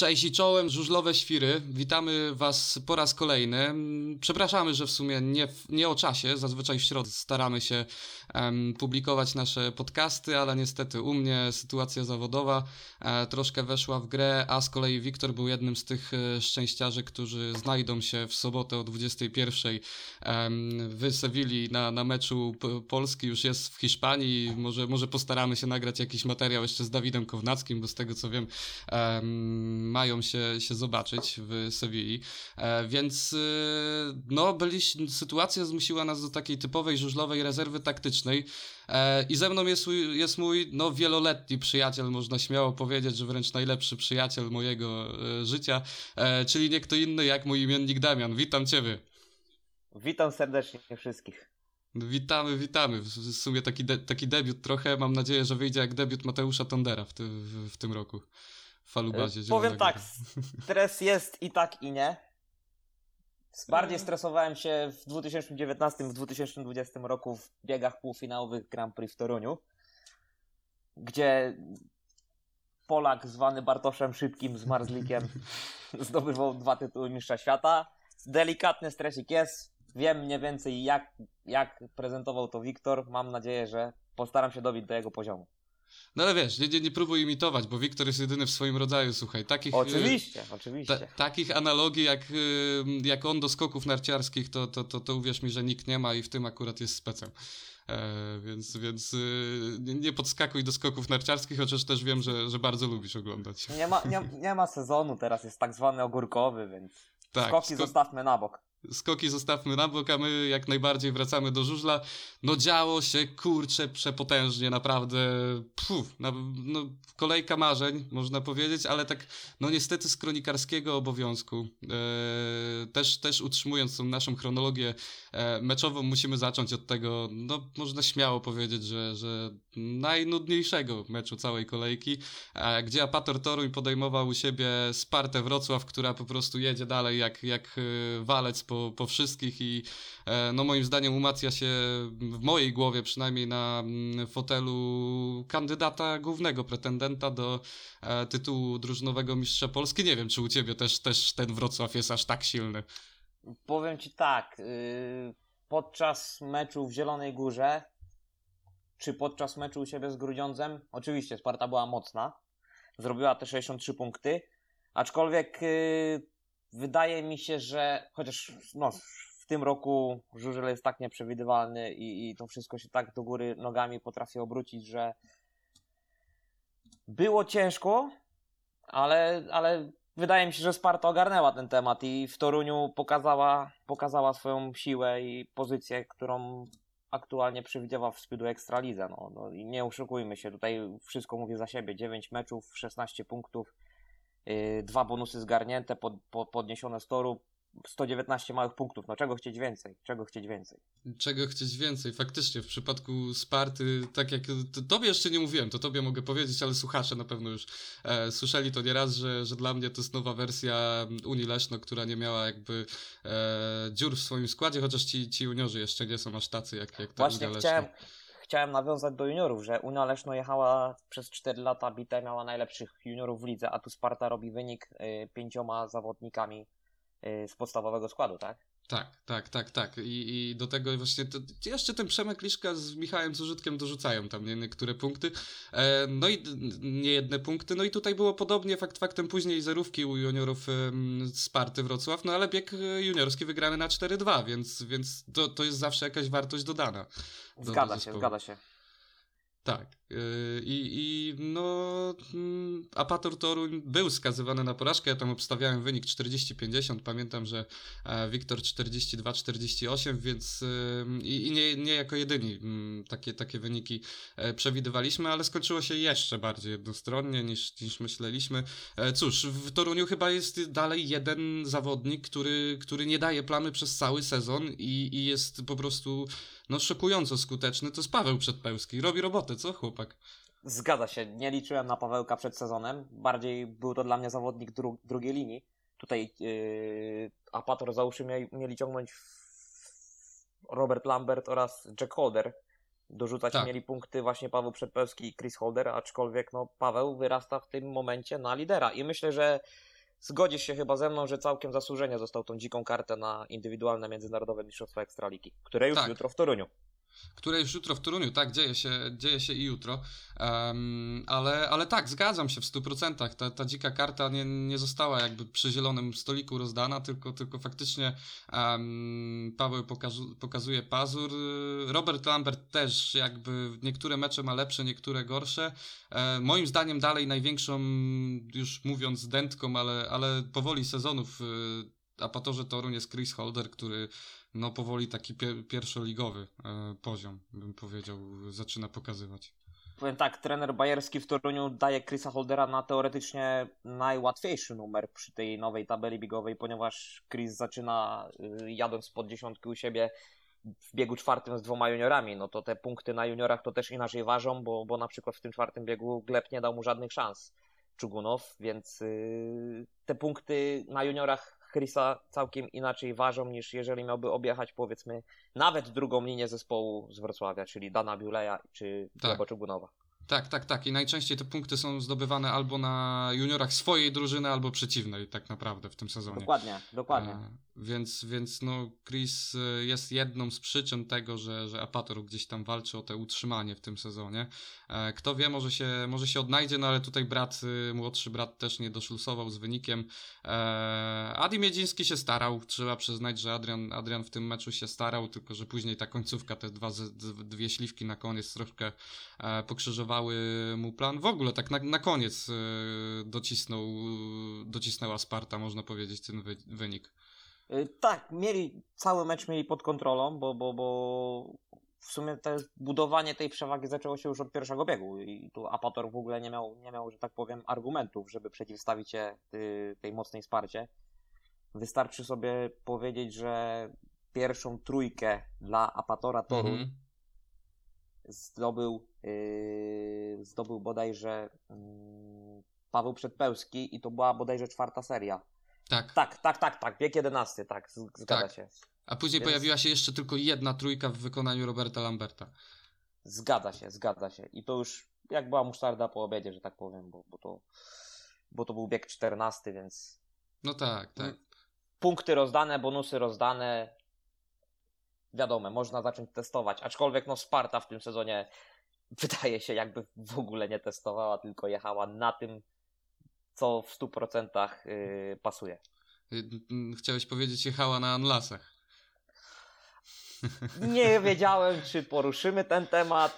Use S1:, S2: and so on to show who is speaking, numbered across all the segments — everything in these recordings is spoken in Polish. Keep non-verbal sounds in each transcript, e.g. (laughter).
S1: Cześć i czołem, żużlowe świry. Witamy Was po raz kolejny. Przepraszamy, że w sumie nie, nie o czasie. Zazwyczaj w środę staramy się um, publikować nasze podcasty, ale niestety u mnie sytuacja zawodowa e, troszkę weszła w grę, a z kolei Wiktor był jednym z tych e, szczęściarzy, którzy znajdą się w sobotę o 21 um, w Sewilli na, na meczu Polski. Już jest w Hiszpanii. Może, może postaramy się nagrać jakiś materiał jeszcze z Dawidem Kownackim, bo z tego co wiem um, mają się, się zobaczyć w Sewilli. E, więc e, no, byli, sytuacja zmusiła nas do takiej typowej żużlowej rezerwy taktycznej. E, I ze mną jest, jest mój no, wieloletni przyjaciel, można śmiało powiedzieć, że wręcz najlepszy przyjaciel mojego życia, czyli nie kto inny jak mój imiennik Damian. Witam Ciebie.
S2: Witam serdecznie wszystkich.
S1: Witamy, witamy. W sumie taki, de, taki debiut trochę. Mam nadzieję, że wyjdzie jak debiut Mateusza Tondera w, ty, w, w tym roku. Falubazie.
S2: Powiem tak, (laughs) stres jest i tak i nie. Bardziej stresowałem się w 2019, w 2020 roku w biegach półfinałowych Grand Prix w Toruniu, gdzie Polak zwany Bartoszem Szybkim z Marzlikiem (laughs) zdobywał dwa tytuły mistrza świata. Delikatny stresik jest. Wiem mniej więcej jak, jak prezentował to Wiktor. Mam nadzieję, że postaram się dobić do jego poziomu.
S1: No ale wiesz, nie, nie, nie próbuj imitować, bo Wiktor jest jedyny w swoim rodzaju, słuchaj. Takich,
S2: oczywiście, oczywiście. Ta,
S1: takich analogii jak, y, jak on do skoków narciarskich, to, to, to, to uwierz mi, że nikt nie ma i w tym akurat jest specem. E, więc więc y, nie podskakuj do skoków narciarskich, chociaż też wiem, że, że bardzo lubisz oglądać.
S2: Nie ma, nie, nie ma sezonu teraz, jest tak zwany ogórkowy, więc tak, skoki zostawmy na bok
S1: skoki zostawmy na bok, a my jak najbardziej wracamy do żużla. No działo się, kurczę, przepotężnie, naprawdę, puf, no, kolejka marzeń, można powiedzieć, ale tak, no niestety z kronikarskiego obowiązku, e, też, też utrzymując tą naszą chronologię e, meczową, musimy zacząć od tego, no można śmiało powiedzieć, że, że najnudniejszego meczu całej kolejki, e, gdzie Apator Toruń podejmował u siebie Spartę Wrocław, która po prostu jedzie dalej jak, jak e, walec po, po wszystkich i e, no moim zdaniem umacnia się w mojej głowie przynajmniej na mm, fotelu kandydata głównego pretendenta do e, tytułu drużynowego mistrza Polski. Nie wiem, czy u ciebie też, też ten Wrocław jest aż tak silny.
S2: Powiem ci tak, y, podczas meczu w Zielonej Górze czy podczas meczu u siebie z Grudziądzem, oczywiście Sparta była mocna, zrobiła te 63 punkty, aczkolwiek y, wydaje mi się, że chociaż no, w tym roku żużel jest tak nieprzewidywalny i, i to wszystko się tak do góry nogami potrafi obrócić, że było ciężko, ale, ale wydaje mi się, że Sparta ogarnęła ten temat i w Toruniu pokazała, pokazała swoją siłę i pozycję, którą aktualnie przewidziała w Speedu Ekstralidze. No, no i nie oszukujmy się, tutaj wszystko mówię za siebie. 9 meczów, 16 punktów, dwa bonusy zgarnięte, pod, pod, podniesione z toru, 119 małych punktów. No czego chcieć więcej? Czego chcieć więcej?
S1: Czego chcieć więcej? Faktycznie w przypadku Sparty, tak jak to, tobie jeszcze nie mówiłem, to tobie mogę powiedzieć, ale słuchacze na pewno już e, słyszeli to nieraz, że, że dla mnie to jest nowa wersja Unii Leszno, która nie miała jakby e, dziur w swoim składzie, chociaż ci, ci juniorzy jeszcze nie są aż tacy jak, jak ta
S2: Właśnie Unia chciałem, chciałem nawiązać do juniorów, że Unia Leszno jechała przez 4 lata bite, miała najlepszych juniorów w lidze, a tu Sparta robi wynik y, pięcioma zawodnikami y, z podstawowego składu, tak?
S1: Tak, tak, tak, tak. I, i do tego właśnie to, jeszcze ten Przemek Liszka z Michałem Zużytkiem dorzucają tam nie, niektóre punkty. E, no i nie jedne punkty. No i tutaj było podobnie, fakt faktem później zerówki u juniorów e, Sparty Wrocław, no ale bieg juniorski wygrany na 4-2, więc, więc to, to jest zawsze jakaś wartość dodana.
S2: Do, zgadza do się, zgadza się.
S1: Tak. Yy, I, I no, mm, Apator Toruń był skazywany na porażkę. Ja tam obstawiałem wynik 40-50. Pamiętam, że e, Wiktor 42-48, więc yy, i nie, nie jako jedyni mm, takie, takie wyniki e, przewidywaliśmy, ale skończyło się jeszcze bardziej jednostronnie niż, niż myśleliśmy. E, cóż, w Toruniu chyba jest dalej jeden zawodnik, który, który nie daje plamy przez cały sezon i, i jest po prostu no szokująco skuteczny. To jest Paweł Przedpełski. Robi robotę, co chłopak?
S2: Zgadza się. Nie liczyłem na Pawełka przed sezonem. Bardziej był to dla mnie zawodnik dru drugiej linii. Tutaj yy, Apator załóżmy mieli, mieli ciągnąć Robert Lambert oraz Jack Holder. Dorzucać tak. mieli punkty właśnie Paweł Przedpełski i Chris Holder, aczkolwiek no, Paweł wyrasta w tym momencie na lidera. I myślę, że zgodzisz się chyba ze mną, że całkiem zasłużenie został tą dziką kartę na indywidualne międzynarodowe mistrzostwa Ekstraligi, które już
S1: Tak.
S2: jutro w Toruniu.
S1: Które już jutro w Toruniu, tak, dzieje się, dzieje się i jutro, Em, ale, ale tak, zgadzam się w 100%, ta, ta dzika karta nie, nie została jakby przy zielonym stoliku rozdana, tylko, tylko faktycznie em, Paweł pokazu, pokazuje pazur, Robert Lambert też jakby niektóre mecze ma lepsze, niektóre gorsze, e, moim zdaniem dalej największą, już mówiąc dętką, ale, ale powoli sezonów y, Apatorze Toruń jest Chris Holder, który no powoli taki pier pierwszoligowy e, poziom, bym powiedział, zaczyna pokazywać.
S2: Powiem tak, trener bajerski w Toruniu daje Chrisa Holdera na teoretycznie najłatwiejszy numer przy tej nowej tabeli bigowej, ponieważ Chris zaczyna y, jadąc pod dziesiątki u siebie w biegu czwartym z dwoma juniorami, no to te punkty na juniorach to też inaczej ważą, bo, bo na przykład w tym czwartym biegu Gleb nie dał mu żadnych szans Czugunow, więc yy, te punkty na juniorach Chrisa całkiem inaczej ważą niż jeżeli miałby objechać powiedzmy nawet drugą linię zespołu z Wrocławia, czyli Dana Biuleja czy
S1: Tak.
S2: Gleba Czugunowa.
S1: Tak, tak, tak. I najczęściej te punkty są zdobywane albo na juniorach swojej drużyny, albo przeciwnej, tak naprawdę w tym sezonie.
S2: Dokładnie, dokładnie.
S1: E, więc, więc no, Chris e, jest jedną z przyczyn tego, że, że Apator gdzieś tam walczy o te utrzymanie w tym sezonie. E, kto wie, może się, może się odnajdzie, no ale tutaj brat, e, młodszy brat też nie doszlusował z wynikiem. E, Adi Miedziński się starał, trzeba przyznać, że Adrian, Adrian w tym meczu się starał, tylko że później ta końcówka, te dwa, dwie śliwki na koniec troszkę e, pokrzyżowały mu plan. W ogóle tak na, na koniec e, docisnął, docisnęła Sparta, można powiedzieć, ten wy, wynik.
S2: Y, Tak, mieli cały mecz mieli pod kontrolą, bo, bo, bo w sumie te budowanie tej przewagi zaczęło się już od pierwszego biegu i tu Apator w ogóle nie miał, nie miał że tak powiem, argumentów, żeby przeciwstawić się y, tej mocnej Sparcie. Wystarczy sobie powiedzieć, że pierwszą trójkę dla Apatora Toruń
S1: Mhm.
S2: Zdobył, yy, zdobył bodajże yy, Paweł Przedpełski i to była bodajże czwarta seria.
S1: Tak.
S2: Tak, tak, tak, tak, wiek jedenasty, tak, zgadza
S1: Tak.
S2: się.
S1: A później
S2: Więc-
S1: pojawiła się jeszcze tylko jedna trójka w wykonaniu Roberta Lamberta.
S2: Zgadza się, zgadza się. I to już jak była musztarda po obiedzie, że tak powiem, bo, bo, to, bo to był bieg czternasty, więc
S1: No tak, tak.
S2: Punkty rozdane, bonusy rozdane. Wiadomo, można zacząć testować. Aczkolwiek no Sparta w tym sezonie wydaje się jakby w ogóle nie testowała, tylko jechała na tym, co w 100% yy, pasuje.
S1: Y, y, Chciałeś powiedzieć, jechała na Anlasach. (laughs)
S2: Nie wiedziałem, czy poruszymy ten temat,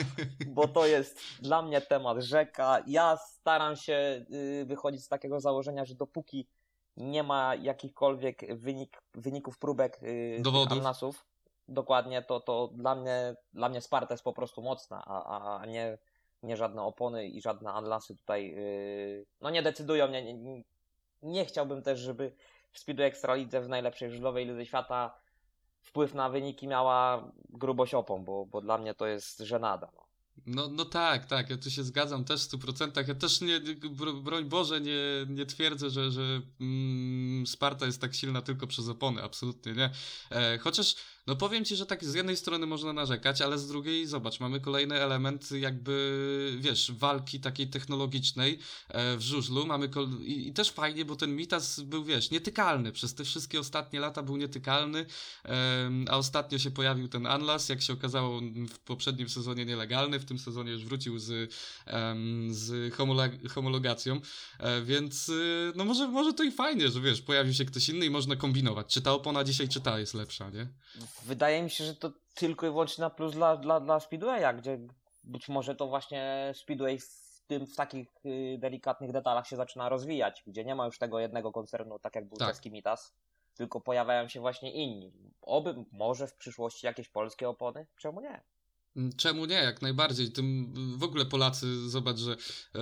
S2: (laughs) bo to jest dla mnie temat rzeka. Ja staram się y, wychodzić z takiego założenia, że dopóki nie ma jakichkolwiek wynik, wyników próbek y,
S1: Dowodów.
S2: Alnasów, dokładnie, to, to dla mnie dla mnie Sparta jest po prostu mocna, a, a, nie, nie żadne opony i żadne Anlasy tutaj y, no nie decydują. Nie, nie, nie- chciałbym też, żeby w Speedway Ekstralidze w najlepszej żużlowej lidze świata wpływ na wyniki miała grubość opon, bo, bo dla mnie to jest żenada. No.
S1: No, no tak, tak, ja tu się zgadzam też w 100%. Ja też nie, bro- broń Boże, nie, nie twierdzę, że, że mm, Sparta jest tak silna tylko przez opony, absolutnie nie. E, chociaż, no powiem ci, że tak z jednej strony można narzekać, ale z drugiej, zobacz, mamy kolejny element jakby, wiesz, walki takiej technologicznej e, w żużlu. Mamy kol- i, i też fajnie, bo ten Mitas był, wiesz, nietykalny. Przez te wszystkie ostatnie lata był nietykalny, Em, a ostatnio się pojawił ten Anlas, jak się okazało w poprzednim sezonie nielegalny, w tym sezonie już wrócił z, z homologacją, e, więc y, no może, może to i fajnie, że wiesz, pojawił się ktoś inny i można kombinować, czy ta opona dzisiaj, czy ta jest lepsza, nie?
S2: Wydaje mi się, że to tylko i wyłącznie na plus dla, dla, dla Speedwaya, gdzie być może to właśnie Speedway w, tym, w takich y, delikatnych detalach się zaczyna rozwijać, gdzie nie ma już tego jednego koncernu, tak jak był
S1: Tak.
S2: czeski Mitas, tylko pojawiają się właśnie inni. Oby może w przyszłości jakieś polskie opony? Czemu nie?
S1: Mm, Czemu nie? Jak najbardziej. Tym y, w ogóle Polacy, zobacz, że e,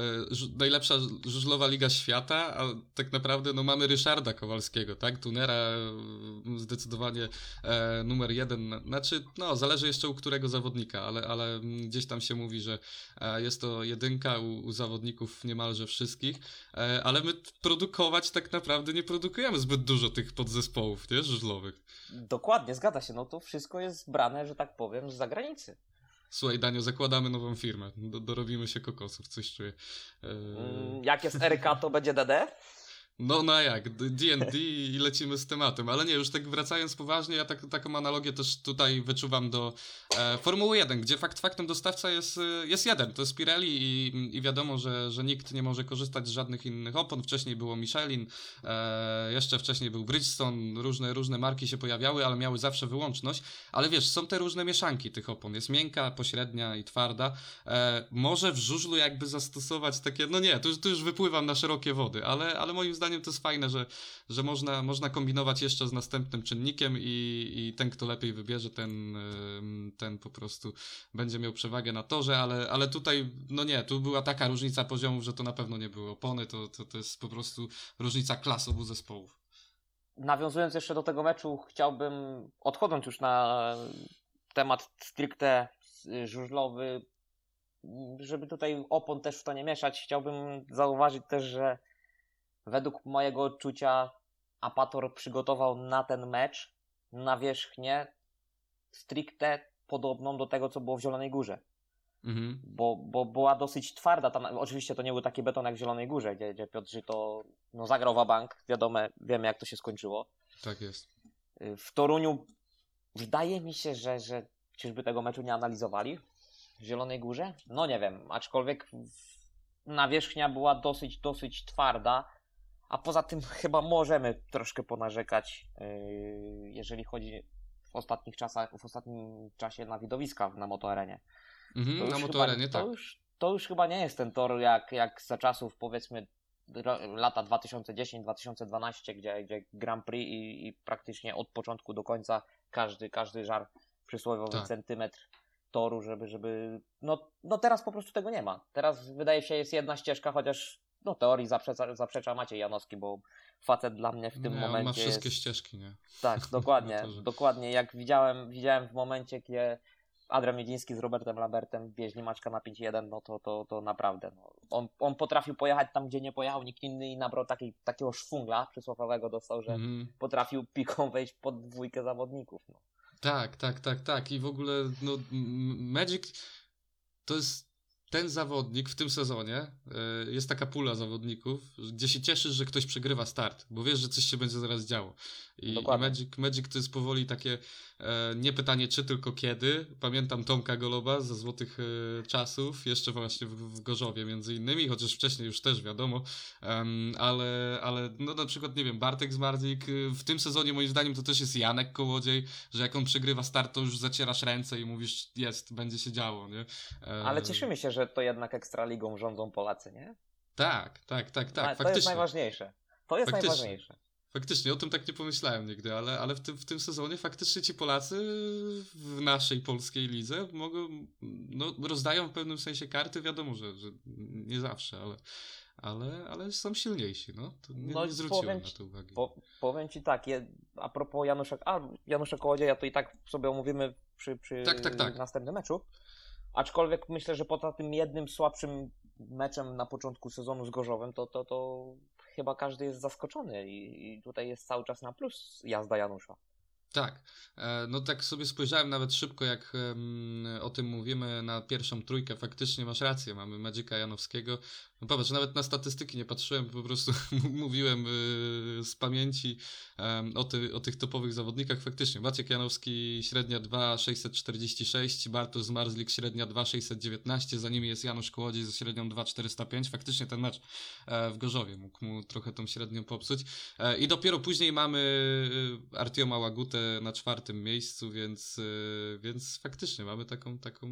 S1: najlepsza żużlowa liga świata, a tak naprawdę no, mamy Ryszarda Kowalskiego, tak? Tunera e, zdecydowanie e, numer jeden. Znaczy, no, zależy jeszcze u którego zawodnika, ale, ale mm, gdzieś tam się mówi, że e, jest to jedynka u, u zawodników niemalże wszystkich, ale my produkować tak naprawdę nie produkujemy zbyt dużo tych podzespołów, nie? Żużlowych.
S2: Dokładnie, zgadza się. No to wszystko jest brane, że tak powiem, z zagranicy.
S1: Słuchaj, Danio, zakładamy nową firmę. Do, dorobimy się kokosów, coś czuję.
S2: Mm, Jak jest RK, to będzie DD?
S1: No, no jak, D&D i lecimy z tematem, ale nie, już tak wracając poważnie, ja tak, taką analogię też tutaj wyczuwam do e, Formuły 1, gdzie fakt faktem dostawca jest, e, jest jeden, to jest Pirelli i, i wiadomo, że, że nikt nie może korzystać z żadnych innych opon, wcześniej było Michelin, e, jeszcze wcześniej był Bridgestone, różne, różne marki się pojawiały, ale miały zawsze wyłączność, ale wiesz, są te różne mieszanki tych opon, jest miękka, pośrednia i twarda, e, może w żużlu jakby zastosować takie, no nie, tu, tu już wypływam na szerokie wody, ale, ale moim zdaniem to jest fajne, że, że można, można kombinować jeszcze z następnym czynnikiem i, i ten, kto lepiej wybierze, ten, ten po prostu będzie miał przewagę na torze, ale, ale tutaj, no nie, tu była taka różnica poziomów, że to na pewno nie były opony, to, to, to jest po prostu różnica klas obu zespołów.
S2: Nawiązując jeszcze do tego meczu, chciałbym, odchodząc już na temat stricte żużlowy, żeby tutaj opon też w to nie mieszać, chciałbym zauważyć też, że według mojego odczucia Apator przygotował na ten mecz nawierzchnię stricte podobną do tego, co było w Zielonej Górze. Mhm. Bo, bo była dosyć twarda. Tam, oczywiście to nie był taki beton jak w Zielonej Górze, gdzie, gdzie Piotr to no, zagrał bank. Wiadomo, wiemy jak to się skończyło.
S1: Tak jest.
S2: W Toruniu wydaje mi się, że, że czyżby tego meczu nie analizowali w Zielonej Górze? No nie wiem, aczkolwiek nawierzchnia była dosyć, dosyć twarda. A poza tym chyba możemy troszkę ponarzekać, yy, jeżeli chodzi w ostatnich czasach, w ostatnim czasie na widowiska na motoarenie.
S1: Mhm, na motoarenie, tak.
S2: To już, to już chyba nie jest ten tor jak, jak za czasów powiedzmy lata 2010-2012, gdzie, gdzie Grand Prix i, i, praktycznie od początku do końca każdy, każdy żar przysłowiowy tak. centymetr toru, żeby, żeby no, no teraz po prostu tego nie ma. Teraz wydaje się jest jedna ścieżka, chociaż no teorii zaprzecza, zaprzecza Maciej Janowski, bo facet dla mnie w tym nie, momencie.
S1: On ma wszystkie
S2: jest...
S1: ścieżki, nie?
S2: Tak, (laughs) dokładnie. dokładnie. Jak widziałem, widziałem w momencie, gdzie Adrian Miedziński z Robertem Lambertem wieźli Maćka na 5-1, no to, to, to naprawdę. No. On, on potrafił pojechać tam, gdzie nie pojechał nikt inny i nabrał taki, takiego szwungla przysłowiowego dostał, że mm. potrafił piką wejść pod dwójkę zawodników. No.
S1: Tak, tak, tak, tak. I w ogóle no, Magic to jest ten zawodnik w tym sezonie, e, jest taka pula zawodników, gdzie się cieszysz, że ktoś przegrywa start, bo wiesz, że coś się będzie zaraz działo. I, i Magic, Magic to jest powoli takie e, nie pytanie czy, tylko kiedy. Pamiętam Tomka Goloba ze złotych e, czasów, jeszcze właśnie w, w, Gorzowie między innymi, chociaż wcześniej już też wiadomo, um, ale, ale no na przykład, nie wiem, Bartek Zmarzik, w tym sezonie moim zdaniem to też jest Janek Kołodziej, że jak on przegrywa start, to już zacierasz ręce i mówisz, jest, będzie się działo, nie?
S2: E, ale cieszymy się, że to jednak Ekstraligą rządzą Polacy, nie?
S1: Tak, tak, tak, tak.
S2: To jest najważniejsze. To jest Faktycznie. najważniejsze.
S1: Faktycznie, o tym tak nie pomyślałem nigdy, ale, ale w, tym, w tym sezonie faktycznie ci Polacy w naszej polskiej lidze mogą, no, rozdają w pewnym sensie karty, wiadomo, że, że nie zawsze, ale, ale, ale są silniejsi, no. To nie, no, nie zwróciłem na to uwagi. Po,
S2: powiem ci tak, je, a propos Janusza, a Janusza Kołodzieja, to i tak sobie omówimy przy, przy tak, tak, tak. następnym meczu. Aczkolwiek myślę, że poza tym jednym słabszym meczem na początku sezonu z Gorzowem, to, to, to chyba każdy jest zaskoczony i, i tutaj jest cały czas na plus jazda Janusza.
S1: Tak, e, no tak sobie spojrzałem nawet szybko, jak o tym mówimy na pierwszą trójkę. Faktycznie masz rację, mamy Magica Janowskiego. No popatrz, nawet na statystyki nie patrzyłem, po prostu (laughs) mówiłem y, z pamięci o, ty, o tych topowych zawodnikach. Faktycznie, Maciek Janowski średnia 2,646, Bartosz Zmarzlik średnia 2,619, za nimi jest Janusz Kołodziej ze średnią 2,405. Faktycznie ten mecz e, w Gorzowie mógł mu trochę tą średnią popsuć. E, I dopiero później mamy y, Artioma Łagutę na czwartym miejscu, więc, e, więc faktycznie mamy taką, taką,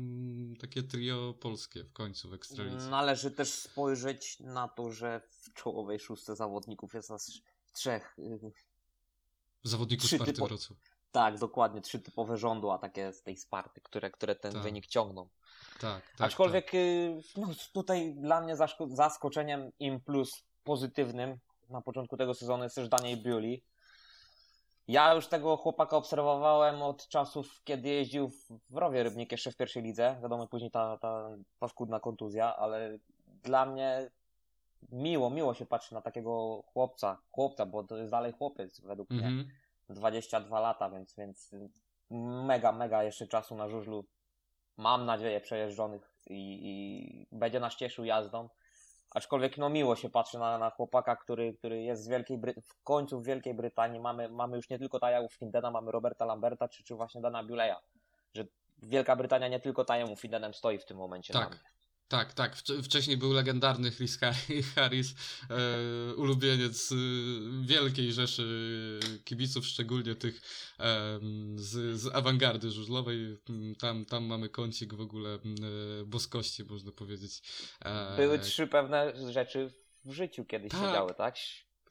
S1: takie trio polskie w końcu w Ekstralicy.
S2: Należy też spojrzeć na to, że w czołowej szóstce zawodników jest nas trzech. Y,
S1: zawodników Sparty typo... Wrocław.
S2: Tak, dokładnie, trzy typowe rządu, a takie z tej Sparty, które, które ten tak. wynik ciągną.
S1: Tak, tak.
S2: Aczkolwiek
S1: tak.
S2: Y, no, tutaj dla mnie zaskoczeniem im plus pozytywnym na początku tego sezonu jest też Daniel Biuli, ja już tego chłopaka obserwowałem od czasów, kiedy jeździł w Rowie Rybnik jeszcze w pierwszej lidze. Wiadomo, później ta, ta paskudna kontuzja, ale dla mnie miło, miło się patrzy na takiego chłopca, chłopca, bo to jest dalej chłopiec według mm -hmm. mnie. 22 mhm. lata, więc, więc mega, mega jeszcze czasu na żużlu. Mam nadzieję przejeżdżonych i, i będzie nas cieszył jazdą. Aczkolwiek no miło się patrzy na, na chłopaka, który, który jest z Wielkiej Bry- w końcu w Wielkiej Brytanii. Mamy, mamy już nie tylko Tajamu Findena, mamy Roberta Lamberta, czy, czy właśnie Dana Buleya. Że Wielka Brytania nie tylko Tajamu Findenem stoi w tym momencie.
S1: Tak. Tak, tak. Wcz- Wcześniej był legendarny Chris Har- (laughs) Harris, e, ulubieniec e, wielkiej rzeszy kibiców, szczególnie tych e, z, z awangardy żużlowej. Tam, tam mamy kącik w ogóle e, boskości, można powiedzieć. E,
S2: Były trzy pewne rzeczy w życiu kiedyś
S1: Tak.
S2: się działy, tak?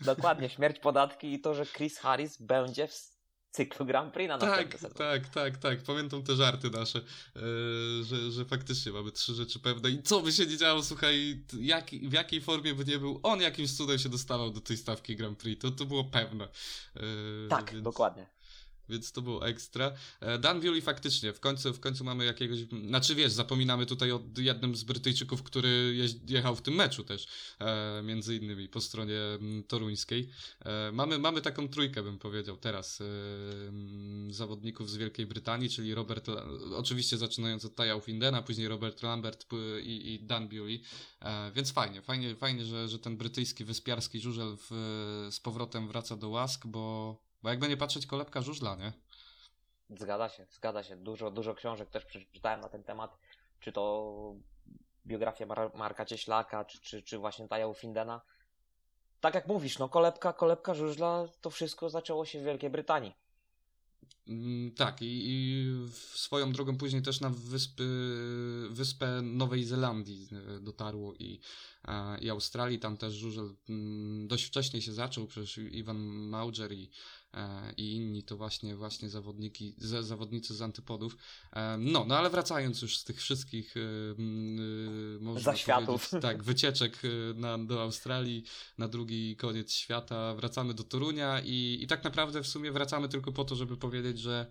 S2: Dokładnie, śmierć, podatki i to, że Chris Harris będzie w cyklu Grand Prix na następny
S1: Tak, tak, tak, tak. Pamiętam te żarty nasze, e, że, że faktycznie mamy trzy rzeczy pewne. I co by się nie działo, słuchaj, jak, w jakiej formie by nie był, on jakimś cudem się dostawał do tej stawki Grand Prix. To, to było pewne. E,
S2: Tak,
S1: więc-
S2: dokładnie.
S1: Więc to było ekstra. E, Dan Bewley faktycznie, w końcu, w końcu mamy jakiegoś, znaczy wiesz, zapominamy tutaj o jednym z Brytyjczyków, który jechał w tym meczu też, e, między innymi po stronie mm, toruńskiej. E, mamy, mamy taką trójkę, bym powiedział, teraz mm, zawodników z Wielkiej Brytanii, czyli Robert, oczywiście zaczynając od Taja Findena, później Robert Lambert i, i Dan Bewley. Więc fajnie, fajnie, fajnie że, że ten brytyjski, wyspiarski żużel w, z powrotem wraca do łask, bo, bo jakby nie patrzeć, kolebka żużla, nie?
S2: Zgadza się, zgadza się. Dużo, dużo książek też przeczytałem na ten temat. Czy to biografia Mar- Marka Cieślaka, czy, czy, czy właśnie Taja Findena. Tak jak mówisz, no kolebka, kolebka żużla, to wszystko zaczęło się w Wielkiej Brytanii.
S1: Mm, Tak, i, i swoją drogą później też na wyspy, wyspę Nowej Zelandii e, dotarło i, e, i Australii. Tam też żużel mm, dość wcześnie się zaczął, przecież Iwan Mauger i, i inni to właśnie, właśnie zawodniki, za- zawodnicy z antypodów. E, No, no ale wracając już z tych wszystkich e, e,
S2: Zaświatów. (laughs)
S1: tak, wycieczek e, na, do Australii, na drugi koniec świata, wracamy do Torunia i, i tak naprawdę w sumie wracamy tylko po to, żeby powiedzieć, że,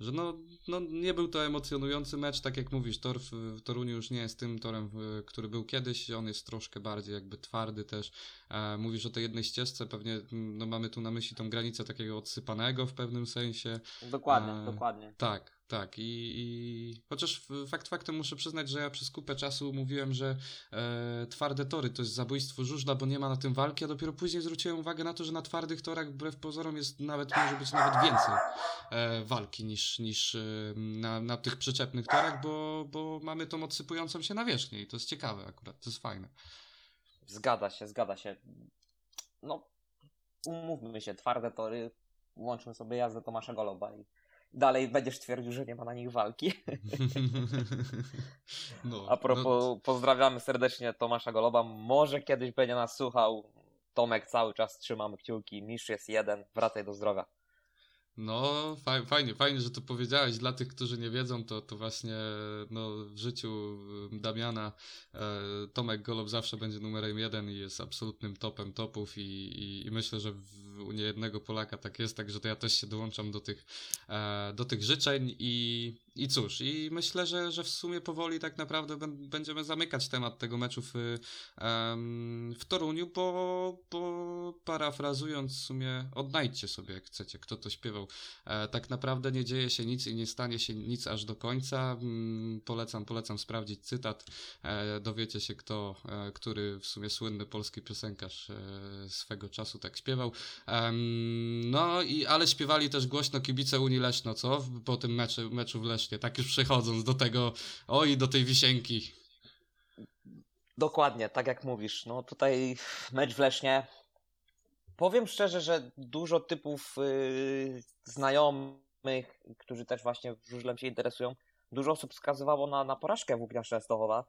S1: że no, no nie był to emocjonujący mecz, tak jak mówisz, tor w, w Toruniu już nie jest tym torem, który był kiedyś, on jest troszkę bardziej jakby twardy też. E, mówisz o tej jednej ścieżce, pewnie mm, no, mamy tu na myśli tą granicę takiego odsypanego w pewnym sensie.
S2: Dokładnie,
S1: E,
S2: dokładnie.
S1: Tak, tak. I, i chociaż fakt faktem muszę przyznać, że ja przez kupę czasu mówiłem, że e, twarde tory to jest zabójstwo żużla, bo nie ma na tym walki, a dopiero później zwróciłem uwagę na to, że na twardych torach wbrew pozorom jest nawet, może być nawet więcej e, walki niż, niż e, na, na tych przyczepnych torach, bo, bo mamy tą odsypującą się nawierzchnię i to jest ciekawe akurat, to jest fajne.
S2: Zgadza się, zgadza się. No, umówmy się, twarde tory, łączmy sobie jazdę Tomasza Goloba i dalej będziesz twierdził, że nie ma na nich walki. (laughs)
S1: No,
S2: A propos, pozdrawiamy serdecznie Tomasza Goloba. Może kiedyś będzie nas słuchał. Tomek, cały czas trzymamy kciuki. Mistrz jest jeden. Wracaj do zdrowia.
S1: No, faj, fajnie, fajnie, że to powiedziałeś. Dla tych, którzy nie wiedzą, to, to właśnie no, w życiu Damiana e, Tomek Golob zawsze będzie numerem jeden i jest absolutnym topem topów i, i, i myślę, że w, u niejednego Polaka tak jest, także to ja też się dołączam do tych, e, do tych życzeń i, i cóż, i myślę, że, że w sumie powoli tak naprawdę bę- będziemy zamykać temat tego meczu w, w Toruniu, bo, bo parafrazując w sumie, odnajdźcie sobie jak chcecie, kto to śpiewał. E, tak naprawdę nie dzieje się nic i nie stanie się nic aż do końca. Mm, polecam, polecam sprawdzić cytat. E, dowiecie się kto, e, który w sumie słynny polski piosenkarz swego czasu tak śpiewał. No i, ale śpiewali też głośno kibice Unii Leszno, co? Po tym meczu, meczu w Lesznie, tak już przechodząc do tego, oj, do tej wisienki.
S2: Dokładnie, tak jak mówisz. No tutaj mecz w Lesznie. Powiem szczerze, że dużo typów yy, znajomych, którzy też właśnie żużlem się interesują, dużo osób wskazywało na, na porażkę Włóknia Częstochowa.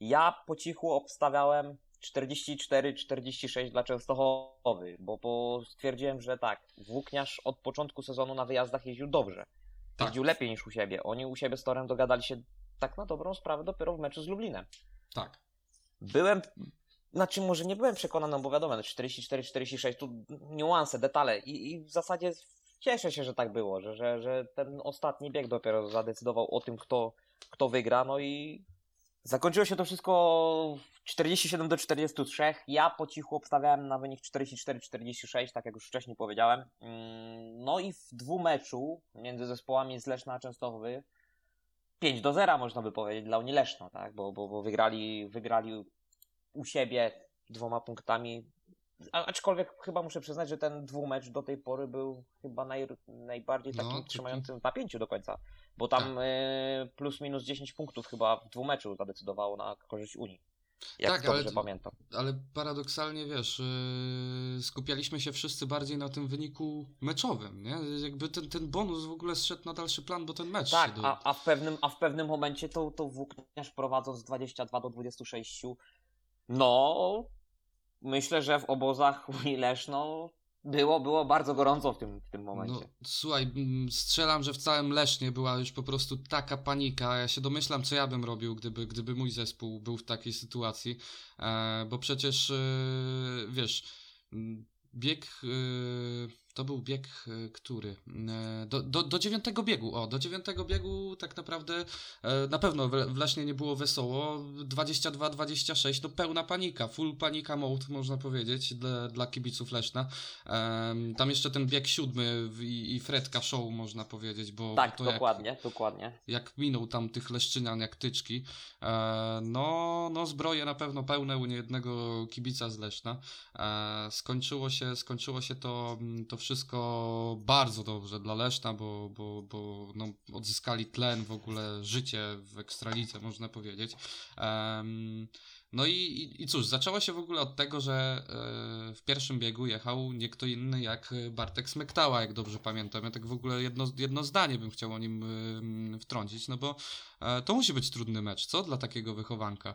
S2: Ja po cichu obstawiałem 44-46 dla Częstochowy, bo, bo stwierdziłem, że tak, Włókniarz od początku sezonu na wyjazdach jeździł dobrze.
S1: Tak.
S2: Jeździł lepiej niż u siebie. Oni u siebie z Torem dogadali się tak na dobrą sprawę dopiero w meczu z Lublinem.
S1: Tak.
S2: Byłem, znaczy może nie byłem przekonany, no bo wiadomo, no 44-46, tu niuanse, detale i, i w zasadzie cieszę się, że tak było, że, że, że ten ostatni bieg dopiero zadecydował o tym, kto, kto wygra, no i zakończyło się to wszystko 47 do 43. Ja po cichu obstawiałem na wynik 44-46, tak jak już wcześniej powiedziałem. Mm, No i w dwumeczu między zespołami z Leszna a Częstochowy 5 do 0 można by powiedzieć dla Unii Leszno, tak? Bo, bo, bo wygrali, wygrali u siebie dwoma punktami. A, aczkolwiek chyba muszę przyznać, że ten dwumecz do tej pory był chyba naj, najbardziej takim
S1: No,
S2: trzymającym w napięciu do końca. Bo tam
S1: Tak.
S2: e, plus minus 10 punktów chyba w dwumeczu zadecydowało na korzyść Unii. Jak
S1: Tak,
S2: dobrze
S1: ale-
S2: pamiętam.
S1: Ale paradoksalnie, wiesz, yy, skupialiśmy się wszyscy bardziej na tym wyniku meczowym, nie? Jakby ten, ten bonus w ogóle zszedł na dalszy plan, bo ten mecz
S2: Tak,
S1: do...
S2: a, a, w pewnym, a w pewnym momencie to, to Włókniarz prowadząc 22 do 26, no myślę, że w obozach Unii Leszno było, było bardzo gorąco w tym, w tym momencie.
S1: No, słuchaj, mm, strzelam, że w całym Lesznie była już po prostu taka panika. Ja się domyślam, co ja bym robił, gdyby, gdyby mój zespół był w takiej sytuacji. E, bo przecież, e, wiesz, mm, bieg. E, to był bieg, e, który? E, do, do, do dziewiątego biegu. O, do dziewiątego biegu tak naprawdę e, na pewno w, Lesznie nie było wesoło. 22-26 to pełna panika. Full panika mode, można powiedzieć, dla, dla kibiców Leszna. Tam jeszcze ten bieg siódmy i, i Fredka show, można powiedzieć, bo
S2: tak,
S1: to jak,
S2: dokładnie, dokładnie.
S1: jak minął tam tych leszczynian jak tyczki. No, no zbroje na pewno pełne u niejednego kibica z Leszna. Skończyło się, skończyło się to, to wszystko bardzo dobrze dla Leszna, bo, bo, bo no, odzyskali tlen, w ogóle życie w Ekstralidze, można powiedzieć. Em, no i, i, cóż, zaczęło się w ogóle od tego, że e, w pierwszym biegu jechał nie kto inny jak Bartek Smektała, jak dobrze pamiętam. Ja tak w ogóle jedno, jedno zdanie bym chciał o nim e, wtrącić, no bo e, to musi być trudny mecz, co? Dla takiego wychowanka,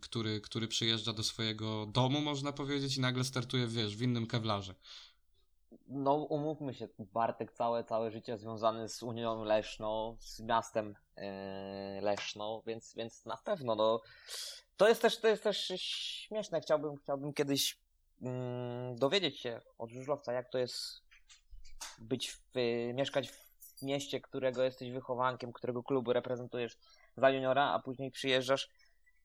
S1: który, który przyjeżdża do swojego domu, można powiedzieć, i nagle startuje, wiesz, w innym kewlarze.
S2: No umówmy się, Bartek całe, całe życie związany z Unią Leszno, z miastem e, Leszno, więc, więc na pewno no, to jest też, to jest też śmieszne. Chciałbym, chciałbym kiedyś mm, dowiedzieć się od żużlowca, jak to jest być w, mieszkać w mieście, którego jesteś wychowankiem, którego klubu reprezentujesz za juniora, a później przyjeżdżasz.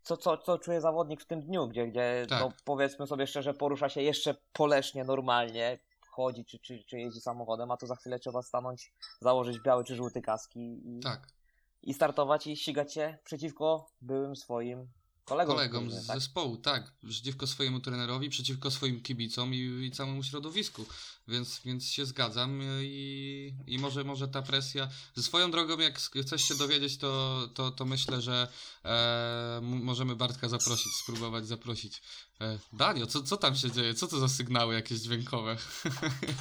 S2: Co, co, co czuje zawodnik w tym dniu, gdzie, gdzie
S1: Tak.
S2: no, powiedzmy sobie szczerze, porusza się jeszcze polecznie normalnie, chodzi czy, czy, czy jeździ samochodem, a tu za chwilę trzeba stanąć, założyć biały czy żółty kaski i,
S1: Tak.
S2: i startować i ścigać się przeciwko byłym swoim kolegom. z
S1: kolegom z
S2: drużyny, tak?
S1: zespołu, tak. Przeciwko swojemu trenerowi, przeciwko swoim kibicom i, i całemu środowisku. Więc, więc się zgadzam i, i może, może ta presja. Ze swoją drogą, jak chcesz się dowiedzieć, to, to, to myślę, że e, możemy Bartka zaprosić, spróbować zaprosić. E, Danio, co, co tam się dzieje? Co to za sygnały jakieś dźwiękowe?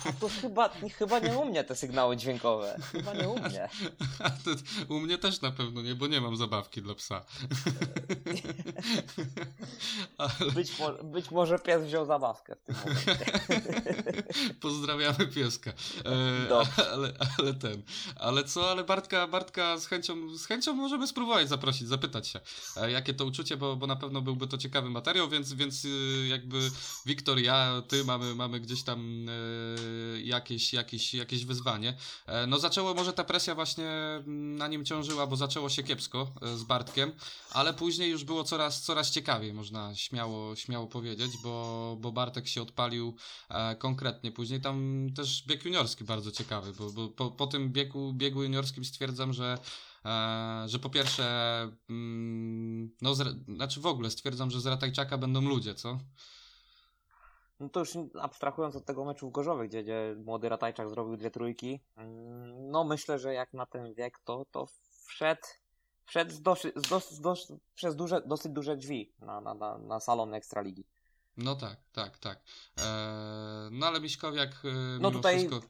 S2: A to chyba, chyba nie u mnie te sygnały dźwiękowe. Chyba nie u mnie. (laughs)
S1: A to, u mnie też na pewno nie, bo nie mam zabawki dla psa. (laughs) (laughs) Ale...
S2: Być, mo- być może pies wziął zabawkę w tym momencie. (laughs)
S1: Pozdrawiamy pieska. E, (laughs) ale, ale ten. Ale co, ale Bartka, Bartka z chęcią, z chęcią możemy spróbować zaprosić, zapytać się, e, jakie to uczucie, bo, bo na pewno byłby to ciekawy materiał, więc, więc y, jakby Wiktor, ja, ty mamy, mamy gdzieś tam e, jakieś, jakieś, jakieś wyzwanie. E, no zaczęło, może ta presja właśnie na nim ciążyła, bo zaczęło się kiepsko e, z Bartkiem, ale później już było coraz, coraz ciekawiej, można śmiało, śmiało powiedzieć, bo, bo Bartek się odpalił e, konkretnie. Później tam też bieg juniorski bardzo ciekawy, bo, bo po, po tym biegu, biegu juniorskim stwierdzam, że E, że po pierwsze, mm, no, znaczy w ogóle stwierdzam, że z Ratajczaka będą ludzie, co?
S2: No to już abstrahując od tego meczu w Gorzowie, gdzie, gdzie młody Ratajczak zrobił dwie trójki, mm, no myślę, że jak na ten wiek, to, to wszedł, wszedł z z z przez duże, dosyć duże drzwi na, na, na, na salon Ekstraligi.
S1: No tak, tak, tak. E, no ale Miśkowiak e,
S2: No tutaj-
S1: wszystko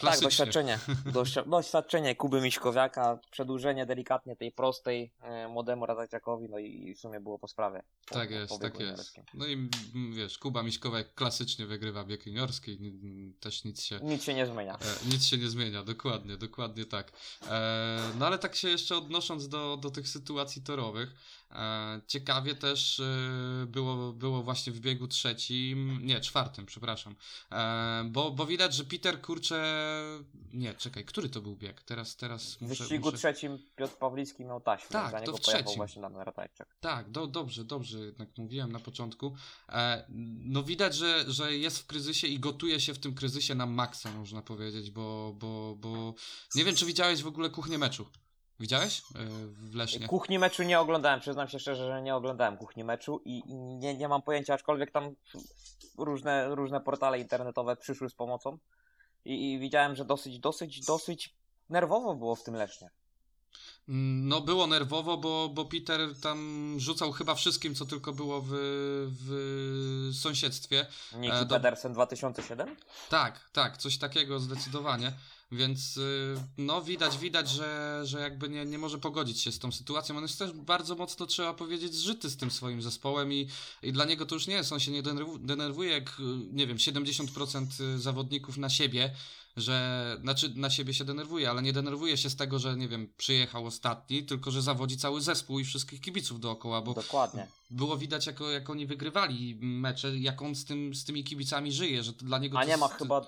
S2: Tak, doświadczenie. (laughs) Doświadczenie Kuby Miśkowiaka, przedłużenie delikatnie tej prostej e, młodemu Ratajczakowi, no i, w sumie było po sprawie. Po,
S1: Tak
S2: po
S1: jest,
S2: biegu
S1: tak jest. No i wiesz, Kuba Miśkowiak klasycznie wygrywa bieg juniorski, też nic się,
S2: Nic się nie zmienia.
S1: E, Nic się nie zmienia, dokładnie, dokładnie tak. E, no ale tak się jeszcze odnosząc do, do tych sytuacji torowych, e, ciekawie też e, było, było właśnie w biegu trzecim, nie, czwartym, przepraszam, e, bo, bo widać, że Peter kurczę, nie, czekaj, który to był bieg? Teraz, teraz
S2: W
S1: muszę...
S2: wyścigu
S1: muszę...
S2: trzecim Piotr Pawlicki miał taśmę,
S1: Tak,
S2: za
S1: to
S2: niego
S1: w trzecim.
S2: właśnie Dan Ratajczak.
S1: Tak, do, dobrze, dobrze jednak mówiłem na początku. E, no widać, że, że jest w kryzysie i gotuje się w tym kryzysie na maksa, można powiedzieć, bo, bo, bo nie wiem, czy widziałeś w ogóle kuchnię meczu. Widziałeś yy, w Lesznie?
S2: Kuchni meczu nie oglądałem, przyznam się szczerze, że nie oglądałem kuchni meczu i, i nie, nie mam pojęcia, aczkolwiek tam różne, różne portale internetowe przyszły z pomocą i, i widziałem, że dosyć, dosyć, dosyć nerwowo było w tym Lesznie.
S1: No było nerwowo, bo, bo Peter tam rzucał chyba wszystkim, co tylko było w, w sąsiedztwie.
S2: Niki e, do... Pedersen 2007?
S1: Tak, tak, coś takiego zdecydowanie. Więc y, no widać, widać, że, że jakby nie, nie może pogodzić się z tą sytuacją. On jest też bardzo mocno, trzeba powiedzieć, zżyty z tym swoim zespołem i, i dla niego to już nie jest, on się nie denerwuje jak, nie wiem, 70% zawodników na siebie, że, znaczy na siebie się denerwuje, ale nie denerwuje się z tego, że nie wiem, przyjechał ostatni, tylko że zawodzi cały zespół i wszystkich kibiców dookoła, bo
S2: Dokładnie.
S1: było widać, jak, jak oni wygrywali mecze, jak on z, tym, z tymi kibicami żyje, że to dla niego...
S2: A nie
S1: jest...
S2: ma chyba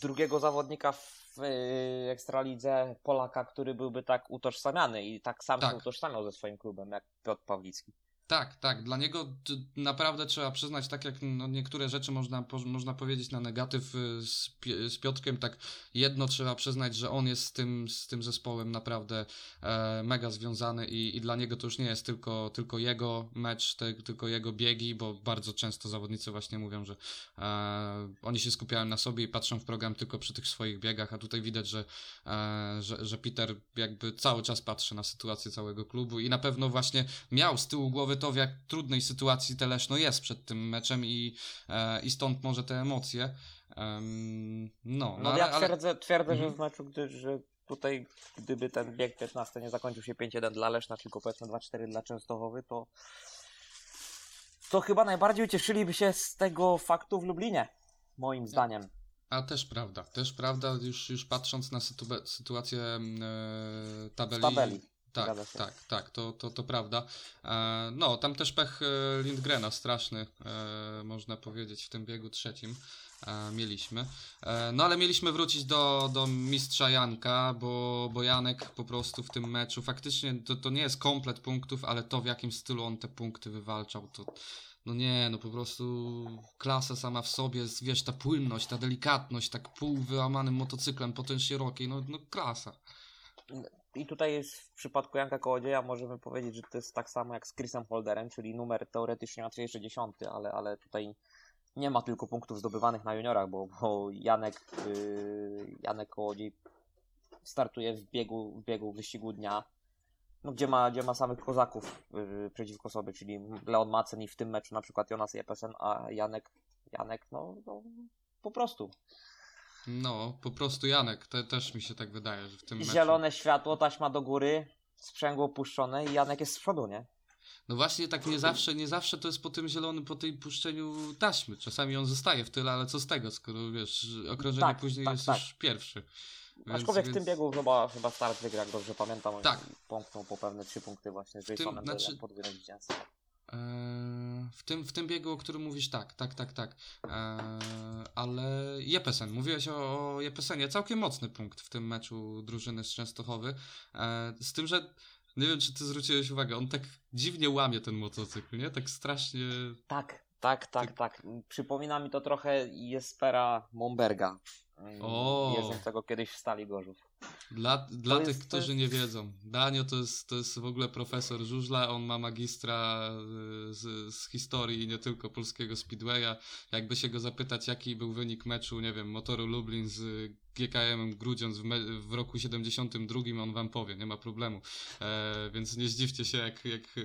S2: drugiego zawodnika w y, Ekstralidze Polaka, który byłby tak utożsamiany i tak sam tak. się utożsamiał ze swoim klubem, jak Piotr Pawlicki.
S1: Tak, tak. Dla niego naprawdę trzeba przyznać, tak jak no, niektóre rzeczy można, po, można powiedzieć na negatyw y, z, z Piotrkiem, tak jedno trzeba przyznać, że on jest z tym, z tym zespołem naprawdę e, mega związany i, i dla niego to już nie jest tylko, tylko jego mecz, te, tylko jego biegi, bo bardzo często zawodnicy właśnie mówią, że e, oni się skupiają na sobie i patrzą w program tylko przy tych swoich biegach, a tutaj widać, że, e, że, że Peter jakby cały czas patrzy na sytuację całego klubu i na pewno właśnie miał z tyłu głowy to, w jak trudnej sytuacji Teleszno jest przed tym meczem i, e, i stąd może te emocje. Um, no,
S2: no, no ja ale... twierdzę, twierdzę mhm. że w meczu, gdy, że tutaj gdyby ten bieg 15 nie zakończył się 5-1 dla Leszna, tylko powiedzmy 2-4 dla Częstochowy, to to chyba najbardziej ucieszyliby się z tego faktu w Lublinie, moim zdaniem.
S1: A też prawda, też prawda, już, już patrząc na sytu- sytuację e, tabeli,
S2: tabeli.
S1: Tak, tak, tak, to, to, to prawda. E, no, tam też pech e, Lindgrena straszny, e, można powiedzieć, w tym biegu trzecim mieliśmy. No, ale mieliśmy wrócić do, do mistrza Janka, bo, bo Janek po prostu w tym meczu, faktycznie to, to nie jest komplet punktów, ale to w jakim stylu on te punkty wywalczał, to no nie, no po prostu klasa sama w sobie, wiesz, ta płynność, ta delikatność, tak pół wyłamanym motocyklem potężnie szerokiej, no, no klasa.
S2: I tutaj jest w przypadku Janka Kołodzieja możemy powiedzieć, że to jest tak samo jak z Chrisem Holderem, czyli numer teoretycznie łatwiejszy dziesiąty, ale, ale tutaj nie ma tylko punktów zdobywanych na juniorach, bo, bo Janek, yy, Janek Kołodziej startuje w biegu, w biegu wyścigu dnia, no, gdzie, ma, gdzie ma samych kozaków yy, przeciwko sobie, czyli Leon Macen i w tym meczu na przykład Jonas Jepesen, a Janek, Janek no, no po prostu
S1: no, po prostu Janek, te, też mi się tak wydaje, że w tym meczu...
S2: Zielone światło, taśma do góry, sprzęgło puszczone i Janek jest z przodu, nie?
S1: No właśnie tak nie zawsze, nie zawsze to jest po tym zielonym, po tej puszczeniu taśmy. Czasami on zostaje w tyle, ale co z tego, skoro wiesz, okrążenie tak, później tak, jest tak. już pierwszy.
S2: Więc, Aczkolwiek więc... w tym biegu chyba, chyba start wygra, jak dobrze pamiętam. Tak. Pomknął po pewne trzy punkty właśnie z Jasonem znaczy... podwójne zwycięstwo.
S1: Eee, w tym, w tym biegu, o którym mówisz, tak, tak, tak, tak. Eee, ale Jepesen, mówiłeś o, o Jepesenie, całkiem mocny punkt w tym meczu drużyny z Częstochowy. Eee, z tym, że nie wiem, czy ty zwróciłeś uwagę, on tak dziwnie łamie ten motocykl, nie? Tak strasznie.
S2: Tak, tak, tak, tak. Przypomina mi to trochę Jespera Momberga. O. Jeżdżącego kiedyś w Stali Gorzów.
S1: Dla, dla tych, jest, którzy jest... nie wiedzą, Danio to jest, to jest w ogóle profesor żużla, on ma magistra y, z, z historii nie tylko polskiego speedwaya. Jakby się go zapytać, jaki był wynik meczu, nie wiem, motoru Lublin z GKM Grudziądz w, w, roku 72 on wam powie, nie ma problemu. E, więc nie zdziwcie się, jak, jak e,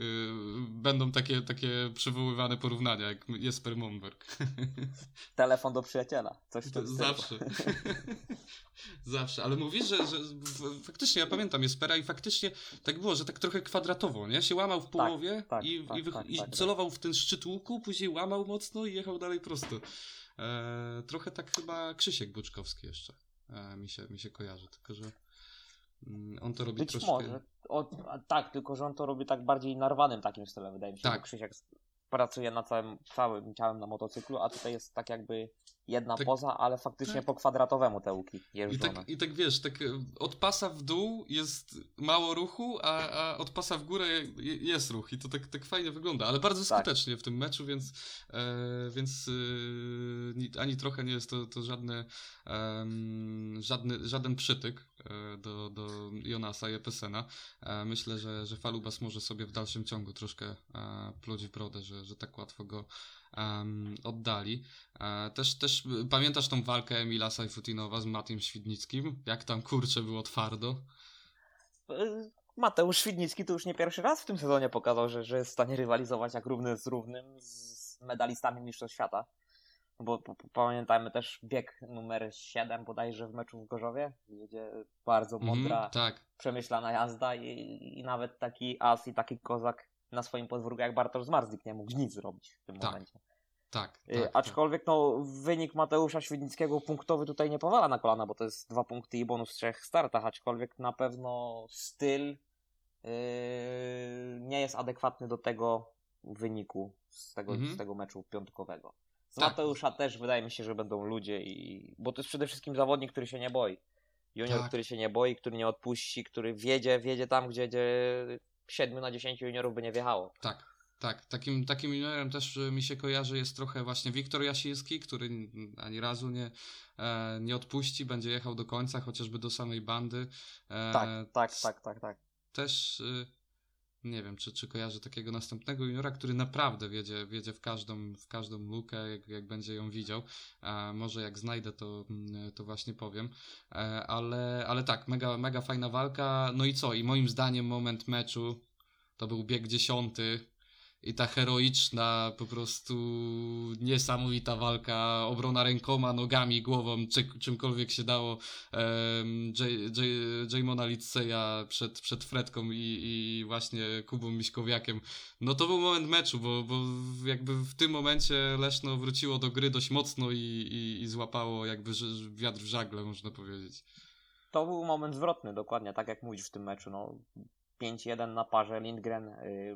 S1: będą takie, takie przywoływane porównania, jak Jesper Momberg. (laughs)
S2: Telefon do przyjaciela. Coś
S1: to Zawsze. (laughs) Zawsze, ale mówisz, że, że faktycznie, ja pamiętam Jespera i faktycznie tak było, że tak trochę kwadratowo, nie? Się łamał w tak, połowie tak, tak, i, tak, i, tak, i tak, celował w ten szczyt łuku, później łamał mocno i jechał dalej prosto. E, trochę tak chyba Krzysiek Buczkowski jeszcze. E, mi, się, mi się kojarzy, tylko że mm, on to robi Być troszkę... może.
S2: O, tak, tylko że on to robi tak bardziej narwanym takim stylem, wydaje mi się. Tak. Krzysiek pracuje na całym, całym ciałem na motocyklu, a tutaj jest tak jakby jedna
S1: Tak-
S2: poza, ale faktycznie
S1: tak.
S2: po kwadratowemu te łuki
S1: I
S2: jeżdżone.
S1: tak, I tak wiesz, tak e, od pasa w dół jest mało ruchu, a, a od pasa w górę je- jest ruch i to tak, tak fajnie wygląda, ale bardzo
S2: Tak.
S1: skutecznie w tym meczu, więc, e, więc e, ni- ani trochę nie jest to, to żadne, em, żadny, żaden przytyk e, do, do Jonasa i Epesena. E, myślę, że, że Falubas może sobie w dalszym ciągu troszkę e, pluć w brodę, że, że tak łatwo go em, oddali. E, też, też y, pamiętasz tą walkę Emila Sajfutinowa z Matiem Świdnickim? Jak tam kurczę było twardo?
S2: Y, Mateusz Świdnicki to już nie pierwszy raz w tym sezonie pokazał, że, że jest w stanie rywalizować jak równy z równym z medalistami Mistrzostw Świata. Bo p- pamiętajmy też bieg numer 7 bodajże w meczu w Gorzowie, gdzie bardzo mądra,
S1: Mhm, tak,
S2: przemyślana jazda i, i nawet taki as i taki kozak na swoim podwórku jak Bartosz Zmarzlik nie mógł nic zrobić w tym
S1: Tak,
S2: momencie.
S1: Tak.
S2: Y,
S1: tak,
S2: Aczkolwiek no, wynik Mateusza Świdnickiego punktowy tutaj nie powala na kolana, bo to jest dwa punkty i bonus w trzech startach, aczkolwiek na pewno styl yy, nie jest adekwatny do tego wyniku z tego,
S1: Mhm.
S2: z tego meczu piątkowego. Z
S1: Tak.
S2: Mateusza też wydaje mi się, że będą ludzie i bo to jest przede wszystkim zawodnik, który się nie boi. Junior,
S1: Tak.
S2: który się nie boi, który nie odpuści, który wiedzie, wiedzie tam, gdzie, gdzie 7 na 10 juniorów by nie wjechało.
S1: Tak, tak. Takim, takim juniorem też y, mi się kojarzy jest trochę właśnie Wiktor Jasiński, który ani razu nie, e, nie odpuści, będzie jechał do końca, chociażby do samej bandy. E,
S2: Tak, tak, tak, tak, tak.
S1: Też y, nie wiem, czy, czy kojarzę takiego następnego juniora, który naprawdę wiedzie, wiedzie w, każdą, w każdą lukę, jak, jak będzie ją widział. E, może jak znajdę, to, to właśnie powiem. E, ale, ale tak, mega, mega fajna walka. No i co? I moim zdaniem moment meczu to był bieg dziesiąty. I ta heroiczna, po prostu niesamowita walka, obrona rękoma, nogami, głową, czy, czymkolwiek się dało. Um, Jamona Litseja przed, przed Fredką i, i właśnie Kubą Miśkowiakiem. No to był moment meczu, bo, bo jakby w tym momencie Leszno wróciło do gry dość mocno i, i, i złapało jakby wiatr w żagle, można powiedzieć.
S2: To był moment zwrotny, dokładnie, tak jak mówisz w tym meczu. No, 5-1 na parze Lindgren, y,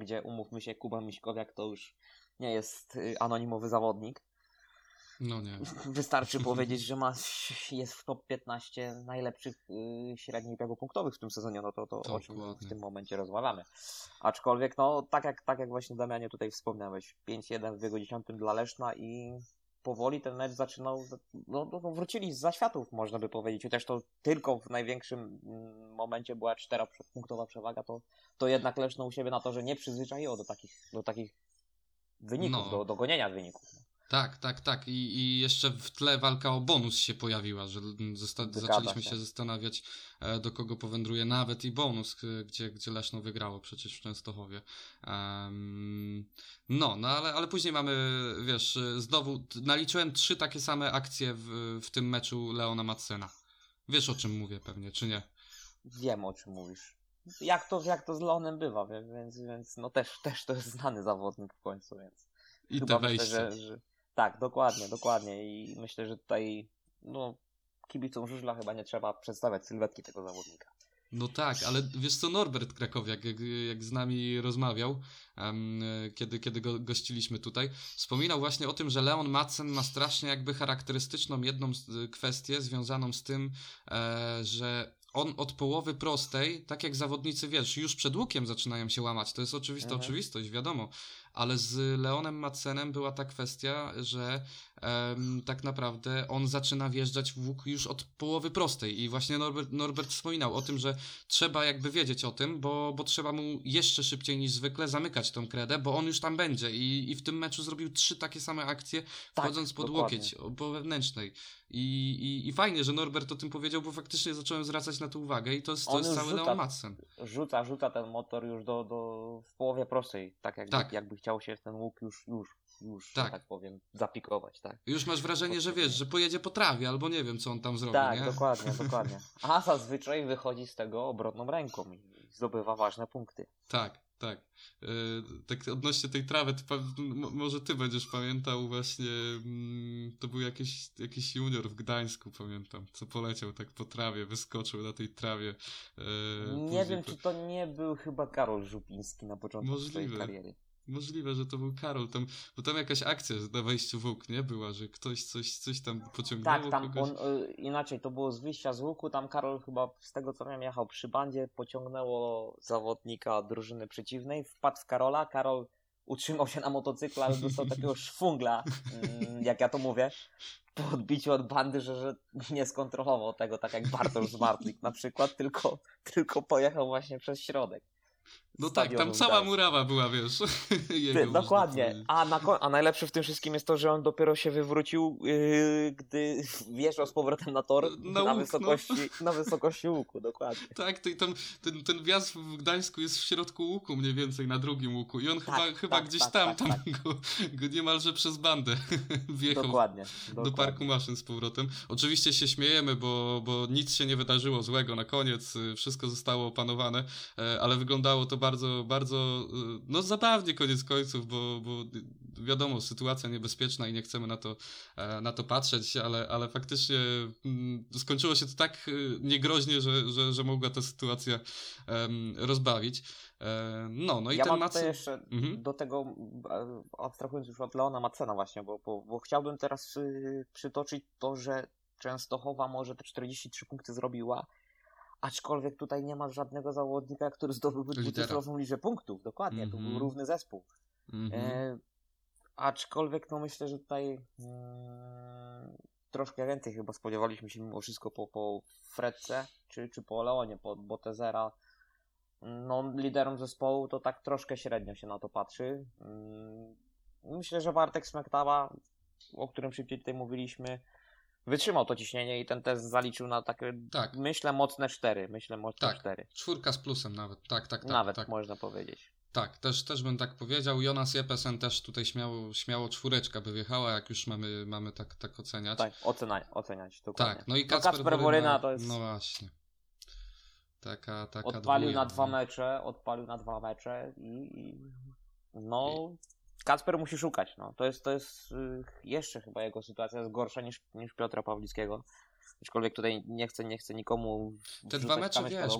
S2: gdzie umówmy się, Kuba Miśkowiak to już nie jest y, anonimowy zawodnik.
S1: No nie. (laughs)
S2: Wystarczy (laughs) powiedzieć, że ma, jest w top 15 najlepszych y, średnich biegu punktowych w tym sezonie, no to, to o czym w tym momencie rozmawiamy. Aczkolwiek, no tak jak, tak jak właśnie Damianie tutaj wspomniałeś, 5-1 w biegu 10 dla Leszna i powoli ten mecz zaczynał, no, no, no wrócili z zaświatów, można by powiedzieć, chociaż to tylko w największym mm, momencie była 4-punktowa przewaga, to, to jednak Leszno u siebie na to, że nie przyzwyczaiło do takich, do takich wyników,
S1: No.
S2: do, do gonienia wyników.
S1: Tak, tak, tak. I, I jeszcze w tle walka o bonus się pojawiła, że zosta- zaczęliśmy
S2: się.
S1: się zastanawiać, e, do kogo powędruje nawet i bonus, k- gdzie, gdzie Leszno wygrało przecież w Częstochowie. Em, no, no ale, ale później mamy, wiesz, e, znowu naliczyłem trzy takie same akcje w, w tym meczu Leona Madsena. Wiesz o czym mówię pewnie, czy nie?
S2: Wiem o czym mówisz. Jak to, jak to z Leonem bywa, więc, więc no też, też to jest znany zawodnik w końcu, więc
S1: I
S2: chyba
S1: te
S2: myślę,
S1: wejścia.
S2: że, że tak, dokładnie, dokładnie i myślę, że tutaj no kibicom żużla chyba nie trzeba przedstawiać sylwetki tego zawodnika.
S1: No tak, ale wiesz co, Norbert Krakowiak, jak, jak z nami rozmawiał, e, kiedy, kiedy go gościliśmy tutaj, wspominał właśnie o tym, że Leon Madsen ma strasznie jakby charakterystyczną jedną y, kwestię związaną z tym, e, że on od połowy prostej, tak jak zawodnicy, wiesz, już przed łukiem zaczynają się łamać, to jest oczywista
S2: Mhm.
S1: oczywistość, wiadomo, ale z Leonem Madsenem była ta kwestia, że em, tak naprawdę on zaczyna wjeżdżać w łuk już od połowy prostej i właśnie Norbert, Norbert wspominał o tym, że trzeba jakby wiedzieć o tym, bo, bo trzeba mu jeszcze szybciej niż zwykle zamykać tą kredę, bo on już tam będzie i, i w tym meczu zrobił trzy takie same akcje,
S2: Tak,
S1: wchodząc pod
S2: dokładnie.
S1: łokieć po wewnętrznej. I, i, I fajnie, że Norbert o tym powiedział, bo faktycznie zacząłem zwracać na to uwagę i to jest, to jest cały
S2: rzuca-
S1: Leon Madsen.
S2: Rzuca, rzuca ten motor już do, do w połowie prostej, tak jakby,
S1: Tak.
S2: jakby chciał się w ten łuk już, już, już,
S1: Tak.
S2: tak. powiem, zapikować, tak.
S1: Już masz wrażenie, że wiesz, że pojedzie po trawie, albo nie wiem, co on tam zrobi,
S2: Tak,
S1: nie?
S2: dokładnie, (laughs) dokładnie. A zazwyczaj wychodzi z tego obrotną ręką i zdobywa ważne punkty.
S1: Tak, tak. E, tak odnośnie tej trawy, może ty będziesz pamiętał właśnie, mm, to był jakiś, jakiś junior w Gdańsku, pamiętam, co poleciał tak po trawie, wyskoczył na tej trawie. e,
S2: Nie wiem,
S1: po-
S2: czy to nie był chyba Karol Żupiński na początku
S1: Możliwe.
S2: swojej kariery.
S1: Możliwe, że to był Karol, tam, bo tam jakaś akcja na wejściu w łuk, nie? Była, że ktoś coś, coś tam pociągnęło
S2: Tak, tam
S1: kogoś.
S2: on, y, inaczej, to było z wyjścia z łuku, tam Karol chyba z tego co wiem jechał przy bandzie, pociągnęło zawodnika drużyny przeciwnej, wpadł w Karola, Karol utrzymał się na motocyklu, ale dostał takiego (laughs) szwungla, mm, jak ja to mówię, po odbiciu od bandy, że, że nie skontrolował tego, tak jak Bartosz Zmartlik na przykład, tylko, tylko pojechał właśnie przez środek.
S1: No tak, tam cała murawa była, wiesz. (laughs)
S2: Ty, dokładnie. A, na, a najlepsze w tym wszystkim jest to, że on dopiero się wywrócił, yy, gdy (laughs) wjeżdżał z powrotem na tor
S1: Na
S2: na,
S1: łuk, no.
S2: wysokości, na wysokości łuku, dokładnie. (laughs)
S1: Tak, to tam, ten, ten wjazd w Gdańsku jest w środku łuku, mniej więcej na drugim łuku. I on chyba, chyba
S2: tak,
S1: gdzieś
S2: tak,
S1: tam,
S2: tak,
S1: tam Go, go niemalże przez bandę wjechał
S2: Dokładnie.
S1: do
S2: dokładnie.
S1: parku maszyn z powrotem. Oczywiście się śmiejemy, bo, bo nic się nie wydarzyło złego na koniec, y, wszystko zostało opanowane, e, ale wyglądało to bardzo, bardzo, y, no zabawnie koniec końców, bo, bo wiadomo, sytuacja niebezpieczna i nie chcemy na to, e, na to patrzeć, ale, ale faktycznie mm, skończyło się to tak y, niegroźnie, że, że, że mogła ta sytuacja rozbawić. E, No, no i
S2: ja
S1: ten
S2: mam tutaj jeszcze
S1: Mhm.
S2: do tego, abstrahując już od Leona Macena właśnie, bo, bo, bo chciałbym teraz y, przytoczyć to, że Częstochowa może te 43 punkty zrobiła, aczkolwiek tutaj nie ma żadnego zawodnika, który zdobyłby dwucyfrową liczbę punktów. Dokładnie, to był
S1: Mhm.
S2: równy zespół.
S1: Mhm.
S2: E, aczkolwiek no myślę, że tutaj mm, troszkę więcej chyba spodziewaliśmy się mimo wszystko po, po Fredce czy, czy po Leonie, po Botezera. No, liderom zespołu to tak troszkę średnio się na to patrzy. Mm, Myślę, że Bartek Smektała, o którym szybciej tutaj mówiliśmy, wytrzymał to ciśnienie i ten test zaliczył na takie,
S1: Tak.
S2: myślę, mocne cztery. Myślę, mocne
S1: Tak.
S2: cztery.
S1: Czwórka z plusem nawet, tak, tak, tak.
S2: Nawet
S1: tak.
S2: można powiedzieć.
S1: Tak, też, też bym tak powiedział. Jonas Jepesen też tutaj śmiało, śmiało czwóreczka by wjechała, jak już mamy, mamy tak, tak oceniać.
S2: Tak, oceniać, oceniać dokładnie.
S1: Tak, no i
S2: No,
S1: Kacper,
S2: Kacper Woryna to jest-
S1: No właśnie. Taka, taka
S2: Odpalił
S1: dwójka,
S2: na dwa
S1: no.
S2: mecze, odpalił na dwa mecze i, i no Kacper musi szukać, no. To jest, to jest y, jeszcze chyba jego sytuacja jest gorsza niż, niż Piotra Pawlickiego. Aczkolwiek tutaj nie chcę, nie chcę nikomu
S1: Te dwa mecze, wiesz.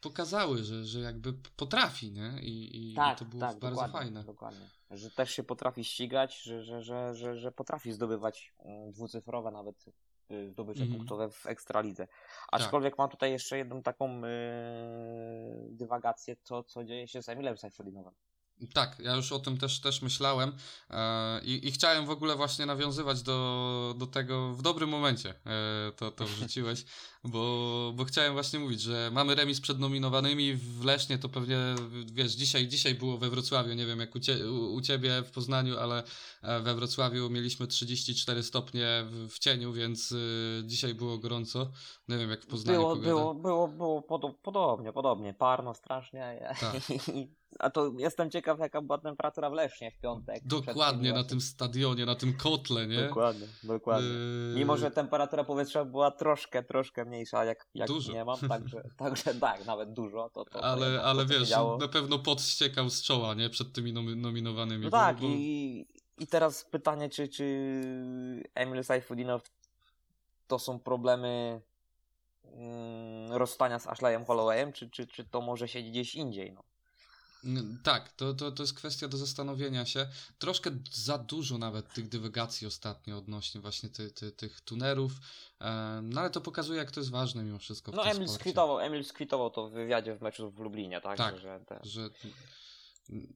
S1: Pokazały, że, że jakby potrafi, nie? I, i,
S2: Tak,
S1: to było
S2: tak,
S1: bardzo
S2: dokładnie,
S1: fajne.
S2: dokładnie. Że też się potrafi ścigać, że, że, że, że, że potrafi zdobywać mm, dwucyfrowe nawet y, zdobycze
S1: Mhm.
S2: punktowe w Ekstralidze. Aczkolwiek mam tutaj jeszcze jedną taką yy, dywagację, co, co dzieje się z Emilem Seyfudinowem.
S1: Tak, ja już o tym też, też myślałem e, i, i chciałem w ogóle właśnie nawiązywać do, do tego w dobrym momencie e, to, to wrzuciłeś, (laughs) bo, bo chciałem właśnie mówić, że mamy remis przed nominowanymi w Lesznie, to pewnie wiesz, dzisiaj, dzisiaj było we Wrocławiu, nie wiem jak u, cie, u, u Ciebie w Poznaniu, ale e, we Wrocławiu mieliśmy 34 stopnie w, w cieniu, więc y, dzisiaj było gorąco, nie wiem jak w Poznaniu
S2: Było,
S1: pogoda.
S2: było, było, było podo- podobnie, podobnie, parno strasznie.
S1: Tak. (laughs)
S2: A to jestem ciekaw, jaka była temperatura w Lesznie w piątek.
S1: Dokładnie, na tym stadionie, na tym kotle, nie?
S2: Dokładnie, dokładnie.
S1: Yy,
S2: Mimo, że temperatura powietrza była troszkę, troszkę mniejsza, jak, jak
S1: Dużo.
S2: nie mam, także, (laughs) także tak, nawet dużo. To, to,
S1: Ale, ale
S2: to, się
S1: wiesz, na pewno pot ściekał z czoła, nie? Przed tymi nomi- nominowanymi.
S2: No tak,
S1: bo-
S2: i, i teraz pytanie, czy, czy Emil Sajfudinow to są problemy mm, rozstania z Ashleyem Hollowayem, czy, czy, czy to może się gdzieś indziej? No.
S1: Tak, to, to, to jest kwestia do zastanowienia się. Troszkę za dużo nawet tych dywagacji ostatnio odnośnie właśnie ty, ty, tych tunerów. No ale to pokazuje, jak to jest ważne mimo wszystko.
S2: No Emil
S1: sporcie.
S2: skwitował, Emil skwitował to w wywiadzie w meczu w Lublinie, tak?
S1: Tak.
S2: Że, te...
S1: Że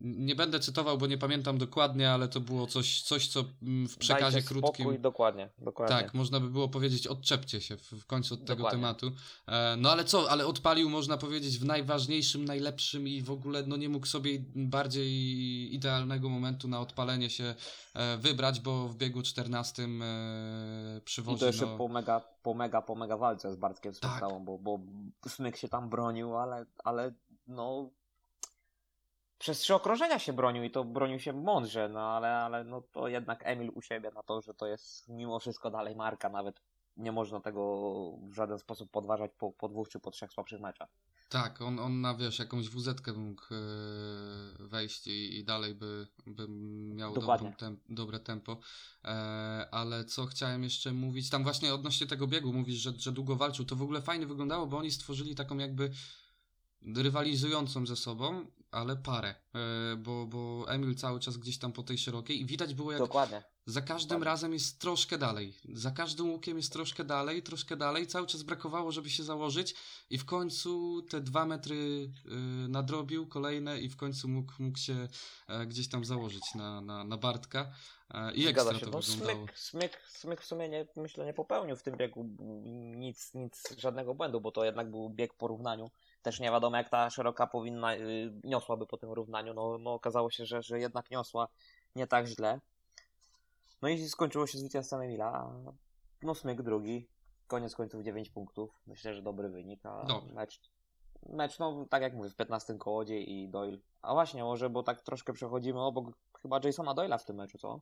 S1: nie będę cytował, bo nie pamiętam dokładnie, ale to było coś, coś co mm, w przekazie
S2: Dajcie
S1: krótkim.
S2: Spokój, dokładnie, dokładnie.
S1: Tak, można by było powiedzieć, odczepcie się w, końcu od tego
S2: Dokładnie.
S1: tematu. E, no ale co, ale odpalił, można powiedzieć, w najważniejszym, najlepszym i w ogóle no nie mógł sobie bardziej idealnego momentu na odpalenie się e, wybrać, bo w biegu 14 e,
S2: I
S1: przywozi
S2: to jeszcze
S1: no,
S2: po mega, po mega, po mega walce z Bartkiem
S1: Tak.
S2: Smektałą, bo, bo Smyk się tam bronił, ale, ale no przez trzy okrążenia się bronił i to bronił się mądrze, no ale, ale no to jednak Emil u siebie na to, że to jest mimo wszystko dalej marka, nawet nie można tego w żaden sposób podważać po, po dwóch czy po trzech słabszych meczach.
S1: Tak, on, on na wiesz, jakąś wuzetkę mógł e, wejść i, i dalej by, by miał tem, dobre tempo. E, ale co chciałem jeszcze mówić, tam właśnie odnośnie tego biegu mówisz, że, że długo walczył, to w ogóle fajnie wyglądało, bo oni stworzyli taką jakby rywalizującą ze sobą, ale parę, e, bo, bo Emil cały czas gdzieś tam po tej szerokiej i widać było jak
S2: Dokładnie.
S1: za każdym
S2: Dokładnie.
S1: razem jest troszkę dalej, za każdym łukiem jest troszkę dalej, troszkę dalej, cały czas brakowało, żeby się założyć i w końcu te dwa metry y, nadrobił kolejne i w końcu mógł, mógł się e, gdzieś tam założyć na, na, na Bartka e, i ekstra
S2: Zgadza się.
S1: to
S2: No,
S1: wyglądało.
S2: smyk, smyk, smyk w sumie nie, myślę nie popełnił w tym biegu nic, nic, żadnego błędu, bo to jednak był bieg po równaniu. Też nie wiadomo jak ta szeroka powinna, y, niosłaby po tym równaniu. No, no okazało się, że, że jednak niosła nie tak źle. No i skończyło się zwycięstwem Emila. No smyk drugi. Koniec końców 9 punktów. Myślę, że dobry wynik. A
S1: Dobry.
S2: mecz, mecz, no tak jak mówię, w 15 kołodzie i Doyle. A właśnie, może, bo tak troszkę przechodzimy obok chyba Jasona Doyla w tym meczu, co?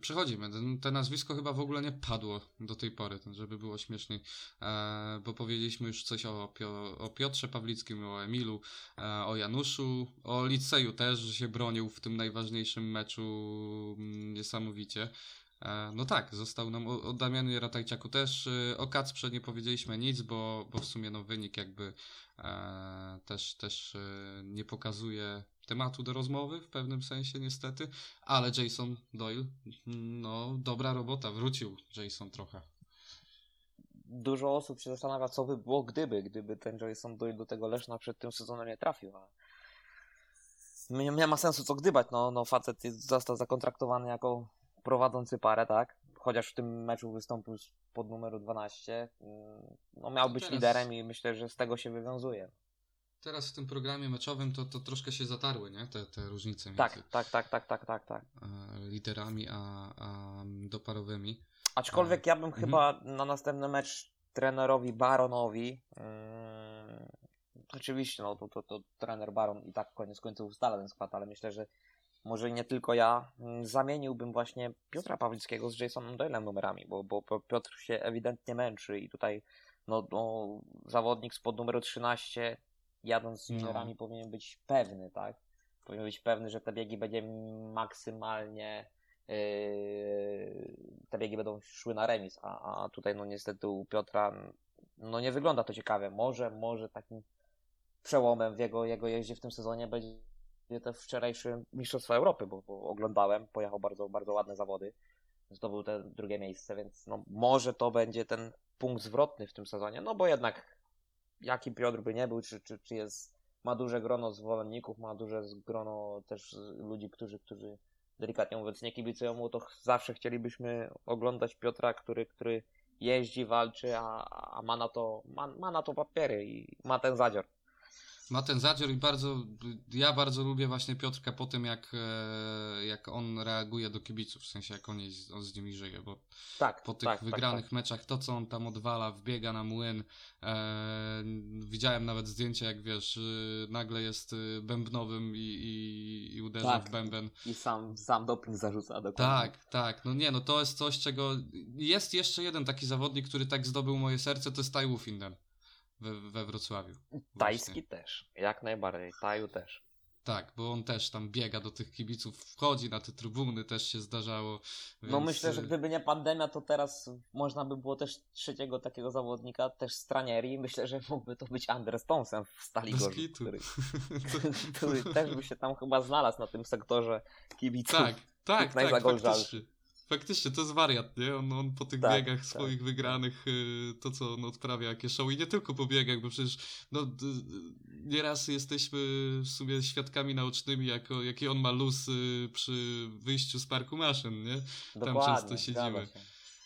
S1: Przechodzimy. To nazwisko chyba w ogóle nie padło do tej pory, żeby było śmieszniej, e, bo powiedzieliśmy już coś o, Pio, o Piotrze Pawlickim, o Emilu, e, o Januszu, o Liceju też, że się bronił w tym najważniejszym meczu mm, niesamowicie. E, no tak, został nam o, Damianie Ratajczaku też. E, o Kacprze nie powiedzieliśmy nic, bo, bo w sumie no, wynik jakby też, też e, nie pokazuje tematu do rozmowy w pewnym sensie niestety, ale Jason Doyle, no dobra robota, wrócił Jason trochę.
S2: dużo osób się zastanawia, co by było gdyby, gdyby ten Jason Doyle do tego Leszna przed tym sezonem nie trafił. Nie, nie ma sensu co gdybać, no, no facet jest, został zakontraktowany jako prowadzący parę, tak? Chociaż w tym meczu wystąpił pod numeru 12. mm, No miał być
S1: teraz-
S2: liderem i myślę, że z tego się wywiązuje.
S1: Teraz w tym programie meczowym to, to troszkę się zatarły, nie? Te, te różnice między
S2: Tak, tak, tak, tak, tak, tak, tak.
S1: e, liderami a, a doparowymi.
S2: Aczkolwiek ja bym
S1: Mhm.
S2: chyba na następny mecz trenerowi Baronowi. mm, oczywiście, no to, to, to trener Baron i tak koniec końców ustala ten skład, ale myślę, że może nie tylko ja mm, zamieniłbym właśnie Piotra Pawlickiego z Jasonem Doylem numerami, bo, bo bo Piotr się ewidentnie męczy i tutaj no, no, zawodnik spod numeru 13 jadąc z
S1: No.
S2: juniorami powinien być pewny, tak? Powinien być pewny, że te biegi będzie maksymalnie yy, te biegi będą szły na remis, a, a tutaj no niestety u Piotra no nie wygląda to ciekawie. Może, może takim przełomem w jego, jego jeździe w tym sezonie będzie te wczorajsze Mistrzostwa Europy, bo, bo oglądałem, pojechał bardzo, bardzo ładne zawody, zdobył te drugie miejsce, więc no może to będzie ten punkt zwrotny w tym sezonie, no bo jednak jaki Piotr by nie był, czy, czy, czy jest, ma duże grono zwolenników, ma duże grono też ludzi, którzy, którzy delikatnie mówiąc nie kibicują mu, to zawsze chcielibyśmy oglądać Piotra, który, który jeździ, walczy, a, a ma na to, ma, ma na to papiery i ma ten zadzior.
S1: Ma ten zadzior i bardzo, ja bardzo lubię właśnie Piotrka po tym, jak, e, jak on reaguje do kibiców, w sensie jak on, jest, on z nimi żyje, bo
S2: Tak,
S1: po tych
S2: tak, tak,
S1: wygranych
S2: tak.
S1: meczach, to co on tam odwala, wbiega na młyn. E, widziałem nawet zdjęcie, jak wiesz, y, nagle jest y, bębnowym i, i, i uderza
S2: Tak.
S1: w bęben.
S2: I sam, sam doping zarzuca dokładnie.
S1: Tak, tak. No nie, no to jest coś, czego. Jest jeszcze jeden taki zawodnik, który tak zdobył moje serce, to jest Tai Wufinden we, we Wrocławiu.
S2: Tajski
S1: Właśnie.
S2: też, jak najbardziej, Taju też.
S1: Tak, bo on też tam biega do tych kibiców, wchodzi na te trybuny, też się zdarzało.
S2: No
S1: więc,
S2: myślę, że
S1: y,
S2: gdyby nie pandemia, to teraz można by było też trzeciego takiego zawodnika, też z Tranieri. Myślę, że mógłby to być Anders Thompson w Stali Gorzów, który, (laughs) (laughs) który też by się tam chyba znalazł na tym sektorze kibiców.
S1: Tak, tak, tak,
S2: najzagolżalszy.
S1: Faktycznie. To jest wariat, nie? On, on po tych
S2: Tak,
S1: biegach
S2: tak.
S1: swoich wygranych, y, to co on odprawia, jakie show i nie tylko po biegach, bo przecież no, nieraz jesteśmy w sumie świadkami naocznymi, jako, jaki on ma luz y, przy wyjściu z parku maszyn, nie?
S2: Dokładnie,
S1: często siedzimy.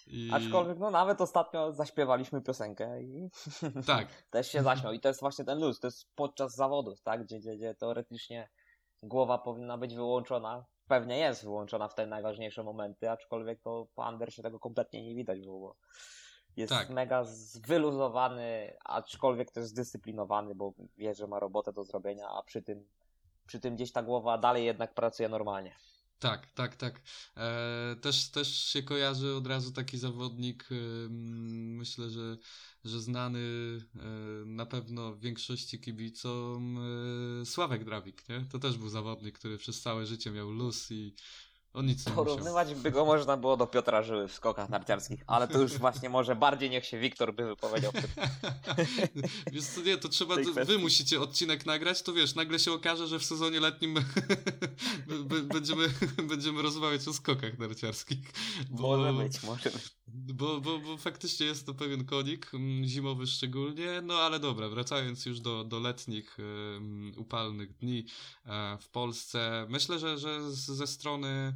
S1: I...
S2: Aczkolwiek, no nawet ostatnio zaśpiewaliśmy piosenkę i (laughs)
S1: Tak,
S2: też się zaśmiał. I to jest właśnie ten luz, to jest podczas zawodów, tak? Gdzie, gdzie, gdzie teoretycznie głowa powinna być wyłączona. Pewnie jest wyłączona w te najważniejsze momenty, aczkolwiek to po Andersie tego kompletnie nie widać było. Jest
S1: Tak.
S2: mega wyluzowany, aczkolwiek też zdyscyplinowany, bo wie, że ma robotę do zrobienia, a przy tym, przy tym gdzieś ta głowa dalej jednak pracuje normalnie.
S1: Tak, tak, tak. E, też, też się kojarzy od razu taki zawodnik, ym, myślę, że, że znany e, na pewno większości kibicom, e, Sławek Drawik, nie? To też był zawodnik, który przez całe życie miał luz i On nic nie
S2: Porównywać by go można było do Piotra Żyły w skokach narciarskich, ale to już właśnie może bardziej niech się Wiktor by wypowiedział. (laughs)
S1: Wiesz co, nie, to trzeba, to wy musicie odcinek nagrać, to wiesz, nagle się okaże, że w sezonie letnim (laughs) będziemy, (laughs) będziemy rozmawiać o skokach narciarskich.
S2: Bo, może być, może być.
S1: Bo, bo, bo faktycznie jest to pewien konik, mm, zimowy szczególnie, no ale dobra, wracając już do, do letnich, um, upalnych dni uh, w Polsce, myślę, że, że ze strony E,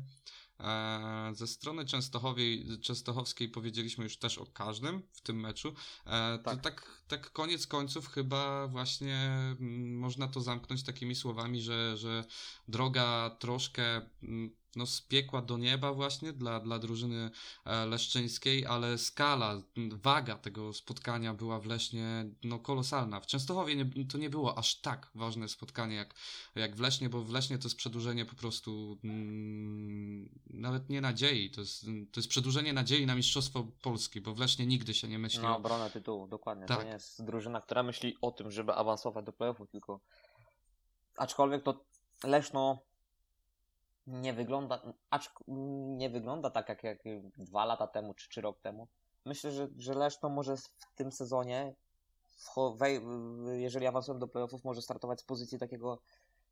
S1: ze strony Częstochowskiej powiedzieliśmy już też o każdym w tym meczu. E, tak. tak, tak koniec końców chyba właśnie mm, można to zamknąć takimi słowami, że, że droga troszkę mm, no, z piekła do nieba właśnie dla, dla drużyny e, leszczyńskiej, ale skala, waga tego spotkania była w Lesznie no, kolosalna. W Częstochowie nie, to nie było aż tak ważne spotkanie jak, jak w Lesznie, bo w Lesznie to jest przedłużenie po prostu mm, nawet nie nadziei, to jest, to jest przedłużenie nadziei na Mistrzostwo Polski, bo w Lesznie nigdy się nie myśli
S2: Na obronę tytułu, dokładnie. Tak. To nie jest drużyna, która myśli o tym, żeby awansować do playoffów, tylko aczkolwiek to Leszno nie wygląda, acz nie wygląda tak jak, jak dwa lata temu czy, czy rok temu. Myślę, że, że Leszno może w tym sezonie, jeżeli awansują do playoffów, może startować z pozycji takiego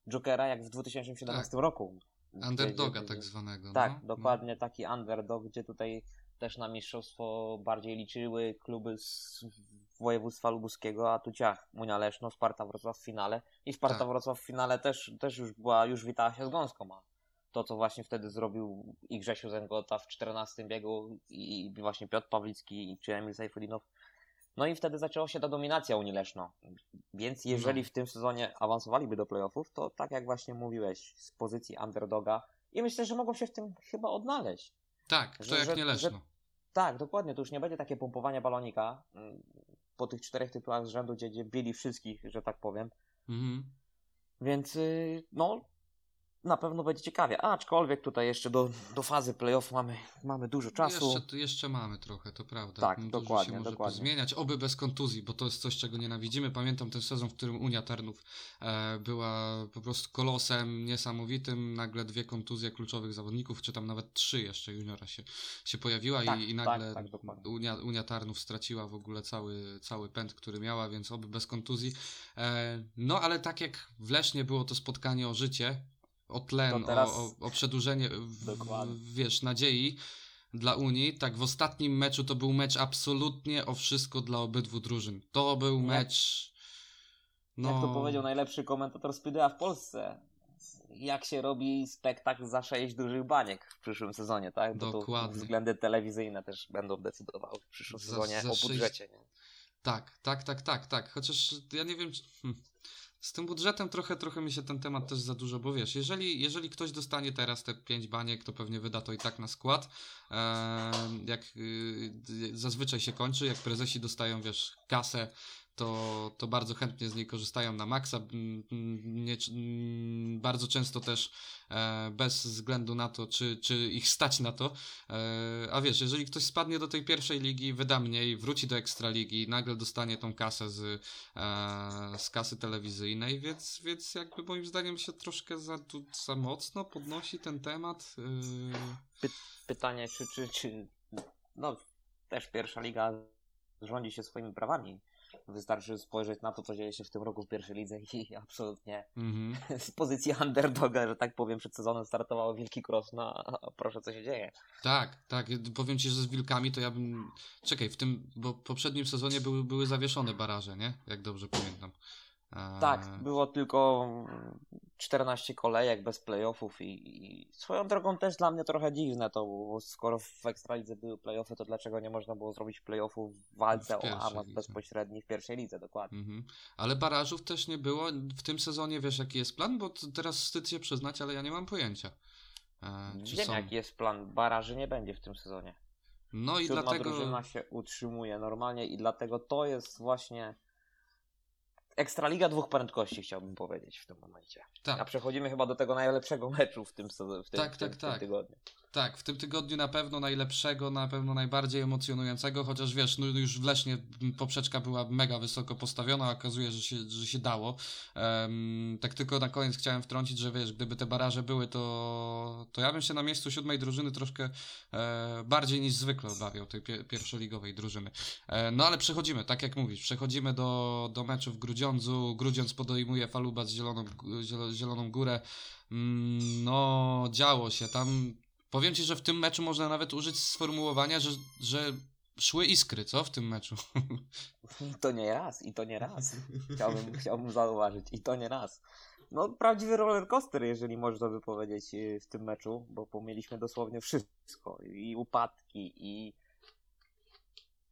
S2: jokera jak w 2017 tak. roku.
S1: Underdoga gdzie, tak zwanego.
S2: Tak, no. dokładnie no. taki underdog, gdzie tutaj też na mistrzostwo bardziej liczyły kluby z województwa lubuskiego, a tu ciach, Unia Leszno, Sparta Wrocław w finale i Sparta tak. Wrocław w finale też, też już była, już witała się z gąską, a to, co właśnie wtedy zrobił i Grzesiu Zengota w 14 biegu i właśnie Piotr Pawlicki czy Emil Sejfudinow. No i wtedy zaczęła się ta dominacja Unii Leszno. Więc jeżeli no. w tym sezonie awansowaliby do playoffów, to tak jak właśnie mówiłeś, z pozycji underdoga i myślę, że mogą się w tym chyba odnaleźć.
S1: Tak, że, to jak że, nie Leszno. Że,
S2: tak, dokładnie. To już nie będzie takie pompowanie balonika mm, po tych czterech tytułach z rzędu, gdzie, gdzie bili wszystkich, że tak powiem. Mhm. Więc y, no, na pewno będzie ciekawie. Aczkolwiek tutaj jeszcze do, do fazy playoff mamy, mamy dużo czasu.
S1: Jeszcze, jeszcze mamy trochę, to prawda.
S2: Tak, dużo dokładnie.
S1: się
S2: może dokładnie.
S1: zmieniać, oby bez kontuzji, bo to jest coś, czego nienawidzimy. Pamiętam ten sezon, w którym Unia Tarnów e, była po prostu kolosem niesamowitym. Nagle dwie kontuzje kluczowych zawodników, czy tam nawet trzy jeszcze juniora się, się pojawiła tak, i, i, nagle tak, tak, Unia, Unia Tarnów straciła w ogóle cały, cały pęd, który miała, więc oby bez kontuzji. E, no ale tak jak w Lesznie było to spotkanie o życie, o tlen, teraz... o, o, przedłużenie, w, wiesz, nadziei dla Unii. Tak, w ostatnim meczu to był mecz absolutnie o wszystko dla obydwu drużyn. To był mecz.
S2: No... Jak to powiedział najlepszy komentator Speedwaya w Polsce. Jak się robi spektakl za sześć dużych baniek w przyszłym sezonie, tak? Bo Dokładnie. to względy telewizyjne też będą decydowały w przyszłym za, sezonie za o budżecie. Nie?
S1: Tak, tak, tak, tak, tak. Chociaż ja nie wiem. Czy... Z tym budżetem trochę, trochę mi się ten temat też za dużo, bo wiesz, jeżeli, jeżeli ktoś dostanie teraz te pięć baniek, to pewnie wyda to i tak na skład. E, jak y, zazwyczaj się kończy, jak prezesi dostają, wiesz, kasę to, to bardzo chętnie z niej korzystają na maksa. Nie, bardzo często też e, bez względu na to, czy, czy ich stać na to. E, a wiesz, jeżeli ktoś spadnie do tej pierwszej ligi, wyda mniej, wróci do ekstraligi, nagle dostanie tą kasę z, e, z kasy telewizyjnej, więc, więc jakby moim zdaniem się troszkę za, za mocno podnosi ten temat.
S2: Py pytanie, czy, czy, czy no też pierwsza liga rządzi się swoimi prawami Wystarczy spojrzeć na to, co dzieje się w tym roku w pierwszej lidze i (laughs) absolutnie mm -hmm. (laughs) z pozycji underdoga, że tak powiem, przed sezonem startowało Wilki Cross, no proszę, co się dzieje.
S1: Tak, tak. Powiem Ci, że z Wilkami to ja bym... Czekaj, w tym, bo w poprzednim sezonie były, były zawieszone baraże, nie? Jak dobrze pamiętam.
S2: Tak, było tylko 14 kolejek bez playoffów i, i, swoją drogą też dla mnie trochę dziwne to, bo skoro w Ekstralidze były playoffy, to dlaczego nie można było zrobić playoffów w walce w o awans bezpośredni w pierwszej lidze, dokładnie. Mhm.
S1: Ale barażów też nie było. W tym sezonie wiesz jaki jest plan? Bo teraz wstyd się przyznać, ale ja nie mam pojęcia.
S2: E, Wiem są... jaki jest plan. Baraży nie będzie w tym sezonie. No i Siódma dlatego... drużyna się utrzymuje normalnie i dlatego to jest właśnie Ekstraliga dwóch prędkości, chciałbym powiedzieć w tym momencie. Tak. A przechodzimy chyba do tego najlepszego meczu w tym, w tym, tak, w tym, tak, w tym tak. tygodniu.
S1: Tak, w tym tygodniu na pewno najlepszego, na pewno najbardziej emocjonującego, chociaż wiesz, no już w Lesznie poprzeczka była mega wysoko postawiona, okazuje, że się, że się dało. Um, tak tylko na koniec chciałem wtrącić, że wiesz, gdyby te baraże były, to, to ja bym się na miejscu siódmej drużyny troszkę e, bardziej niż zwykle obawiał tej pie, pierwszoligowej drużyny. E, no ale przechodzimy, tak jak mówisz, przechodzimy do, do meczu w Grudziądzu. Grudziądz podejmuje Faluba z Zieloną, Zieloną Górę. Mm, no, działo się tam Powiem ci, że w tym meczu można nawet użyć sformułowania, że, że szły iskry, co w tym meczu? (laughs)
S2: To nie raz, i to nie raz. Chciałbym, chciałbym zauważyć, i to nie raz. No, prawdziwy roller coaster, jeżeli można by powiedzieć, y, w tym meczu, bo pomieliśmy dosłownie wszystko. I upadki, i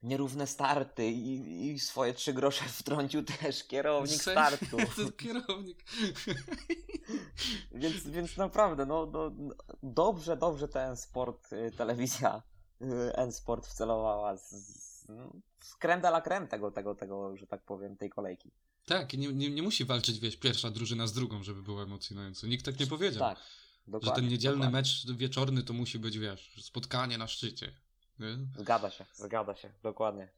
S2: nierówne starty, i, i swoje trzy grosze wtrącił też kierownik startu. (laughs)
S1: kierownik. (laughs)
S2: więc, więc naprawdę, no, no, dobrze, dobrze ten sport, y, telewizja y, N-Sport wcelowała z, z creme de la creme tego, tego, tego, że tak powiem, tej kolejki.
S1: Tak, nie, nie, nie musi walczyć, wiesz, pierwsza drużyna z drugą, żeby było emocjonujące. Nikt tak nie powiedział. Tak. Dokładnie, że ten niedzielny dokładnie. mecz wieczorny to musi być, wiesz, spotkanie na szczycie. Nie?
S2: Zgadza się, zgadza się, dokładnie.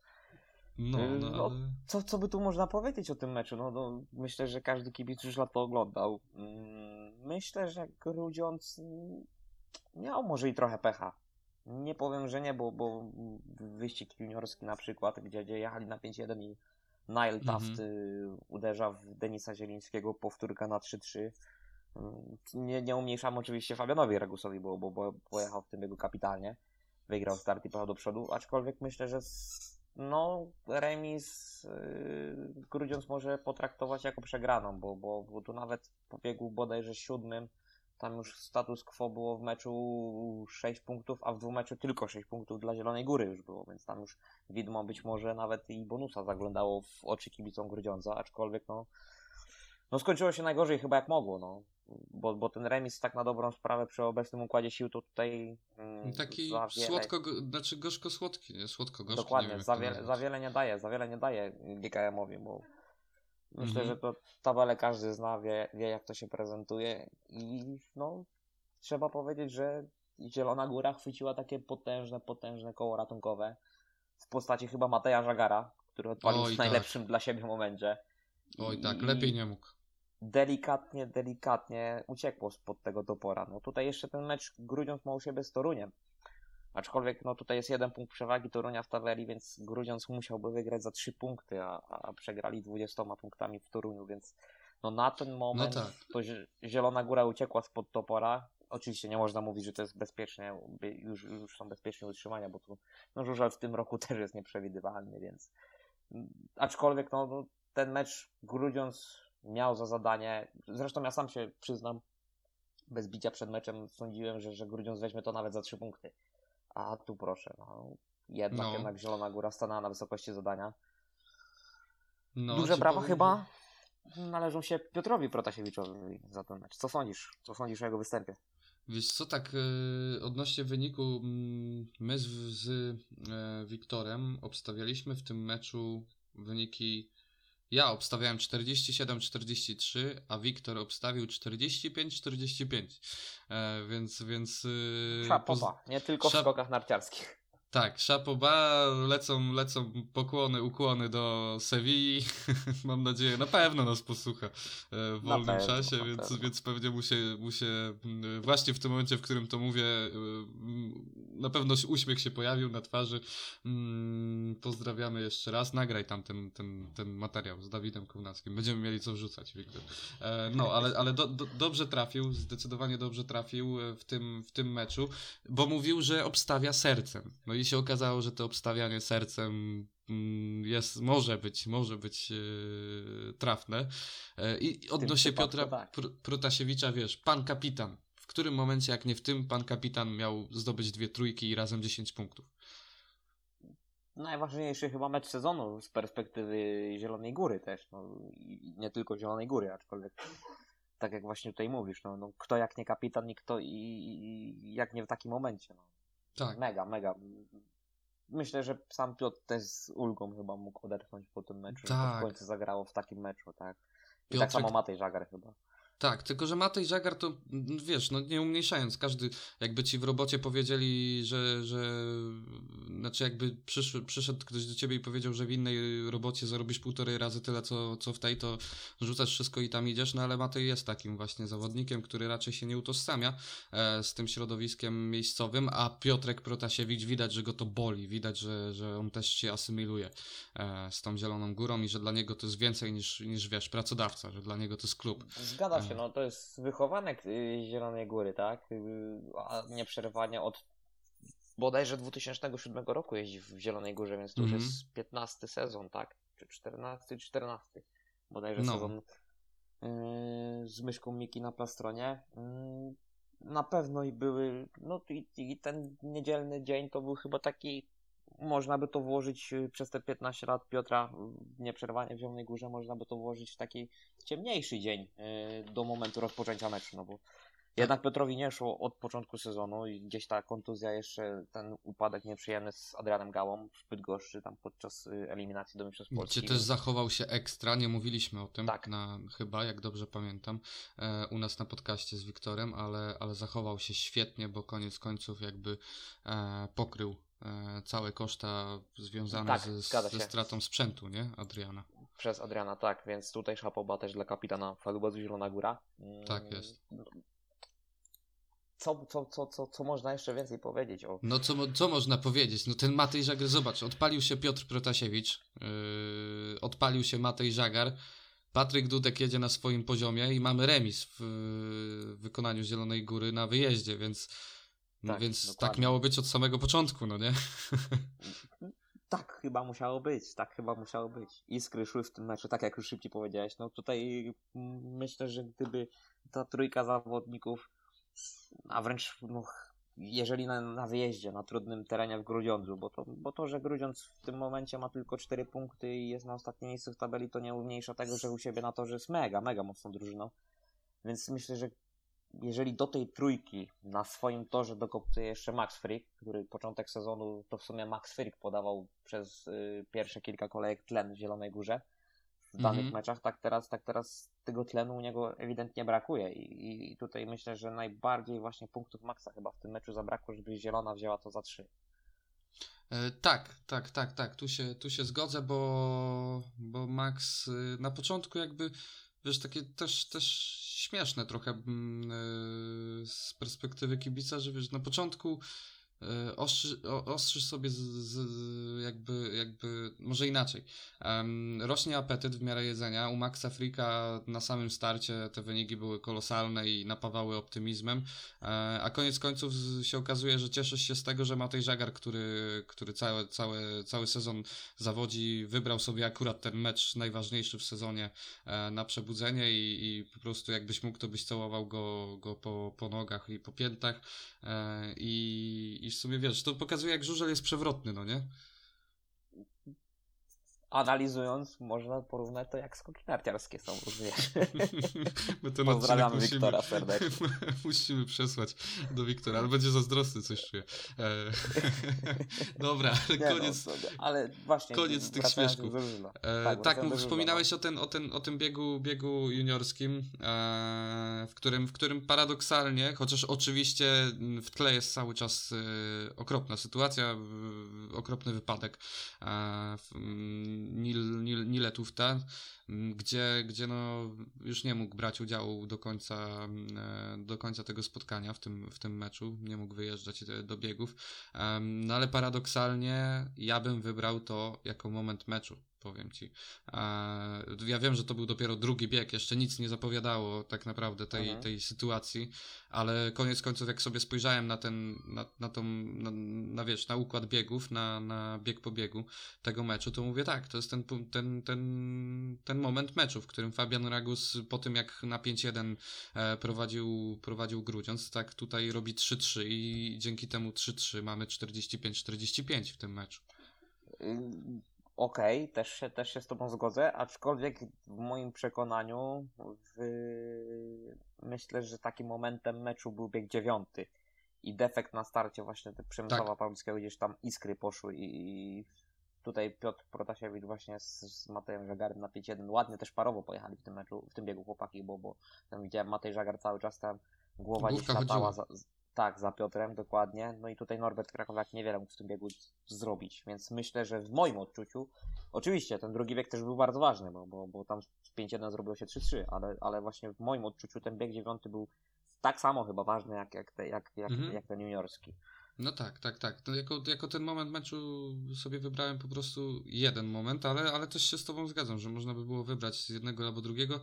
S2: No, y, no, no co, co by tu można powiedzieć o tym meczu? No, no, myślę, że każdy kibic już lat to oglądał. Mm, myślę, że Grudziądz miał może i trochę pecha. Nie powiem, że nie, bo, bo wyścig juniorski na przykład, gdzie, gdzie jechali na 5-1 i Nile Taft mhm. uderza w Denisa Zielińskiego, powtórka na 3-3. Mm, nie, nie umniejszam oczywiście Fabianowi Regusowi, bo, bo, bo pojechał w tym biegu kapitalnie. Wygrał start i pojechał do przodu, aczkolwiek myślę, że no, remis yy, Grudziądz może potraktować jako przegraną, bo, bo, bo tu nawet po biegu bodajże siódmym tam już status quo było w meczu 6 punktów, a w dwóch meczu tylko 6 punktów dla Zielonej Góry już było, więc tam już widmo być może nawet i bonusa zaglądało w oczy kibicom Grudziądza, aczkolwiek no, no skończyło się najgorzej chyba jak mogło, no. Bo, bo ten remis tak na dobrą sprawę przy obecnym układzie sił to tutaj...
S1: Mm, Taki słodko, znaczy gorzko-słodki, nie? Słodko-gorzki.
S2: Dokładnie, wiem, za, wiele, za wiele nie daje, za wiele nie daje GKM-owi, bo myślę, mhm. że to tabelę każdy zna, wie, wie jak to się prezentuje i no trzeba powiedzieć, że Zielona Góra chwyciła takie potężne, potężne koło ratunkowe w postaci chyba Mateja Żagara, który odpalił Oj, w najlepszym tak. dla siebie momencie.
S1: Oj tak, lepiej nie mógł
S2: delikatnie, delikatnie uciekło spod tego topora. No tutaj jeszcze ten mecz Grudziądz ma u siebie z Toruniem. Aczkolwiek no tutaj jest jeden punkt przewagi Torunia w tabeli, więc Grudziądz musiałby wygrać za trzy punkty, a, a przegrali 20 punktami w Toruniu, więc no na ten moment no tak. to Zielona Góra uciekła spod topora. Oczywiście nie można mówić, że to jest bezpiecznie, już, już są bezpieczne utrzymania, bo tu no, żużel w tym roku (laughs) też jest nieprzewidywalny, więc aczkolwiek no, no ten mecz Grudziądz miał za zadanie, zresztą ja sam się przyznam, bez bicia przed meczem sądziłem, że, że Grudziądz weźmie to nawet za trzy punkty. A tu proszę, no, jednak, no. jednak Zielona Góra stanęła na wysokości zadania. No, Duże brawa powiem... chyba należą się Piotrowi Protasiewiczowi za ten mecz. Co sądzisz? Co sądzisz o jego występie?
S1: Wiesz co, tak yy, odnośnie wyniku, yy, my z, z yy, Wiktorem obstawialiśmy w tym meczu wyniki ja obstawiałem 47-43, a Wiktor obstawił 45-45. E, więc, więc.
S2: Yy, Szapoba, nie tylko w skokach narciarskich.
S1: Tak, Szapoba, lecą, lecą pokłony, ukłony do Sewilli. (laughs) Mam nadzieję, na pewno nas posłucha e, w wolnym pewno, czasie, więc, pewno. więc pewnie mu się, mu się mm, właśnie w tym momencie, w którym to mówię, e, mm, na pewno uśmiech się pojawił na twarzy. Mm, pozdrawiamy jeszcze raz. Nagraj tam ten, ten, ten materiał z Dawidem Kownackim. Będziemy mieli co wrzucać, Wiktor. E, no, ale, ale do, do, dobrze trafił, zdecydowanie dobrze trafił w tym, w tym meczu, bo mówił, że obstawia sercem. No i się okazało, że to obstawianie sercem mm, jest, może być, może być yy, trafne. Yy, I odnośnie Piotra tak. Pr Protasiewicza, wiesz, pan kapitan. W którym momencie, jak nie w tym, pan kapitan miał zdobyć dwie trójki i razem 10 punktów?
S2: Najważniejszy chyba mecz sezonu z perspektywy Zielonej Góry też. No, i nie tylko Zielonej Góry, aczkolwiek tak jak właśnie tutaj mówisz, no, no kto jak nie kapitan i kto i, i jak nie w takim momencie. No. Tak. Mega, mega. Myślę, że sam Piotr też z ulgą chyba mógł odetchnąć po tym meczu. Tak. W końcu zagrało w takim meczu, tak. I tak Piotrek... tak samo Matej Żagar chyba.
S1: Tak, tylko że Matej Żagar to, wiesz, no nie umniejszając, każdy, jakby ci w robocie powiedzieli, że, że znaczy jakby przyszł, przyszedł ktoś do ciebie i powiedział, że w innej robocie zarobisz półtorej razy tyle, co, co w tej, to rzucasz wszystko i tam idziesz, no ale Matej jest takim właśnie zawodnikiem, który raczej się nie utożsamia e, z tym środowiskiem miejscowym, a Piotrek Protasiewicz widać, że go to boli, widać, że, że on też się asymiluje e, z tą Zieloną Górą i że dla niego to jest więcej niż, niż wiesz, pracodawca, że dla niego to jest klub.
S2: Zgadza się, no to jest wychowanek y, Zielonej Góry, tak? Y, A nieprzerwanie od bodajże 2007 roku jeździ w Zielonej Górze, więc to już
S1: Mhm.
S2: jest 15 sezon, tak? Czy 14, 14. Bodajże
S1: No.
S2: sezon yy, z myszką Miki na plastronie. Yy, na pewno i były, no i, i ten niedzielny dzień to był chyba taki, można by to włożyć y, przez te 15 lat Piotra y, nieprzerwanie w Zielonej Górze, można by to włożyć w taki ciemniejszy dzień yy, do momentu rozpoczęcia meczu, no bo jednak Piotrowi nie szło od początku sezonu i gdzieś ta kontuzja jeszcze, ten upadek nieprzyjemny z Adrianem Gałą w Bydgoszczy tam podczas y, eliminacji do Mistrzostw Polski.
S1: Gdzie też zachował się ekstra, nie mówiliśmy o tym,
S2: Tak.
S1: na, chyba, jak dobrze pamiętam, e, u nas na podcaście z Wiktorem, ale, ale zachował się świetnie, bo koniec końców jakby e, pokrył całe koszta związane
S2: Tak,
S1: ze, ze stratą sprzętu, nie, Adriana?
S2: Przez Adriana, tak, więc tutaj szapoba też dla kapitana Falubazu Zielona Góra. Mm,
S1: Tak jest.
S2: Co, co, co, co, co można jeszcze więcej powiedzieć o...
S1: No co, co można powiedzieć? No ten Matej Żagar, zobacz, odpalił się Piotr Protasiewicz, yy, odpalił się Matej Żagar, Patryk Dudek jedzie na swoim poziomie i mamy remis w, w wykonaniu Zielonej Góry na wyjeździe, więc, no
S2: Tak,
S1: więc tak
S2: dokładnie.
S1: miało być od samego początku, no nie? (laughs)
S2: Tak chyba musiało być, tak chyba musiało być. Iskry szły w tym meczu, tak jak już szybciej powiedziałeś. No tutaj myślę, że gdyby ta trójka zawodników, a wręcz no, jeżeli na, na wyjeździe, na trudnym terenie w Grudziądzu, bo to, bo to, że Grudziądz w tym momencie ma tylko 4 punkty i jest na ostatnim miejscu w tabeli, to nie umniejsza tego, że u siebie na to, że jest mega, mega mocną drużyną. Więc myślę, że jeżeli do tej trójki na swoim torze dokoptuje jeszcze Max Frick, który początek sezonu to w sumie Max Frick podawał przez y, pierwsze kilka kolejek tlen w Zielonej Górze w danych
S1: Mhm.
S2: meczach, tak teraz, tak teraz tego tlenu u niego ewidentnie brakuje I, i, i tutaj myślę, że najbardziej właśnie punktów Maxa chyba w tym meczu zabrakło, żeby Zielona wzięła to za trzy.
S1: E, tak, tak, tak, tak, tu się, tu się zgodzę, bo, bo Max y, na początku jakby, wiesz, takie też, też śmieszne trochę mm, y, z perspektywy kibica, że wiesz, na początku ostrzy, o- ostrzysz sobie z, z, jakby, jakby, może inaczej, Em, rośnie apetyt w miarę jedzenia, u Maxa Frika na samym starcie te wyniki były kolosalne i napawały optymizmem, E, A koniec końców się okazuje, że cieszysz się z tego, że Matej Żagar, który, który cały, cały, cały sezon zawodzi, wybrał sobie akurat ten mecz najważniejszy w sezonie e, na przebudzenie i, i po prostu jakbyś mógł, to byś całował go, go po, po nogach i po piętach. E, I, I w sumie wiesz, to pokazuje, jak żużel jest przewrotny, no nie?
S2: Analizując, można porównać to jak skoki narciarskie są, rozumiesz? (laughs)
S1: My ten
S2: Pozdrawiamy
S1: odcinek
S2: Wiktora serdecznie. (laughs)
S1: musimy przesłać do Wiktora, ale będzie zazdrosny, coś czuję. E, (laughs) Dobra, ale
S2: Nie
S1: koniec,
S2: no, ale właśnie.
S1: koniec tych śmieszków.
S2: żużla.
S1: E, tak, mów,
S2: żużla,
S1: wspominałeś o, ten, o, ten, o tym biegu, biegu juniorskim, e, w, którym, w którym paradoksalnie, chociaż oczywiście w tle jest cały czas e, okropna sytuacja, okropny wypadek e, w, Nil, Nil, Niletówta, m, gdzie, gdzie no, już nie mógł brać udziału do końca, mm, e, do końca tego spotkania w tym, w tym meczu, nie mógł wyjeżdżać e, do biegów. No ale paradoksalnie ja bym wybrał to jako moment meczu, powiem ci. E, Ja wiem, że to był dopiero drugi bieg, jeszcze nic nie zapowiadało tak naprawdę tej,
S2: Mhm.
S1: tej sytuacji, ale koniec końców jak sobie spojrzałem na ten, na, na tą, na, na wiesz, na układ biegów, na, na bieg po biegu tego meczu, to mówię tak, to jest ten, ten, ten, ten moment meczu, w którym Fabian Ragus po tym jak na 5-1 e, prowadził, prowadził Grudziądz, tak tutaj robi 3-3 i dzięki temu 3-3 mamy 45-45 w tym meczu.
S2: Okej, też, się, też się z Tobą zgodzę, aczkolwiek w moim przekonaniu w... myślę, że takim momentem meczu był bieg dziewiąty i defekt na starcie właśnie te Przemysława Pawlickiego gdzieś tam iskry poszły i tutaj Piotr Protasiewicz właśnie z, z Matejem Żagarem na 5-1 ładnie też parowo pojechali w tym meczu, w tym biegu chłopaki, bo, bo tam widziałem Matej Żagar cały czas tam głowa gdzieś
S1: Główka
S2: latała
S1: chodziła.
S2: za, tak, za Piotrem, dokładnie. No i tutaj Norbert Krakowiak niewiele mógł w tym biegu zrobić, więc myślę, że w moim odczuciu, oczywiście ten drugi bieg też był bardzo ważny, bo, bo, bo tam z 5-1 zrobiło się 3-3, ale, ale właśnie w moim odczuciu ten bieg dziewiąty był tak samo chyba ważny jak, jak, te, jak, jak,
S1: Mhm.
S2: jak ten juniorski.
S1: No tak, tak, tak. To jako, jako ten moment meczu sobie wybrałem po prostu jeden moment, ale, ale też się z Tobą zgadzam, że można by było wybrać z jednego albo drugiego.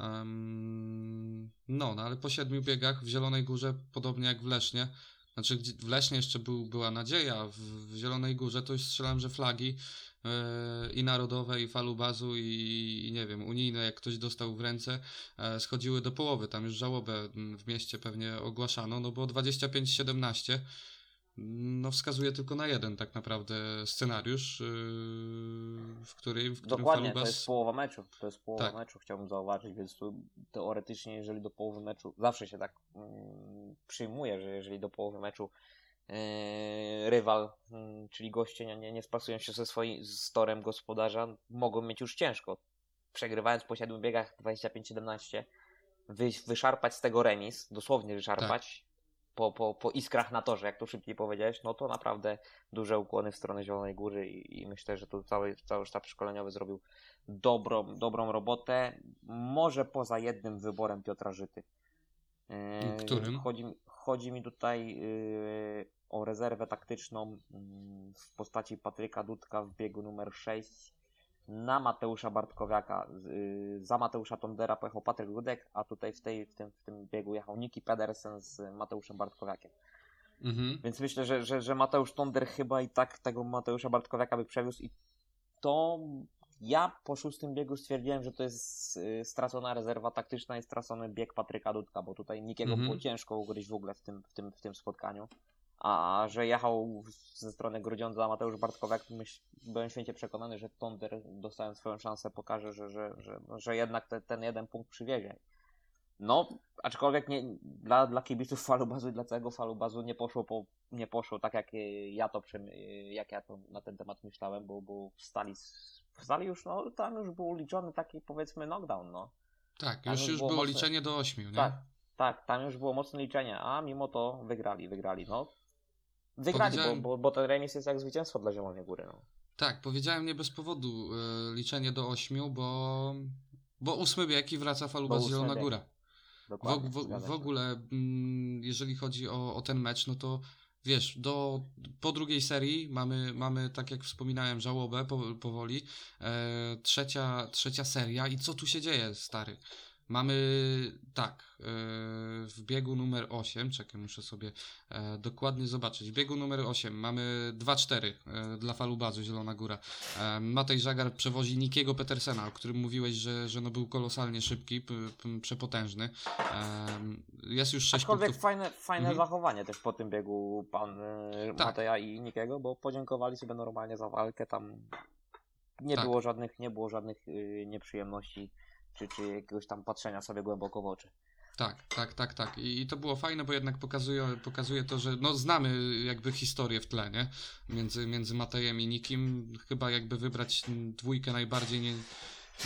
S1: Em, no, no, ale po siedmiu biegach w Zielonej Górze, podobnie jak w Lesznie, znaczy w Lesznie jeszcze był, była nadzieja, w, w Zielonej Górze to już strzelam, że flagi e, i narodowe, i falubazu, i, i nie wiem, unijne, jak ktoś dostał w ręce, e, schodziły do połowy. Tam już żałobę w mieście pewnie ogłaszano, no bo 25-17 no wskazuje tylko na jeden tak naprawdę scenariusz, yy, w którym, w którym
S2: Dokładnie,
S1: Falubas...
S2: to jest połowa meczu. To jest połowa
S1: Tak.
S2: meczu, chciałbym zauważyć, więc tu teoretycznie, jeżeli do połowy meczu, zawsze się tak mm, przyjmuje, że jeżeli do połowy meczu yy, rywal, mm, czyli goście nie, nie, spasują się ze swoim z torem gospodarza, mogą mieć już ciężko. Przegrywając po 7 biegach 25-17, wy, wyszarpać z tego remis, dosłownie wyszarpać, po, po, po iskrach na torze, jak to szybciej powiedziałeś, no to naprawdę duże ukłony w stronę Zielonej Góry i, i myślę, że tu cały, cały sztab szkoleniowy zrobił dobrą, dobrą robotę. Może poza jednym wyborem Piotra Żyty. Yy,
S1: Którym?
S2: Chodzi, mi- chodzi mi tutaj yy, o rezerwę taktyczną yy, w postaci Patryka Dudka w biegu numer 6 na Mateusza Bartkowiaka. Yy, za Mateusza Tondera pojechał Patryk Dudek, a tutaj w, tej, w, tym, w tym biegu jechał Niki Pedersen z Mateuszem Bartkowiakiem.
S1: Mhm.
S2: Więc myślę, że, że, że Mateusz Tonder chyba i tak tego Mateusza Bartkowiaka by przewiózł i to ja po szóstym biegu stwierdziłem, że to jest y, stracona rezerwa taktyczna i stracony bieg Patryka Dudka, bo tutaj nikiego
S1: Mhm.
S2: było ciężko ugryźć w ogóle w tym, w tym, w tym spotkaniu. A że jechał ze strony Grudziądza Mateusz Bartkowiak, myśl, byłem święcie przekonany, że Tonder dostając swoją szansę pokaże, że, że, że, że jednak te, ten jeden punkt przywiezie. No, aczkolwiek nie, dla, dla kibiców falubazu i dla całego falubazu nie poszło, po, nie poszło tak, jak y, ja to y, jak ja to na ten temat myślałem, bo, bo wstali, wstali już, no tam już był liczony taki powiedzmy knockdown, no.
S1: Tak,
S2: Tam
S1: już
S2: już było
S1: było
S2: mocne-
S1: liczenie do ośmiu, nie?
S2: Tak, tak, tam już było mocne liczenie, a mimo to wygrali, wygrali, no. Wygrali,
S1: Powiedziałem-
S2: bo, bo, bo ten remis jest jak zwycięstwo dla Zielonej Góry, no.
S1: Tak, powiedziałem nie bez powodu e, liczenie do ośmiu, bo, bo ósmy bieg i wraca Falubas
S2: ósmy
S1: Zielona
S2: bieg.
S1: Góra. W,
S2: Dokładnie,
S1: w, w
S2: się.
S1: ogóle, mm, jeżeli chodzi o, o ten mecz, no to wiesz, do, po drugiej serii mamy, mamy, tak jak wspominałem, żałobę po, powoli. E, trzecia, trzecia seria i co tu się dzieje, stary? Mamy tak, e, w biegu numer 8, czekaj, muszę sobie e, dokładnie zobaczyć. W biegu numer 8 mamy 2-4 e, dla Falubazu Zielona Góra. Matej Żagar przewozi Nikiego Petersena, o którym mówiłeś, że, że no był kolosalnie szybki, przepotężny. Jest już 6
S2: Aczkolwiek
S1: punktów.
S2: fajne, fajne
S1: Mhm.
S2: zachowanie też po tym biegu pan
S1: Tak.
S2: Mateja i Nikiego, bo podziękowali sobie normalnie za walkę, tam nie
S1: Tak.
S2: było żadnych, nie było żadnych y, nieprzyjemności, czy, czy jakiegoś tam patrzenia sobie głęboko w oczy.
S1: Tak, tak, tak, tak. I, to było fajne, bo jednak pokazuje, pokazuje to, że no, znamy jakby historię w tle, nie? Między, między Matejem i Nikim. Chyba jakby wybrać dwójkę najbardziej nie,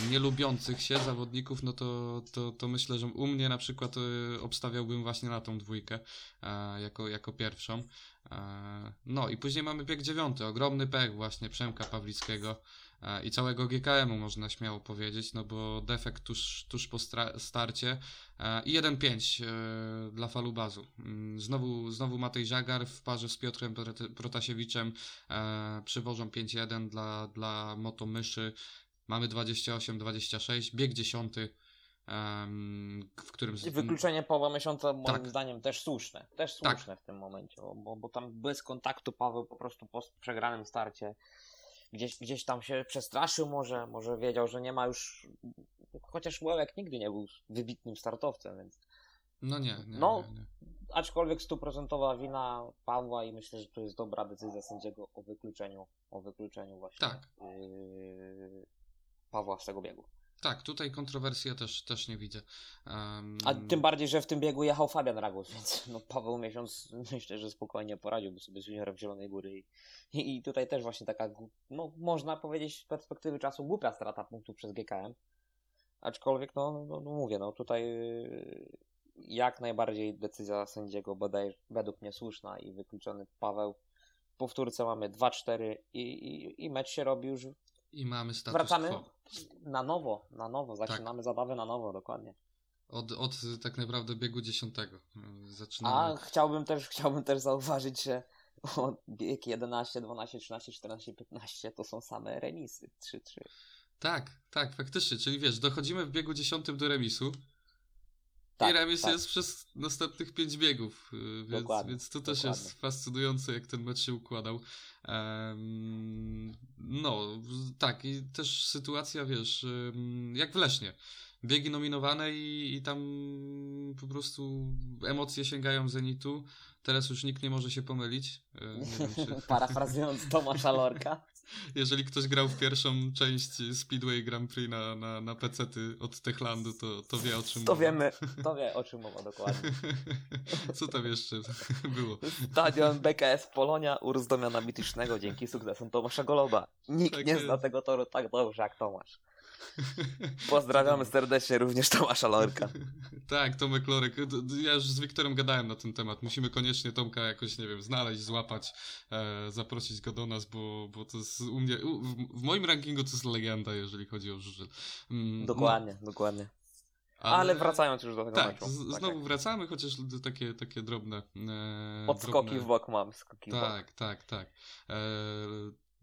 S1: nie lubiących się zawodników, no to, to, to myślę, że u mnie na przykład y, obstawiałbym właśnie na tą dwójkę e, jako, jako pierwszą. E, no i później mamy bieg dziewiąty, ogromny pech właśnie Przemka Pawlickiego i całego GKM-u można śmiało powiedzieć, no bo defekt tuż, tuż po starcie E, I 1-5 e, dla Falubazu. Mm, Znowu, znowu Matej Żagar w parze z Piotrem Prot- Protasiewiczem e, przywożą 5-1 dla, dla Motomyszy. Mamy 28-26, bieg 10, em, w którym...
S2: I wykluczenie połowa miesiąca moim
S1: Tak.
S2: zdaniem też słuszne, też
S1: Tak.
S2: słuszne w tym momencie, bo, bo tam bez kontaktu Paweł po prostu po przegranym starcie gdzieś, gdzieś tam się przestraszył może, może wiedział, że nie ma już, chociaż Łełek nigdy nie był wybitnym startowcem, więc
S1: No nie, nie,
S2: No.
S1: nie, nie.
S2: aczkolwiek stuprocentowa wina Pawła i myślę, że to jest dobra decyzja sędziego o wykluczeniu, o wykluczeniu właśnie
S1: Tak.
S2: yy, Pawła z tego biegu.
S1: Tak, tutaj kontrowersji ja też, też nie widzę. Um...
S2: A tym bardziej, że w tym biegu jechał Fabian Ragus, (laughs) więc no, Paweł Miesiąc (laughs) myślę, że spokojnie poradziłby sobie z juniorem Zielonej Góry. I, I tutaj też właśnie taka, no można powiedzieć z perspektywy czasu głupia strata punktów przez GKM. Aczkolwiek, no, no, no mówię, no tutaj yy, jak najbardziej decyzja sędziego bodaj według mnie słuszna i wykluczony Paweł. Powtórce mamy 2-4 i, i, i mecz się robi już
S1: i mamy status
S2: Wracamy
S1: quo.
S2: Na nowo, na nowo, zaczynamy tak. zabawę na nowo, dokładnie.
S1: Od, od tak naprawdę biegu dziesiątego zaczynamy.
S2: A chciałbym też, chciałbym też zauważyć, że bieg 11, 12, 13, 14, 15 to są same remisy, 3-3.
S1: Tak, tak, faktycznie, czyli wiesz, dochodzimy w biegu dziesiątym do remisu, tak, I remis tak. jest przez następnych pięć biegów, y, więc, więc to też dokładnie. jest fascynujące, jak ten mecz się układał. Um, no, tak, i też sytuacja, wiesz, jak w Leśnie. Biegi nominowane i, i tam po prostu emocje sięgają zenitu. Teraz już nikt nie może się pomylić.
S2: E, wiem, czy... (laughs) Parafrazując Tomasza Lorka.
S1: Jeżeli ktoś grał w pierwszą część Speedway Grand Prix na, na, na PC-ty od Techlandu, to, to wie o czym
S2: to mowa. Wiemy, (laughs) to wie o czym mowa dokładnie.
S1: Co tam jeszcze (laughs) było?
S2: Stadion BKS Polonia urs domiana mitycznego dzięki sukcesom Tomasza Goloba. Nikt tak nie jest. zna tego toru tak dobrze jak Tomasz. Pozdrawiamy serdecznie również Tomasza Lorka. (laughs)
S1: tak, Tomek Lorek. Ja już z Wiktorem gadałem na ten temat. Musimy koniecznie Tomka jakoś, nie wiem, znaleźć, złapać, e, zaprosić go do nas, bo, bo to jest u mnie, u, w, w, moim rankingu to jest legenda, jeżeli chodzi o żużel.
S2: Mm, dokładnie, no. dokładnie. Ale, Ale, wracając już do tego
S1: tak,
S2: meczu.
S1: Z, tak znowu wracamy, chociaż takie, takie drobne...
S2: E, Odskoki drobne... w bok mam, skoki
S1: Tak, w bok. tak, tak. E,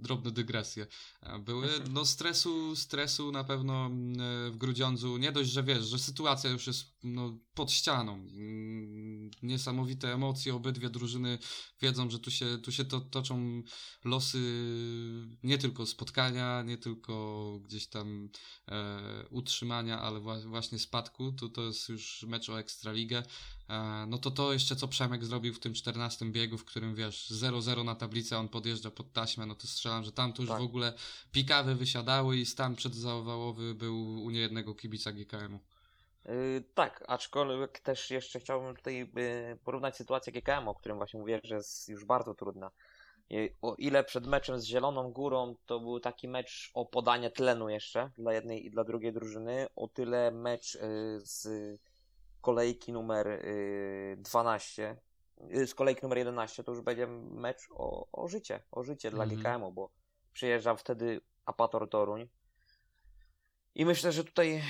S1: drobne dygresje były. Mhm. No stresu, stresu na pewno mm, w Grudziądzu, nie dość, że wiesz, że sytuacja już jest no, pod ścianą. Mm, niesamowite emocje, obydwie drużyny wiedzą, że tu się, tu się to, toczą losy nie tylko spotkania, nie tylko gdzieś tam e, utrzymania, ale właśnie spadku. To, to jest już mecz o Ekstraligę. E, no to to jeszcze co Przemek zrobił w tym 14 biegu, w którym wiesz, 0-0 na tablicę, on podjeżdża pod taśmę, no to strzelam, że tam to już tak. w ogóle pikawy wysiadały i stan przedzawałowy był u niejednego kibica GKM-u.
S2: Yy, tak, aczkolwiek też jeszcze chciałbym tutaj yy, porównać sytuację GKM, o którym właśnie mówię, że jest już bardzo trudna. Yy, o ile przed meczem z Zieloną Górą to był taki mecz o podanie tlenu jeszcze dla jednej i dla drugiej drużyny, o tyle mecz z kolejki numer 12, y, y, z kolejki numer 11 to już będzie mecz o, o życie, o życie dla mhm. GKM-u, bo przyjeżdża wtedy Apator Toruń. I myślę, że tutaj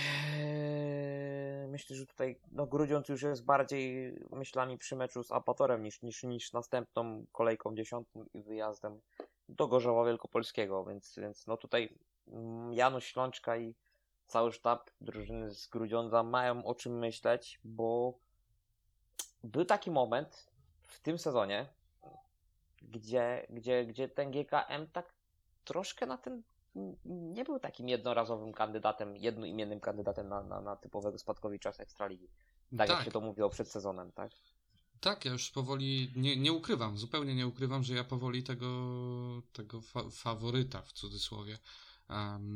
S2: myślę, że tutaj no, Grudziądz już jest bardziej myślami przy meczu z Apatorem niż, niż, niż następną kolejką dziesiątą i wyjazdem do Gorzowa Wielkopolskiego, więc, więc no tutaj mm, Janusz Ślączka i cały sztab drużyny z Grudziądza mają o czym myśleć, bo był taki moment w tym sezonie, gdzie, gdzie, gdzie ten GKM tak troszkę na ten nie był takim jednorazowym kandydatem, jednoimiennym kandydatem na, na, na typowego spadkowicza z Ekstraligi. Tak, tak, jak się to mówiło przed sezonem, tak?
S1: Tak, ja już powoli nie, nie ukrywam, zupełnie nie ukrywam, że ja powoli tego, tego fa faworyta w cudzysłowie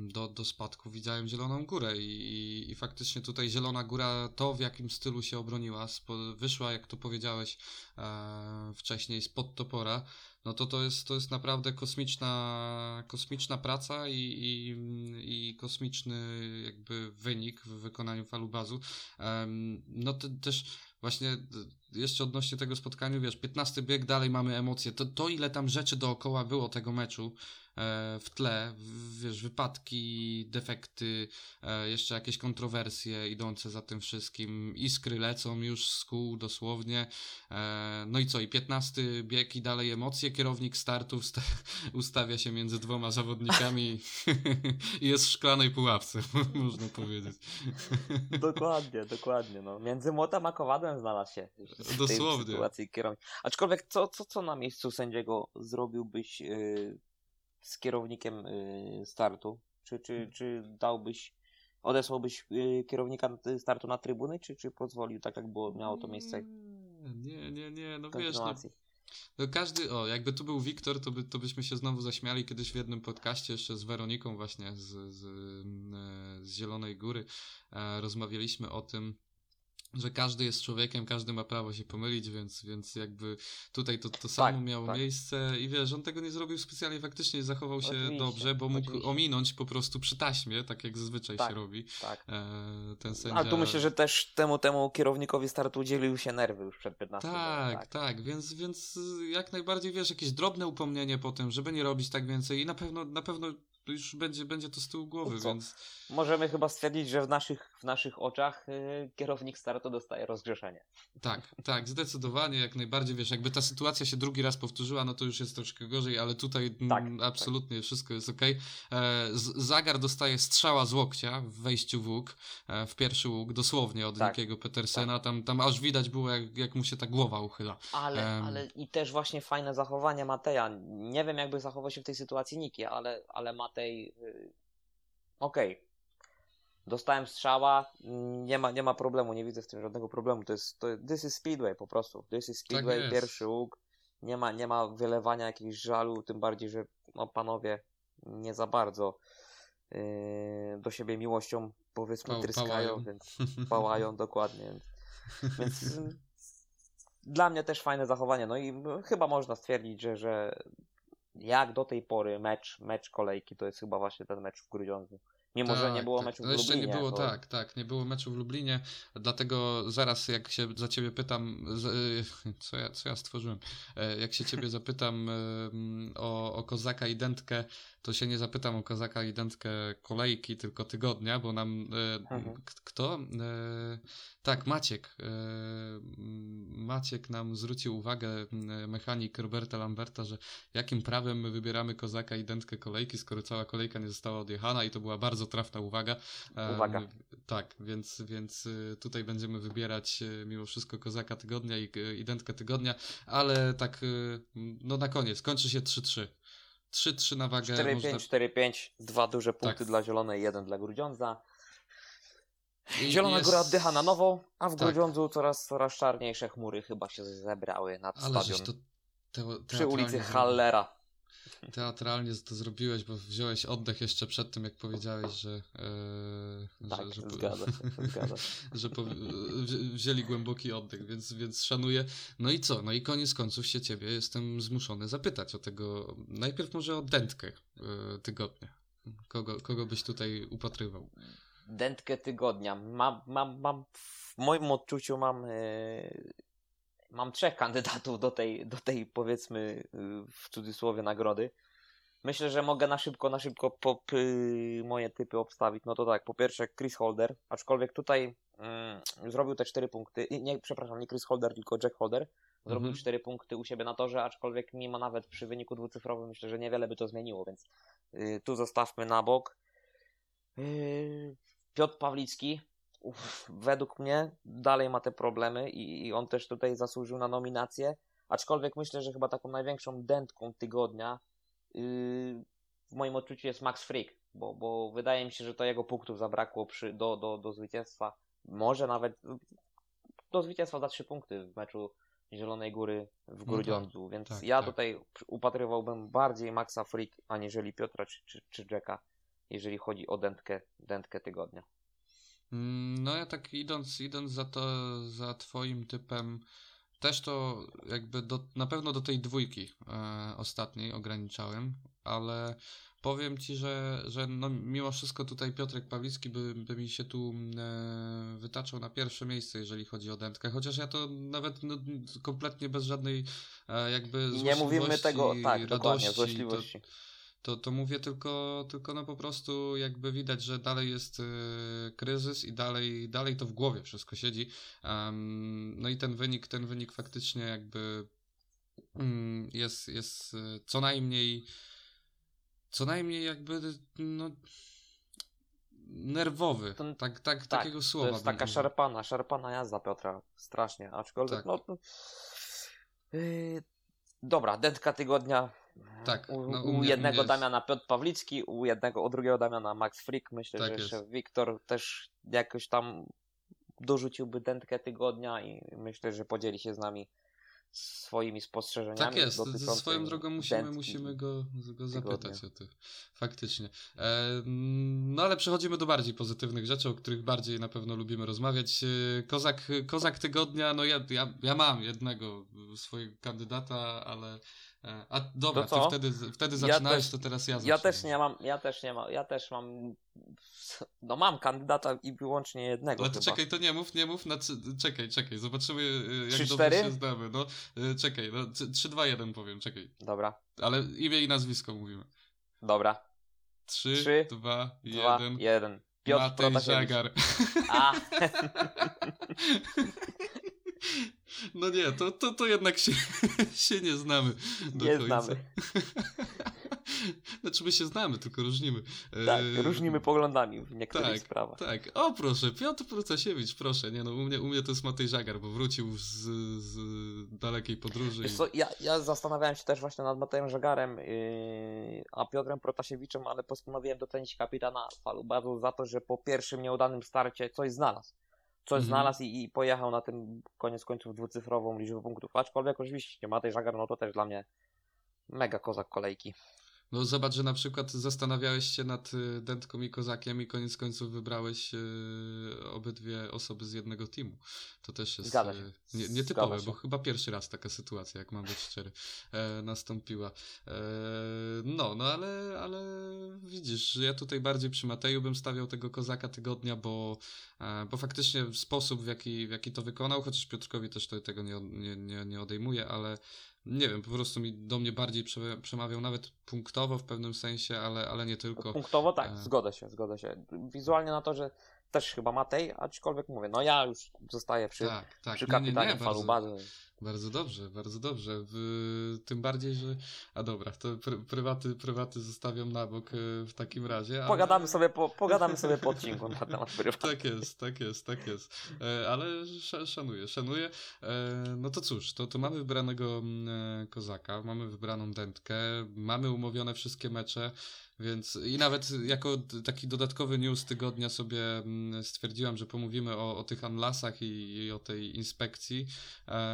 S1: do, do spadku widziałem Zieloną Górę i, i, faktycznie tutaj Zielona Góra to w jakim stylu się obroniła, spo, wyszła jak to powiedziałeś e, wcześniej spod topora, no to to jest, to jest naprawdę kosmiczna, kosmiczna praca i, i, i kosmiczny jakby wynik w wykonaniu falubazu. Um, no to też właśnie jeszcze odnośnie tego spotkania, wiesz, 15 bieg, dalej mamy emocje. To, to ile tam rzeczy dookoła było tego meczu, E, w tle, wiesz, wypadki, defekty, e, jeszcze jakieś kontrowersje idące za tym wszystkim, iskry lecą już z kół dosłownie, e, no i co, i 15 bieg i dalej emocje, kierownik startu (laughs) ustawia się między dwoma zawodnikami (laughs) i jest w szklanej pułapce, (laughs) można powiedzieć.
S2: Dokładnie, dokładnie, no. Między młotem a kowadłem znalazł się
S1: w Dosłownie.
S2: sytuacji kierownik. Aczkolwiek co, co, co na miejscu sędziego zrobiłbyś yy z kierownikiem y, startu? Czy, czy, czy dałbyś, odesłałbyś y, kierownika startu na trybuny, czy, czy pozwolił tak, jak było, miało to miejsce?
S1: Nie, nie, nie, no wiesz, no, No każdy, o, jakby tu był Wiktor, to, by, to byśmy się znowu zaśmiali kiedyś w jednym podcaście jeszcze z Weroniką właśnie z, z, e, z Zielonej Góry. E, rozmawialiśmy o tym, że każdy jest człowiekiem, każdy ma prawo się pomylić, więc, więc jakby tutaj to, to samo
S2: Tak,
S1: miało
S2: tak.
S1: miejsce i wiesz, on tego nie zrobił specjalnie, faktycznie zachował się
S2: Oczywiście,
S1: dobrze, bo mógł
S2: oczywiście.
S1: ominąć po prostu przy taśmie, tak jak zazwyczaj
S2: Tak.
S1: się robi.
S2: Tak.
S1: E, ten sędzia...
S2: Ale tu myślę, że też temu temu kierownikowi startu udzielił się nerwy już przed 15
S1: Tak, tak, więc, więc y, jak najbardziej wiesz, jakieś drobne upomnienie po tym, żeby nie robić tak więcej i na pewno, na pewno już będzie, będzie to z tyłu głowy,
S2: No
S1: więc
S2: Możemy chyba stwierdzić, że w naszych, w naszych oczach y, kierownik startu dostaje rozgrzeszenie.
S1: tak, tak, zdecydowanie, jak najbardziej, wiesz, jakby ta sytuacja się drugi raz powtórzyła, no to już jest troszkę gorzej, ale tutaj mm,
S2: Tak,
S1: absolutnie wszystko jest ok. E, Zagar dostaje strzała z łokcia w wejściu w łuk, e, w pierwszy łuk, dosłownie od
S2: Tak,
S1: Nikiego Petersena, tam, tam aż widać było, jak, jak mu się ta głowa uchyla.
S2: Ale,
S1: Em.
S2: ale i też właśnie fajne zachowanie Mateja. Nie wiem, jakby zachował się w tej sytuacji Niki, ale, ale Matej. Y, Okej. Dostałem strzała, mm, nie ma, nie ma problemu, nie widzę w tym żadnego problemu. To jest, to, this is speedway po prostu. This is speedway,
S1: Tak
S2: pierwszy łuk. Nie ma, nie ma wylewania jakiegoś żalu, tym bardziej, że no, panowie nie za bardzo yy, do siebie miłością powiedzmy
S1: Pał-
S2: tryskają,
S1: pałają.
S2: więc pałają (laughs) dokładnie. Więc, (laughs) dla mnie też fajne zachowanie. No i chyba można stwierdzić, że, że jak do tej pory mecz, mecz kolejki to jest chyba właśnie ten mecz w Grudziądzu. Mimo, że nie było meczu w
S1: No jeszcze
S2: Lublinie.
S1: nie było,
S2: bo-
S1: tak, tak, nie było meczu w Lublinie, dlatego zaraz jak się za ciebie pytam, z- (laughs) co ja, co ja stworzyłem, E, jak się ciebie (laughs) zapytam e, mm, o, o Kozaka i Dętkę, to się nie zapytam o Kozaka i Dętkę kolejki, tylko tygodnia, bo nam, e,
S2: Mhm.
S1: kto? Tak, Maciek, e, m, Maciek nam zwrócił uwagę, mechanik Roberta Lamberta, że jakim prawem my wybieramy Kozaka i Dętkę kolejki, skoro cała kolejka nie została odjechana i to była bardzo trafna uwaga. Em,
S2: Uwaga.
S1: Tak, więc, więc y, tutaj będziemy wybierać y, mimo wszystko Kozaka Tygodnia i, i Dętkę Tygodnia, ale tak y, no na koniec, kończy się 3-3. 3-3 na wagę.
S2: 4-5,
S1: można-
S2: 4-5, dwa duże punkty
S1: Tak.
S2: dla Zielonej, jeden dla Grudziądza. Zielona
S1: jest-
S2: Góra oddycha na nowo, a w
S1: Tak.
S2: Grudziądzu coraz, coraz czarniejsze chmury chyba się zebrały nad
S1: Ale
S2: stadion.
S1: to teo-
S2: Przy ulicy Hallera.
S1: Teatralnie to zrobiłeś, bo wziąłeś oddech jeszcze przed tym, jak powiedziałeś, że. e,
S2: Tak,
S1: że, że,
S2: zgadza się, zgadza się. (laughs)
S1: że po, wzi- wzięli głęboki oddech, więc, więc szanuję. No i co? No i koniec końców się ciebie jestem zmuszony zapytać o tego. Najpierw może o dętkę e, tygodnia. Kogo, kogo byś tutaj upatrywał?
S2: Dętkę tygodnia. Mam, mam, mam w moim odczuciu mam, e, mam trzech kandydatów do tej, do tej powiedzmy e, w cudzysłowie nagrody. Myślę, że mogę na szybko, na szybko po, y, moje typy obstawić. No to tak, po pierwsze Chris Holder, aczkolwiek tutaj mm, zrobił te cztery punkty. Nie, przepraszam, nie Chris Holder, tylko Jack Holder. Zrobił
S1: Mhm.
S2: cztery punkty u siebie na torze, aczkolwiek mimo nawet przy wyniku dwucyfrowym myślę, że niewiele by to zmieniło, więc y, tu zostawmy na bok. Piotr Pawlicki, uff, według mnie dalej ma te problemy i, i on też tutaj zasłużył na nominację, aczkolwiek myślę, że chyba taką największą dętką tygodnia yy, w moim odczuciu jest Max Frick, bo, bo wydaje mi się, że to jego punktów zabrakło przy, do, do, do zwycięstwa, może nawet do zwycięstwa za trzy punkty w meczu Zielonej Góry w
S1: tak,
S2: Grudziądzu, więc
S1: tak,
S2: ja
S1: tak.
S2: tutaj upatrywałbym bardziej Maxa Frick, aniżeli Piotra czy, czy, czy Jacka, jeżeli chodzi o dętkę, dętkę tygodnia.
S1: Mm, No ja tak idąc, idąc za to, za twoim typem, też to jakby do, na pewno do tej dwójki e, ostatniej ograniczałem, ale powiem ci, że, że no, mimo wszystko tutaj Piotrek Pawlicki by, by mi się tu e, wytaczał na pierwsze miejsce, jeżeli chodzi o dętkę, chociaż ja to nawet no, kompletnie bez żadnej e, jakby
S2: I nie mówimy
S1: złośliwości,
S2: tego, tak, dokładnie,
S1: radości,
S2: złośliwości.
S1: to, to mówię tylko, tylko no po prostu jakby widać, że dalej jest y, kryzys i dalej, dalej to w głowie wszystko siedzi. No i ten wynik, ten wynik faktycznie jakby mm, jest, jest y, co najmniej co najmniej jakby no nerwowy.
S2: To-
S1: tak, tak,
S2: Tak,
S1: takiego słowa.
S2: To jest taka szarpana, szarpana jazda Piotra, strasznie, aczkolwiek
S1: Tak.
S2: no... no yy, dobra, dętka tygodnia.
S1: Tak,
S2: U,
S1: no, u
S2: u jednego
S1: jest-
S2: Damiana Piotr Pawlicki, u jednego, u drugiego Damiana Max Frick. Myślę,
S1: Tak
S2: że jeszcze Wiktor też jakoś tam dorzuciłby dętkę tygodnia i myślę, że podzieli się z nami swoimi spostrzeżeniami.
S1: Tak jest, swoją drogą musimy, musimy go, go zapytać o to. Faktycznie. E, no ale przechodzimy do bardziej pozytywnych rzeczy, o których bardziej na pewno lubimy rozmawiać. E, kozak, kozak tygodnia, no ja, ja, ja mam jednego swojego kandydata, ale a dobra, to, to wtedy, wtedy zaczynałeś, ja to teraz ja zacznę.
S2: Ja też nie mam, ja też nie mam, ja też mam, no mam kandydata i wyłącznie jednego
S1: Ale to
S2: chyba.
S1: czekaj, to nie mów, nie mów, na, czekaj, czekaj, zobaczymy e, jak 3, dobrze 4? się znamy. No, e, czekaj, no 3, 2, 1 powiem, czekaj.
S2: Dobra.
S1: Ale imię i nazwisko mówimy.
S2: Dobra.
S1: 3, 3 2, 1.
S2: 1. Piotr
S1: Matej Żagar.
S2: A. (laughs) (laughs)
S1: No nie, to, to, to jednak się, (laughs) się nie znamy do nie końca. znamy. (laughs) Znaczy my się znamy, tylko różnimy.
S2: Tak, e... różnimy poglądami w niektórych
S1: tak,
S2: sprawach.
S1: Tak, o proszę, Piotr Protasiewicz, proszę, nie no, u mnie, u mnie to jest Matej Żagar, bo wrócił z, z dalekiej podróży.
S2: i... co, ja, ja zastanawiałem się też właśnie nad Matejem Żagarem, yy, a Piotrem Protasiewiczem, ale postanowiłem docenić kapitana Falubazu za to, że po pierwszym nieudanym starcie coś znalazł coś mhm. znalazł i, i, pojechał na tym koniec końców dwucyfrową liczbę punktów. Aczkolwiek oczywiście Matej Żagar, no to też dla mnie mega kozak kolejki.
S1: No zobacz, że na przykład zastanawiałeś się nad y, Dętką i Kozakiem i koniec końców wybrałeś yy, obydwie osoby z jednego teamu. To też jest yy, nie, nietypowe, bo chyba pierwszy raz taka sytuacja, jak mam być szczery, e, nastąpiła. E, no, no ale, ale widzisz, ja tutaj bardziej przy Mateju bym stawiał tego Kozaka tygodnia, bo, e, bo faktycznie sposób, w jaki, w jaki to wykonał, chociaż Piotrkowi też to, tego nie, nie, nie, nie odejmuje, ale nie wiem, po prostu mi do mnie bardziej przemawiał nawet punktowo w pewnym sensie, ale, ale nie tylko.
S2: Punktowo tak, e... zgodzę się, zgodzę się. Wizualnie na to, że też chyba Matej, aczkolwiek mówię, no ja już zostaję przy, tak, tak. przy kapitanie Falubazy.
S1: Bardzo dobrze, bardzo dobrze. W, tym bardziej, że. A dobra, to pr prywaty, prywaty zostawiam na bok e, w takim razie.
S2: Ale... Pogadamy, sobie po, pogadamy sobie po odcinku na temat prywatów. (laughs)
S1: Tak jest, tak jest, tak jest. E, ale sz szanuję, szanuję. E, no to cóż, to, to mamy wybranego mm, kozaka, mamy wybraną dętkę, mamy umówione wszystkie mecze. Więc i nawet jako taki dodatkowy news tygodnia sobie mm, stwierdziłam, że pomówimy o, o tych anlasach i, i o tej inspekcji,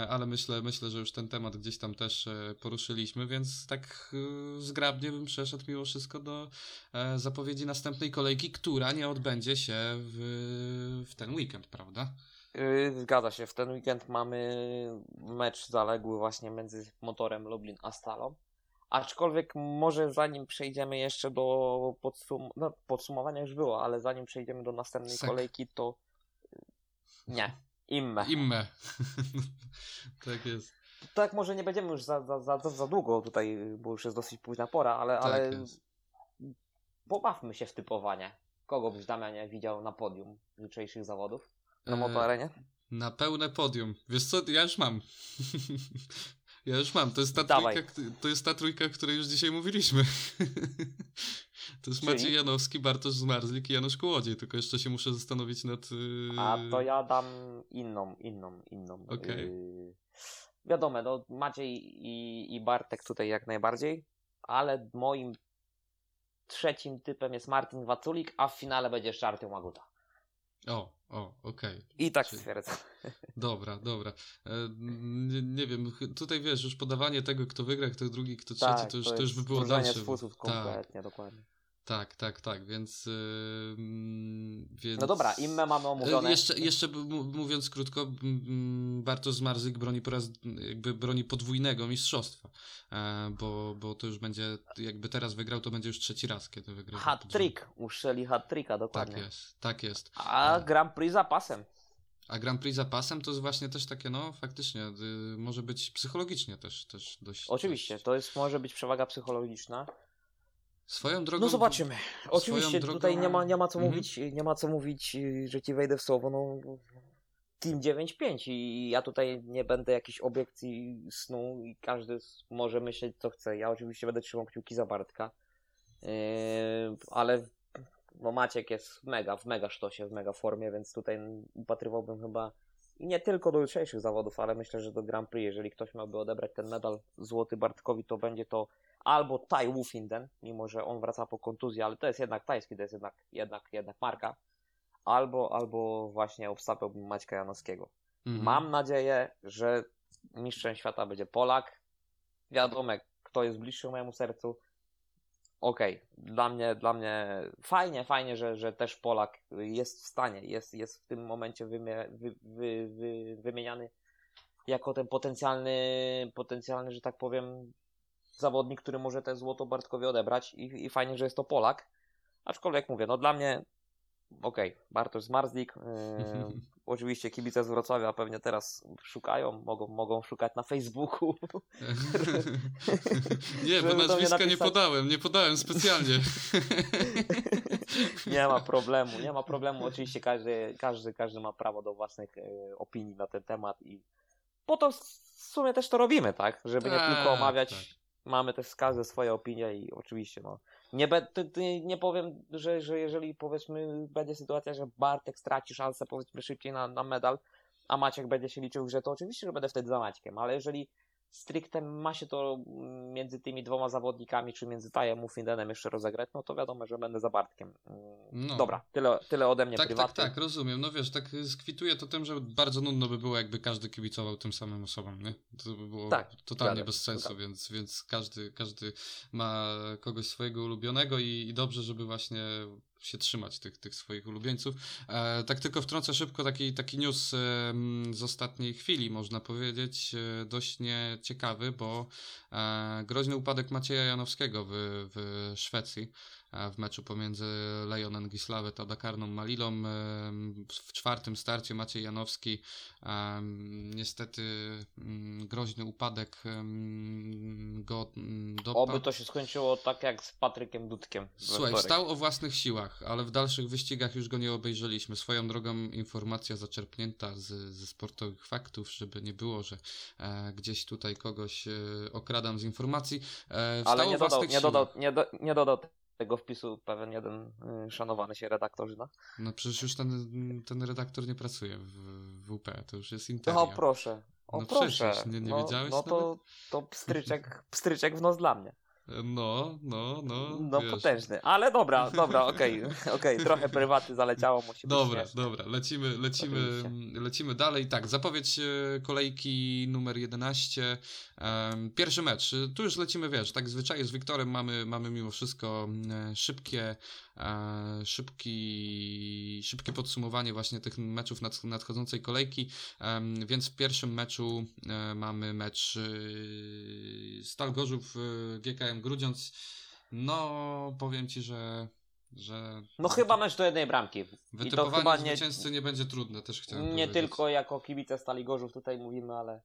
S1: ale myślę, myślę, że już ten temat gdzieś tam też e, poruszyliśmy, więc tak e, zgrabnie bym przeszedł mimo wszystko do zapowiedzi następnej kolejki, która nie odbędzie się w, w ten weekend, prawda?
S2: Zgadza się, w ten weekend mamy mecz zaległy właśnie między motorem Lublin a Stalą. Aczkolwiek może zanim przejdziemy jeszcze do podsum no, podsumowania już było, ale zanim przejdziemy do następnej Sek. kolejki, to nie. Imme.
S1: Imme. (laughs) tak jest.
S2: Tak, może nie będziemy już za, za, za, za długo tutaj, bo już jest dosyć późna pora, ale, tak ale pobawmy się w typowanie. Kogo byś Damianie widział na podium jutrzejszych zawodów na e, motoarenie?
S1: Na pełne podium. Wiesz co, ja już mam. (laughs) Ja już mam. To jest ta, trójka, to jest ta trójka, o której już dzisiaj mówiliśmy. (laughs) to jest Czyli? Maciej Janowski, Bartosz Zmarzlik i Janusz Kołodziej, tylko jeszcze się muszę zastanowić nad... Yy...
S2: A to ja dam inną, inną, inną.
S1: Okay. Yy...
S2: Wiadomo, no Maciej i, i Bartek tutaj jak najbardziej, ale moim trzecim typem jest Martin Waculik, a w finale będzie jeszcze Artyom Maguta.
S1: O, o, okej. Okay.
S2: I tak Czyli... stwierdzam. (laughs)
S1: Dobra, dobra. E, nie, nie, wiem, tutaj wiesz, już podawanie tego, kto wygra, kto drugi, kto trzeci,
S2: tak,
S1: to, już, to, to już by było dalsze.
S2: tak. kompletnie, dokładnie.
S1: Tak, tak, tak, więc, yy, więc...
S2: No dobra, imme mamy omówione.
S1: Jeszcze, jeszcze mówiąc krótko, Bartosz Zmarzyk broni po raz, jakby broni podwójnego mistrzostwa, e, bo, bo to już będzie, jakby teraz wygrał, to będzie już trzeci raz, kiedy wygra.
S2: Hat-trick, uszczeli hat-tricka, dokładnie.
S1: Tak jest, tak jest.
S2: A e, Grand Prix zapasem.
S1: A Grand Prix zapasem to jest właśnie też takie, no faktycznie, y, może być psychologicznie też, też dość...
S2: Oczywiście,
S1: dość...
S2: to jest, może być przewaga psychologiczna.
S1: Swoją drogą.
S2: No zobaczymy. Oczywiście drogą... tutaj nie ma, nie ma co mhm. mówić, nie ma co mówić, że ci wejdę w słowo. No, Team 9-5 i ja tutaj nie będę jakiejś obiekcji snu i każdy może myśleć co chce. Ja oczywiście będę trzymał kciuki za Bartka. Yy, ale no Maciek jest mega, w mega sztosie, w mega formie, więc tutaj upatrywałbym chyba i nie tylko do jutrzejszych zawodów, ale myślę, że do Grand Prix, jeżeli ktoś miałby odebrać ten medal złoty Bartkowi, to będzie to albo Tai Wufinden, mimo że on wraca po kontuzji, ale to jest jednak tajski, to jest jednak, jednak, jednak marka, albo, albo właśnie obstawiałbym Maćka Janowskiego. Mhm. Mam nadzieję, że mistrzem świata będzie Polak. Wiadomo, kto jest bliższy mojemu sercu. Okej, okay. dla mnie, dla mnie fajnie, fajnie, że, że też Polak jest w stanie, jest, jest w tym momencie wymie, wy, wy, wy, wymieniany jako ten potencjalny, potencjalny, że tak powiem, zawodnik, który może te złoto Bartkowi odebrać i, i fajnie, że jest to Polak. Aczkolwiek mówię, no dla mnie okej, okay, Bartosz Zmarzlik. Yy, (laughs) oczywiście kibice z Wrocławia pewnie teraz szukają, mogą, mogą szukać na Facebooku. (laughs)
S1: nie, bo nazwiska nie podałem, nie podałem specjalnie. (laughs)
S2: nie ma problemu, nie ma problemu. Oczywiście każdy, każdy, każdy ma prawo do własnych e, opinii na ten temat i po to w sumie też to robimy, tak? Żeby nie tylko tak, omawiać. Tak. Mamy też każdy swoje opinie i oczywiście no, nie, be, nie powiem, że, że jeżeli powiedzmy będzie sytuacja, że Bartek straci szansę powiedzmy szybciej na, na medal, a Maciek będzie się liczył, że to oczywiście, że będę wtedy za Maćkiem, ale jeżeli stricte ma się to między tymi dwoma zawodnikami, czy między Tajem i Findenem jeszcze rozegrać, no to wiadomo, że będę za Bartkiem. No. Dobra, tyle, tyle ode mnie
S1: tak,
S2: prywatnie.
S1: Tak, tak, rozumiem. No wiesz, tak skwituję to tym, że bardzo nudno by było, jakby każdy kibicował tym samym osobom, nie? To by było tak, totalnie bez sensu, więc, więc każdy, każdy ma kogoś swojego ulubionego i, i dobrze, żeby właśnie się trzymać tych, tych swoich ulubieńców. E, tak tylko wtrącę szybko taki, taki news e, z ostatniej chwili, można powiedzieć, e, dość nieciekawy, bo e, groźny upadek Macieja Janowskiego w, w Szwecji w meczu pomiędzy Lejonem Gisławet a Dakarną Malilą. W czwartym starcie Maciej Janowski niestety mm, groźny upadek go mm, dopadł.
S2: Oby to się skończyło tak jak z Patrykiem Dudkiem.
S1: Słuchaj, wstał o własnych siłach, ale w dalszych wyścigach już go nie obejrzeliśmy. Swoją drogą informacja zaczerpnięta z, ze sportowych faktów, żeby nie było, że e, gdzieś tutaj kogoś e, okradam z informacji.
S2: E, ale nie dodał, nie dodał, nie, do, nie dodał tego wpisu pewien jeden y, szanowany się redaktor zna.
S1: No przecież już ten, ten redaktor nie pracuje w, w UP, to już jest Interia.
S2: O proszę, o no proszę. Przecież,
S1: nie, nie
S2: no,
S1: wiedziałeś
S2: No to, to pstryczek, pstryczek w nos dla mnie.
S1: No, no, no.
S2: No wiesz. potężny, ale dobra, dobra, (laughs) okej, okay, okay, trochę prywaty zaleciało, musi
S1: Dobra, być dobra, lecimy, lecimy, lecimy dalej. Tak, zapowiedź e, kolejki numer 11. Pierwszy mecz, tu już lecimy, wiesz, tak zwyczajnie z Wiktorem mamy, mamy mimo wszystko e, szybkie szybki, szybkie podsumowanie właśnie tych meczów nad, nadchodzącej kolejki, więc w pierwszym meczu e, mamy mecz e, Stal Gorzów e, GKM Grudziądz. No, powiem Ci, że że...
S2: No chyba mecz do jednej bramki.
S1: Wytypowanie chyba nie, zwycięzcy nie będzie trudne, też chciałem
S2: Nie
S1: powiedzieć.
S2: tylko jako kibice Stali Gorzów tutaj mówimy, ale,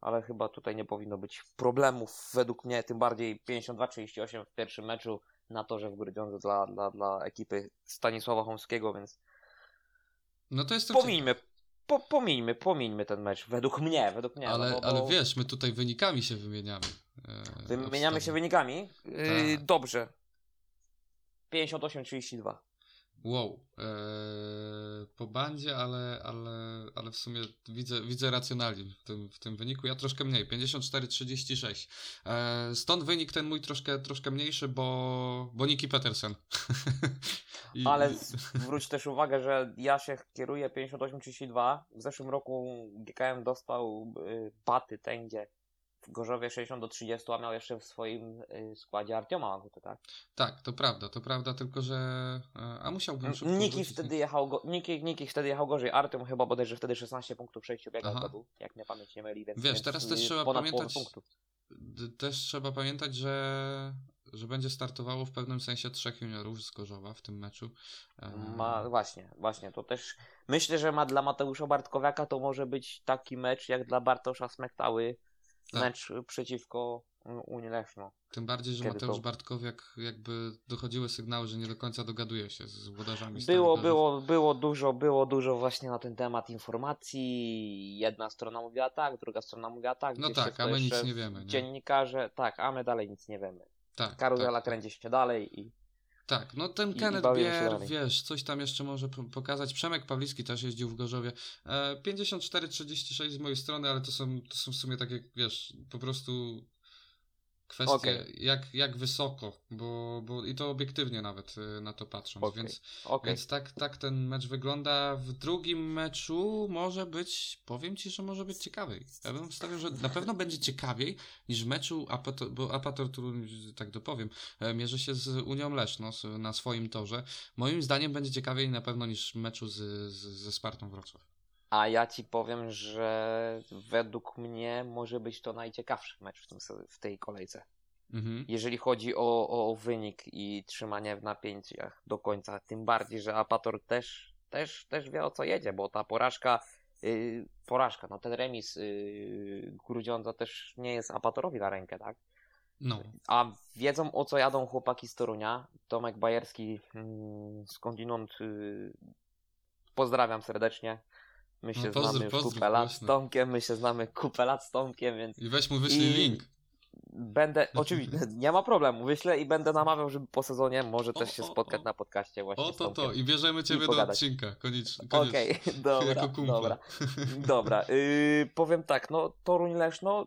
S2: ale chyba tutaj nie powinno być problemów według mnie, tym bardziej 52-38 w pierwszym meczu na torze w Grudziądzu dla, dla, dla ekipy Stanisława Chomskiego, więc
S1: no to jest
S2: pomijmy, po, pomijmy, pomijmy ten mecz, według mnie, według mnie.
S1: Ale,
S2: no
S1: bo, ale wiesz, my tutaj wynikami się wymieniamy.
S2: E, wymieniamy się wynikami? Yy, dobrze. 58-32.
S1: Wow. Eee, po bandzie, ale, ale, ale w sumie widzę, widzę racjonalizm w tym, w tym wyniku. Ja troszkę mniej, 54-36. Eee, stąd wynik ten mój troszkę, troszkę mniejszy, bo, bo Niki Petersen. (laughs)
S2: I, ale zwróć też uwagę, że ja się kieruję 58-32. W zeszłym roku GKM dostał y, paty tęgie Gorzowie 60 do 30, a miał jeszcze w swoim y, składzie Artioma Magutę, tak?
S1: Tak, to prawda, to prawda, tylko że e, a musiałbym szybko
S2: Niki wtedy jechał go, Niki, Niki wtedy jechał gorzej, Artiom chyba bodajże wtedy 16 punktów przejściu biegał był, jak mnie pamięć nie myli, więc
S1: Wiesz, teraz też trzeba pamiętać też trzeba pamiętać, że że będzie startowało w pewnym sensie trzech juniorów z Gorzowa w tym meczu.
S2: E, ma, właśnie, właśnie, to też myślę, że ma dla Mateusza Bartkowiaka to może być taki mecz jak dla Bartosza Smektały tak. mecz przeciwko Unii Leszno.
S1: Tym bardziej, że Mateusz to... Bartkowiak jakby dochodziły sygnały, że nie do końca dogaduje się z włodarzami.
S2: Było, było, było dużo, było dużo właśnie na ten temat informacji. Jedna strona mówiła tak, druga strona mówiła tak.
S1: No tak, a my nic nie wiemy. Nie?
S2: Dziennikarze, tak, a my dalej nic nie wiemy. Tak, Karuzela tak, kręci się dalej i
S1: tak, no ten Kenneth Bier, wiesz, coś tam jeszcze może pokazać. Przemek Pawlicki też jeździł w Gorzowie. E, 54-36 z mojej strony, ale to są, to są w sumie takie, wiesz, po prostu Kwestie okay. jak, jak wysoko, bo, bo i to obiektywnie nawet y, na to patrząc, okay. Więc, okay. więc tak, tak ten mecz wygląda. W drugim meczu może być, powiem Ci, że może być ciekawiej. Ja bym że na pewno będzie ciekawiej niż w meczu, Apator, bo Apator, tu tak dopowiem, e, mierzy się z Unią Leszno na swoim torze. Moim zdaniem będzie ciekawiej na pewno niż w meczu z, z, ze Spartą Wrocław.
S2: A ja ci powiem, że według mnie może być to najciekawszy mecz w, tym, w tej kolejce. Mhm. Jeżeli chodzi o, o wynik i trzymanie w napięciach do końca, tym bardziej, że Apator też, też, też wie o co jedzie, bo ta porażka, yy, porażka, no ten remis yy, Grudziądza też nie jest Apatorowi na rękę, tak? No. A wiedzą o co jadą chłopaki z Torunia. Tomek Bajerski yy, skądinąd yy, pozdrawiam serdecznie. My się no, znamy już kupę lat z Tomkiem, my się znamy kupę lat z Tomkiem, więc...
S1: I weź mu wyślij I... link.
S2: Będę, oczywiście, (laughs) nie ma problemu, wyślę i będę namawiał, żeby po sezonie może też się spotkać o, na podcaście właśnie
S1: O to to i bierzemy ciebie do odcinka, koniecznie. Okej,
S2: okay, (laughs) dobra, dobra, dobra. Yy, powiem tak, no Toruń Leszno,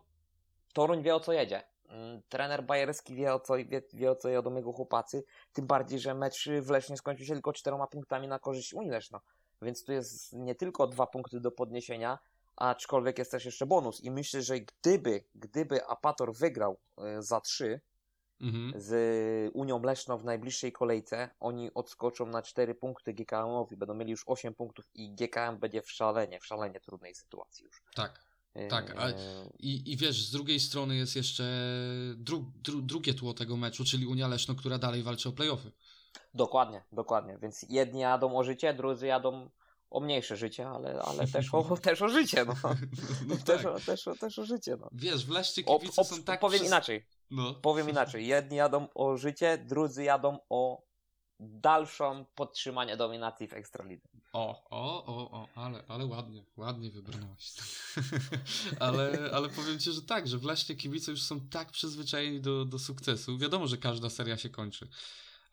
S2: Toruń wie o co jedzie. Yy, trener Bajerski wie o co, wie, wie o co jadą jego chłopacy, tym bardziej, że mecz w Lesznie skończył się tylko czteroma punktami na korzyść Unii Leszno. Więc tu jest nie tylko dwa punkty do podniesienia, aczkolwiek jest też jeszcze bonus. I myślę, że gdyby, gdyby Apator wygrał e, za trzy mhm. z Unią Leszno w najbliższej kolejce, oni odskoczą na cztery punkty GKM-owi, będą mieli już osiem punktów i GKM będzie w szalenie, w szalenie trudnej sytuacji już.
S1: Tak. E, tak, a, i, i wiesz, z drugiej strony jest jeszcze dru, dru, drugie tło tego meczu, czyli Unia Leszno, która dalej walczy o playoffy.
S2: Dokładnie, dokładnie. Więc jedni jadą o życie, drudzy jadą o mniejsze życie, ale, ale też, o, (laughs) też o życie. No. no też, tak. o, też, o, też o życie. No.
S1: Wiesz, w Leszcie kibice o, są tak...
S2: Powiem przez... inaczej. No. Powiem inaczej. Jedni jadą o życie, drudzy jadą o dalszą podtrzymanie dominacji w Ekstralidze.
S1: O, o, o, o, ale, ale ładnie, ładnie wybrnąłeś. (laughs) ale, ale powiem Ci, że tak, że w Leszcie kibice już są tak przyzwyczajeni do, do sukcesu. Wiadomo, że każda seria się kończy.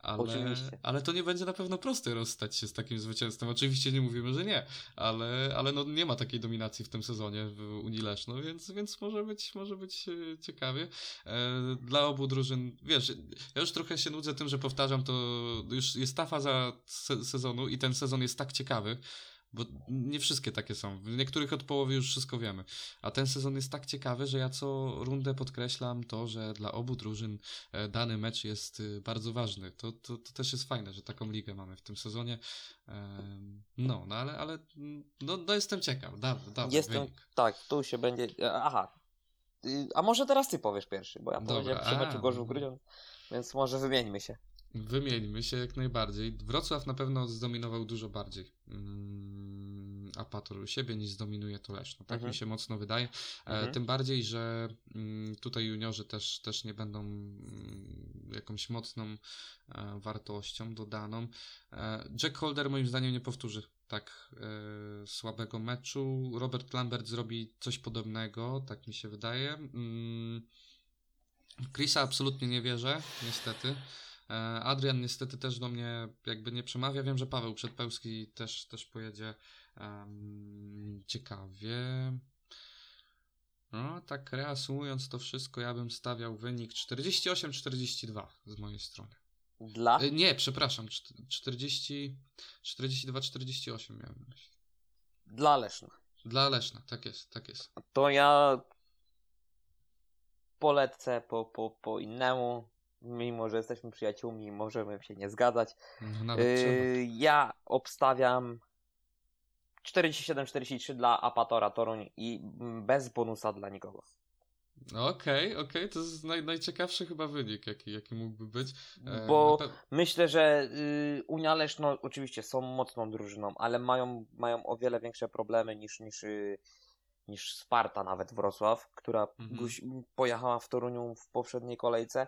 S1: Ale, ale to nie będzie na pewno proste rozstać się z takim zwycięstwem. Oczywiście nie mówimy, że nie, ale, ale no nie ma takiej dominacji w tym sezonie w Unii Leszno, więc, więc może być, może być e, ciekawie. E, dla obu drużyn, wiesz, ja już trochę się nudzę tym, że powtarzam to, już jest ta faza se sezonu i ten sezon jest tak ciekawy, bo nie wszystkie takie są. W niektórych od połowy już wszystko wiemy. A ten sezon jest tak ciekawy, że ja co rundę podkreślam to, że dla obu drużyn e, dany mecz jest y, bardzo ważny. To, to, to też jest fajne, że taką ligę mamy w tym sezonie. No, no ale, ale no, no jestem ciekaw. Jestem, wynik.
S2: tak, tu się będzie. E, aha. Y, a może teraz ty powiesz pierwszy, bo ja Dobra, powiedziałem przy meczu Gorzów Grudziądz, więc może wymieńmy się.
S1: Wymieńmy się jak najbardziej. Wrocław na pewno zdominował dużo bardziej. Mm, Apator u siebie niż zdominuje to Leszno. Tak mhm. mi się mocno wydaje. E, mhm. Tym bardziej, że mm, tutaj juniorzy też, też nie będą mm, jakąś mocną e, wartością dodaną. E, Jack Holder moim zdaniem nie powtórzy tak słabego meczu. Robert Lambert zrobi coś podobnego, tak mi się wydaje. Chrisa absolutnie nie wierzę, niestety. E, Adrian niestety też do mnie jakby nie przemawia. Wiem, że Paweł Przedpełski też, też pojedzie um, ciekawie. No, tak reasumując to wszystko, ja bym stawiał wynik 48-42 z mojej strony.
S2: Dla?
S1: E, nie, przepraszam, 40, 42-48 miałem na myśli.
S2: Dla Leszna.
S1: Dla Leszna, tak jest, tak jest.
S2: To ja polecę po, po, po innemu mimo że jesteśmy przyjaciółmi, możemy się nie zgadzać. No, yy, ja obstawiam 47-43 dla Apatora Toruń i bez bonusa dla nikogo.
S1: Okej, okej, okay. to jest naj, najciekawszy chyba wynik, jaki, jaki mógłby być.
S2: E, Bo myślę, że y, Unia Leszno oczywiście są mocną drużyną, ale mają, mają o wiele większe problemy niż, niż, y, niż Sparta nawet Wrocław, która mhm. pojechała w Toruniu w poprzedniej kolejce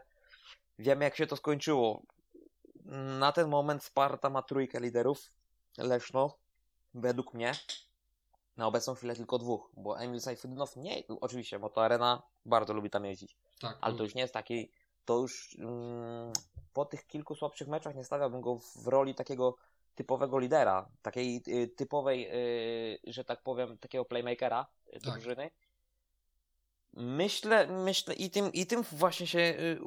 S2: Wiemy, jak się to skończyło. Na ten moment Sparta ma trójkę liderów. Leszno, według mnie, na obecną chwilę tylko dwóch, bo Emil Sajfudynow nie, oczywiście, bo to arena bardzo lubi tam jeździć. Tak, ale to już nie jest taki, to już mm, po tych kilku słabszych meczach nie stawiałbym go w roli takiego typowego lidera, takiej y, typowej, y, że tak powiem, takiego playmakera y, tak. drużyny. Myślę, myślę i tym, i tym właśnie się y,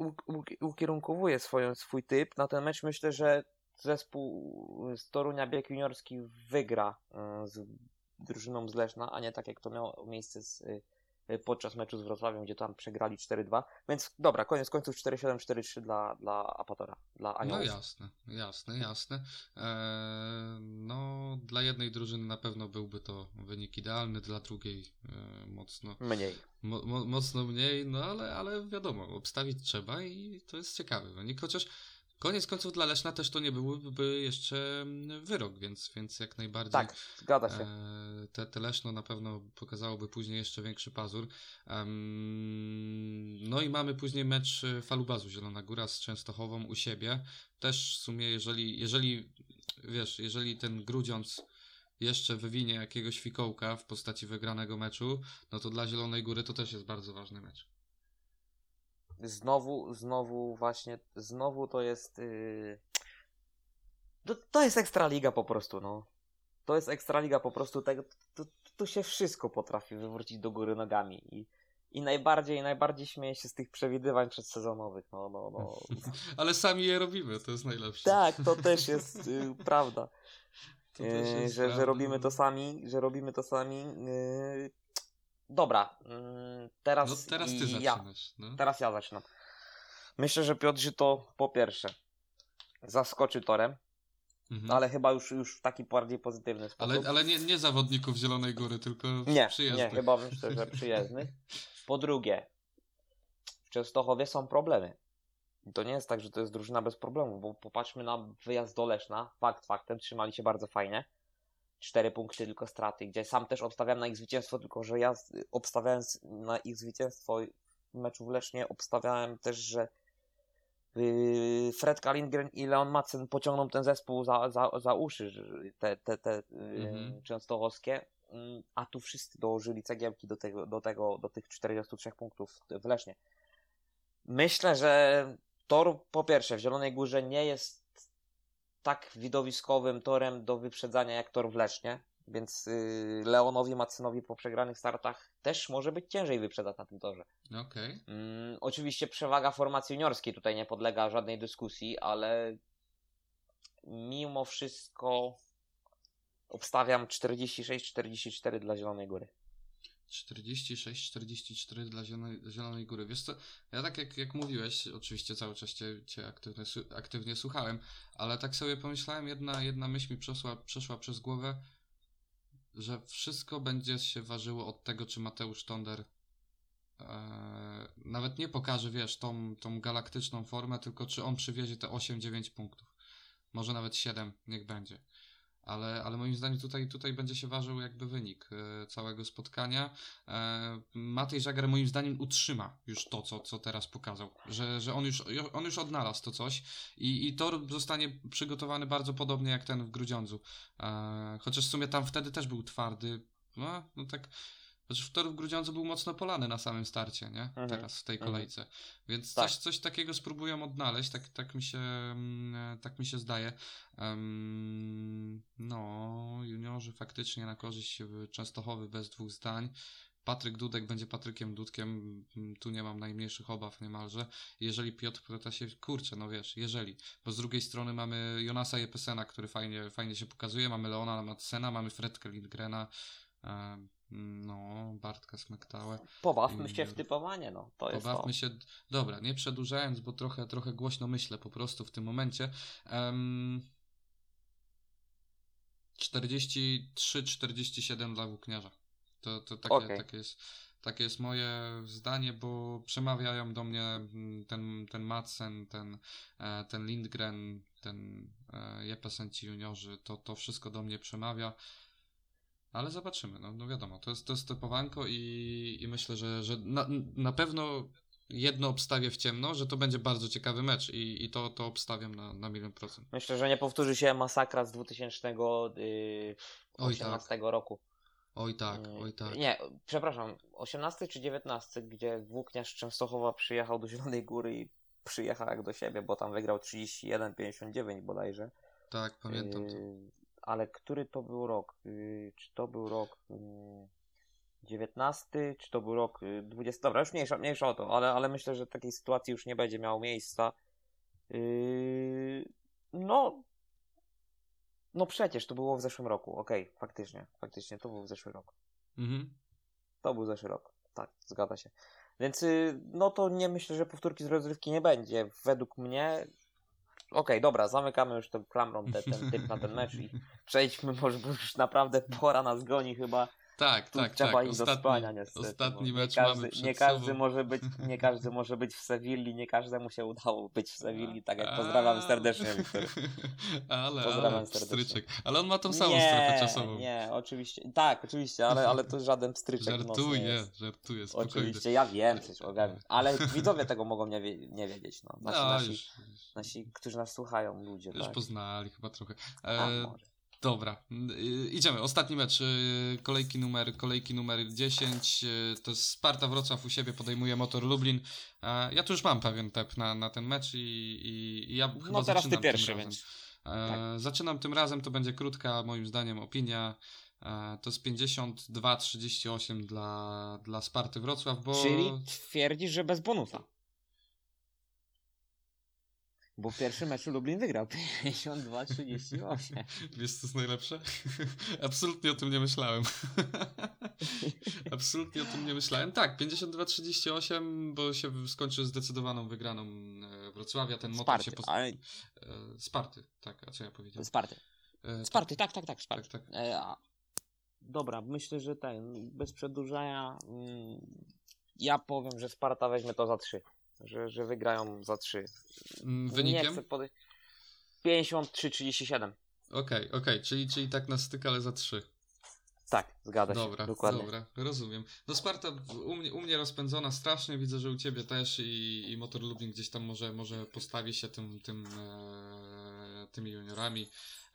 S2: ukierunkowuje swoją, swój typ na ten mecz. Myślę, że zespół z Torunia Bieg Juniorski wygra y, z drużyną z Leszna, a nie tak jak to miało miejsce z, y, podczas meczu z Wrocławiem, gdzie tam przegrali 4-2. Więc dobra, koniec końców 4-7, 4-3 dla, dla Apatora, dla no Aniołów.
S1: No jasne, jasne, jasne. Eee, no dla jednej drużyny na pewno byłby to wynik idealny, dla drugiej e, mocno
S2: mniej.
S1: Mo, mo, mocno mniej, no ale, ale wiadomo, obstawić trzeba i to jest ciekawy wynik, chociaż Koniec końców dla Leszna też to nie byłby jeszcze wyrok, więc, więc jak najbardziej.
S2: Tak, zgadza się.
S1: E, te, te Leszno na pewno pokazałoby później jeszcze większy pazur. no i mamy później mecz Falubazu Zielona Góra z Częstochową u siebie. Też w sumie, jeżeli, jeżeli wiesz, jeżeli ten Grudziądz jeszcze wywinie jakiegoś fikołka w postaci wygranego meczu, no to dla Zielonej Góry to też jest bardzo ważny mecz
S2: znowu, znowu właśnie, znowu to jest. Yy... To, to jest ekstraliga po prostu, no. To jest ekstraliga po prostu tego. Tu, tu się wszystko potrafi wywrócić do góry nogami. I, i najbardziej, najbardziej śmieję się z tych przewidywań przedsezonowych. No, no, no. (laughs)
S1: Ale sami je robimy, to jest najlepsze.
S2: Tak, to też jest yy, prawda. Yy, że, że robimy to sami, że robimy to sami. Yy, Dobra, mm, teraz.
S1: No teraz ty zaczynasz.
S2: Ja. No. Teraz ja zaczynam. Myślę, że Piotr to po pierwsze zaskoczy torem, mhm. ale chyba już, już w taki bardziej pozytywny sposób.
S1: Ale, ale nie, nie zawodników Zielonej Góry, tylko
S2: nie,
S1: przyjezdnych.
S2: Nie, chyba myślę, że przyjezdnych. Po drugie, w Częstochowie są problemy. To nie jest tak, że to jest drużyna bez problemu, bo popatrzmy na wyjazd do Leszna. Fakt faktem, trzymali się bardzo fajnie. 4 punkty tylko straty, gdzie sam też obstawiałem na ich zwycięstwo, tylko że ja obstawiając na ich zwycięstwo w meczu w Lesznie, obstawiałem też, że y, Fred Kalingren i Leon Madsen pociągną ten zespół za, za, za uszy, te, te, te y, mhm. częstochowskie, mm, a tu wszyscy dołożyli cegiełki do tego, do tego, do tych 43 punktów w Lesznie. Myślę, że tor po pierwsze w Zielonej Górze nie jest tak widowiskowym torem do wyprzedzania jak tor w Lesznie, więc y, Leonowi Macynowi po przegranych startach też może być ciężej wyprzedzać na tym torze.
S1: Okay.
S2: Mm, oczywiście przewaga formacji juniorskiej tutaj nie podlega żadnej dyskusji, ale mimo wszystko obstawiam 46-44 dla Zielonej Góry.
S1: 46-44 dla Zielonej, Zielonej Góry. Wiesz co, ja tak jak, jak mówiłeś, oczywiście cały czas Cię, cię aktywnie, aktywnie słuchałem, ale tak sobie pomyślałem, jedna, jedna myśl mi przeszła, przeszła przez głowę, że wszystko będzie się ważyło od tego, czy Mateusz Tonder e, nawet nie pokaże, wiesz, tą, tą galaktyczną formę, tylko czy on przywiezie te 8-9 punktów. Może nawet 7, niech będzie ale, ale moim zdaniem tutaj, tutaj będzie się ważył jakby wynik e, całego spotkania. E, Matej Żagar moim zdaniem utrzyma już to, co, co teraz pokazał, że, że on, już, on już odnalazł to coś i, i tor zostanie przygotowany bardzo podobnie jak ten w Grudziądzu. E, chociaż w sumie tam wtedy też był twardy, no, no tak znaczy w Torów Grudziądzu był mocno polany na samym starcie, nie? Mhm. Teraz w tej mhm. kolejce. Więc tak. coś, coś takiego spróbują odnaleźć, tak, tak, mi, się, mm, tak mi się zdaje. Um, no, juniorzy faktycznie na korzyść Częstochowy bez dwóch zdań. Patryk Dudek będzie Patrykiem Dudkiem, mm, tu nie mam najmniejszych obaw niemalże. Jeżeli Piotr się kurczę, no wiesz, jeżeli. Bo z drugiej strony mamy Jonasa Jepesena, który fajnie, fajnie się pokazuje, mamy Leona Matsena, mamy Fredkę Lindgrena, no, Bartka Smektałę.
S2: Pobawmy się w typowanie, no. To
S1: Pobawmy
S2: jest
S1: to. się. Dobra, nie przedłużając, bo trochę, trochę głośno myślę po prostu w tym momencie. Um, 43-47 dla Włókniarza. To, to takie, okay. takie, jest, takie jest moje zdanie, bo przemawiają do mnie mm, ten, ten Madsen, ten, e, ten Lindgren, ten e, Jepesen ci juniorzy, to, to wszystko do mnie przemawia. Ale zobaczymy, no, no wiadomo, to jest, to jest typowanko i, i myślę, że, że na, na pewno jedno obstawię w ciemno, że to będzie bardzo ciekawy mecz i, i to, to obstawiam na, na milion procent.
S2: Myślę, że nie powtórzy się masakra z 2018 yy, tak. roku.
S1: Oj tak, yy, oj tak.
S2: Nie, przepraszam, 18 czy 19, gdzie Włókniarz Częstochowa przyjechał do Zielonej Góry i przyjechał jak do siebie, bo tam wygrał 31-59 bodajże.
S1: Tak, pamiętam to.
S2: Ale który to był rok? Y, czy to był rok 19, czy to był rok y, 20. Dobra, już mniejsza, mniejsza o to, ale, ale myślę, że takiej sytuacji już nie będzie miało miejsca. No. No przecież to było w zeszłym roku. Okej, faktycznie, faktycznie to był w zeszły rok.
S1: Mhm.
S2: To był zeszły rok. Tak, zgadza się. Więc y, no to nie myślę, że powtórki z rozrywki nie będzie. Według mnie. Okej, dobra, zamykamy już tą klamrą te, ten typ na ten mecz i (laughs) przejdźmy, może bo już naprawdę pora nas goni chyba.
S1: Tak,
S2: Tu
S1: tak,
S2: trzeba
S1: tak.
S2: iść do spania niestety.
S1: ostatni mecz
S2: nie każdy,
S1: mamy przed
S2: nie każdy
S1: sobą.
S2: może być, nie (laughs) każdy może być w Sewilli, nie każdemu się udało być w Sewilli, tak jak
S1: A-
S2: pozdrawiam serdecznie Wiktor. (laughs)
S1: Ale,
S2: Pozdrawiam
S1: ale,
S2: serdecznie.
S1: pstryczek. Ale on ma tą samą
S2: nie,
S1: strefę czasową.
S2: Nie, oczywiście. Tak, oczywiście, ale, ale to żaden pstryczek
S1: Żartuję,
S2: jest.
S1: żartuję, spokojnie.
S2: Oczywiście, ja wiem, coś ogarnę. Ale widzowie tego mogą nie, wie, nie wiedzieć. No. Nasi,
S1: No,
S2: nasi,
S1: już,
S2: nasi, którzy nas słuchają, ludzie.
S1: już
S2: tak.
S1: poznali chyba trochę.
S2: A,
S1: E,
S2: może.
S1: Dobra, y, idziemy. Ostatni mecz, y, kolejki numer, kolejki numer 10. y, To jest Sparta Wrocław u siebie podejmuje Motor Lublin. Ja tu już mam pewien tep na, na ten mecz i, i, i ja chyba
S2: No teraz ty
S1: zaczynam
S2: pierwszy,
S1: tym razem.
S2: więc.
S1: E, Zaczynam tym razem, to będzie krótka, moim zdaniem, opinia. E, To jest 52-38 dla, dla Sparty Wrocław, bo...
S2: Czyli twierdzisz, że bez bonusa. Bo w pierwszym meczu Lublin wygrał (laughs) 52-38.
S1: Wiesz, co jest najlepsze? (laughs) Absolutnie o tym nie myślałem. (laughs) Absolutnie o tym nie myślałem. Tak, 52-38, bo się skończył zdecydowaną wygraną e, Wrocławia. Ten motor się... Pos...
S2: ale
S1: E, Sparty, tak, a co ja powiedziałem?
S2: Sparty.
S1: E,
S2: Sparty, tak, tak, tak, Sparty.
S1: Tak, tak.
S2: E, a... Dobra, myślę, że ten, bez przedłużania, mm, ja powiem, że Sparta weźmie to za 3. Że, że wygrają za 3.
S1: Mm,
S2: Nie
S1: Wynikiem?
S2: chcę podejść. 53-37.
S1: Okej, okej, czyli, czyli tak na styk, ale za trzy.
S2: Tak, zgadza się.
S1: Dobra,
S2: dokładnie.
S1: dobra, rozumiem. No Sparta u mnie, u mnie rozpędzona strasznie, widzę, że u ciebie też i, i Motor Lublin gdzieś tam może, może postawi się tym, tym, e, tymi juniorami.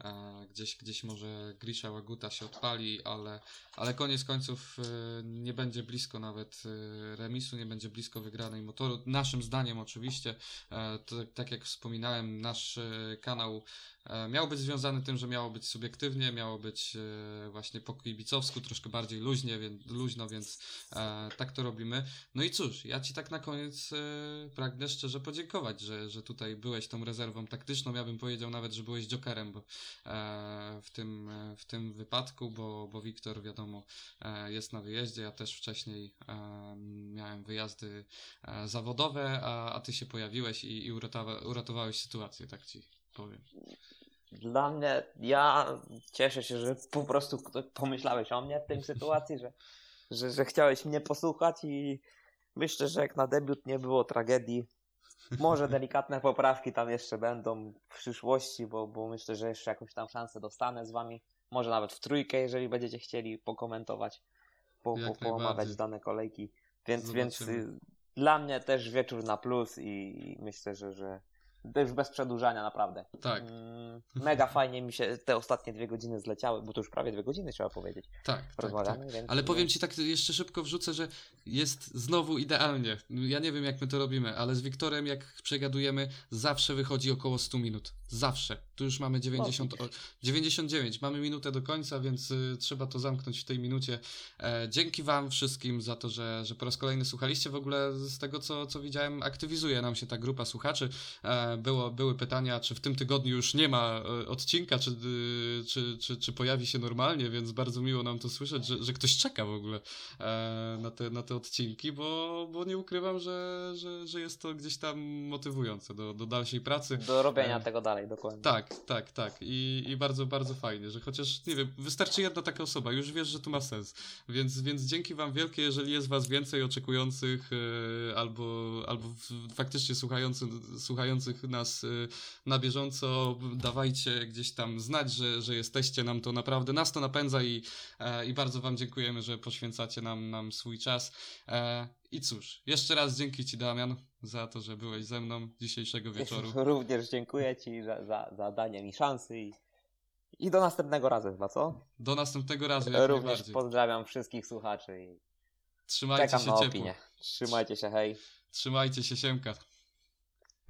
S1: E, gdzieś, gdzieś może Grisha Łaguta się odpali, ale, ale koniec końców e, nie będzie blisko nawet e, remisu, nie będzie blisko wygranej motoru. Naszym zdaniem oczywiście, to, tak jak wspominałem, nasz kanał miał być związany tym, że miało być subiektywnie, miało być właśnie po kibicowsku, troszkę bardziej luźnie, więc, luźno, więc tak to robimy. No i cóż, ja Ci tak na koniec pragnę szczerze podziękować, że, że tutaj byłeś tą rezerwą taktyczną. Ja bym powiedział nawet, że byłeś jokerem bo, e, w, tym, e, w tym wypadku, bo, bo Wiktor wiadomo e, jest na wyjeździe. Ja też wcześniej miałem wyjazdy zawodowe, a, a Ty się pojawiłeś i, i uratowa, uratowałeś sytuację, tak Ci powiem.
S2: Dla mnie, ja cieszę się, że po prostu pomyślałeś o mnie w tej sytuacji, że, że, że chciałeś mnie posłuchać i myślę, że jak na debiut nie było tragedii. Może delikatne poprawki tam jeszcze będą w przyszłości, bo, bo myślę, że jeszcze jakąś tam szansę dostanę z wami. Może nawet w trójkę, jeżeli będziecie chcieli pokomentować, po, po, poomawiać dane kolejki. Więc, więc
S1: Zobaczymy.
S2: y, dla mnie też wieczór na plus i, myślę, że, że już bez przedłużania naprawdę.
S1: Tak,
S2: Mm, Mega fajnie mi się te ostatnie dwie godziny zleciały, bo to już prawie dwie godziny trzeba powiedzieć.
S1: tak, tak. tak.
S2: Rozmawiamy, więc.
S1: Ale powiem ci tak jeszcze szybko wrzucę, że jest znowu idealnie. Ja nie wiem jak my to robimy, ale z Wiktorem jak przegadujemy, zawsze wychodzi około 100 minut. Zawsze. Tu już mamy 90, o, 99, mamy minutę do końca, więc y, trzeba to zamknąć w tej minucie. E, dzięki wam wszystkim za to, że, że po raz kolejny słuchaliście. W ogóle z tego co, co widziałem, aktywizuje nam się ta grupa słuchaczy. E, było, były pytania, czy w tym tygodniu już nie ma e, odcinka, czy, y, czy, czy, czy pojawi się normalnie, więc bardzo miło nam to słyszeć, że, że ktoś czeka w ogóle e, na, te, na te odcinki, bo, bo nie ukrywam, że, że, że jest to gdzieś tam motywujące do, do dalszej pracy.
S2: Do robienia
S1: E,
S2: tego dalej, dokładnie.
S1: Tak, tak, tak. I, I bardzo, bardzo fajnie, że chociaż, nie wiem, wystarczy jedna taka osoba, już wiesz, że to ma sens. Więc, więc dzięki Wam wielkie, jeżeli jest Was więcej oczekujących e, albo, albo faktycznie słuchający, słuchających nas e, na bieżąco, dawajcie gdzieś tam znać, że, że jesteście. Nam to naprawdę, nas to napędza i, e, i bardzo Wam dziękujemy, że poświęcacie nam, nam swój czas. E, I cóż, jeszcze raz dzięki Ci, Damian, za to, że byłeś ze mną dzisiejszego wieczoru. (laughs)
S2: Również dziękuję Ci za, za, za danie mi szansy i, i do następnego razu chyba, co?
S1: Do następnego razu, jak
S2: Również pozdrawiam wszystkich słuchaczy i
S1: Trzymajcie
S2: czekam
S1: się
S2: na
S1: ciepło.
S2: opinię. Trzymajcie się, hej.
S1: Trzymajcie się, siemka.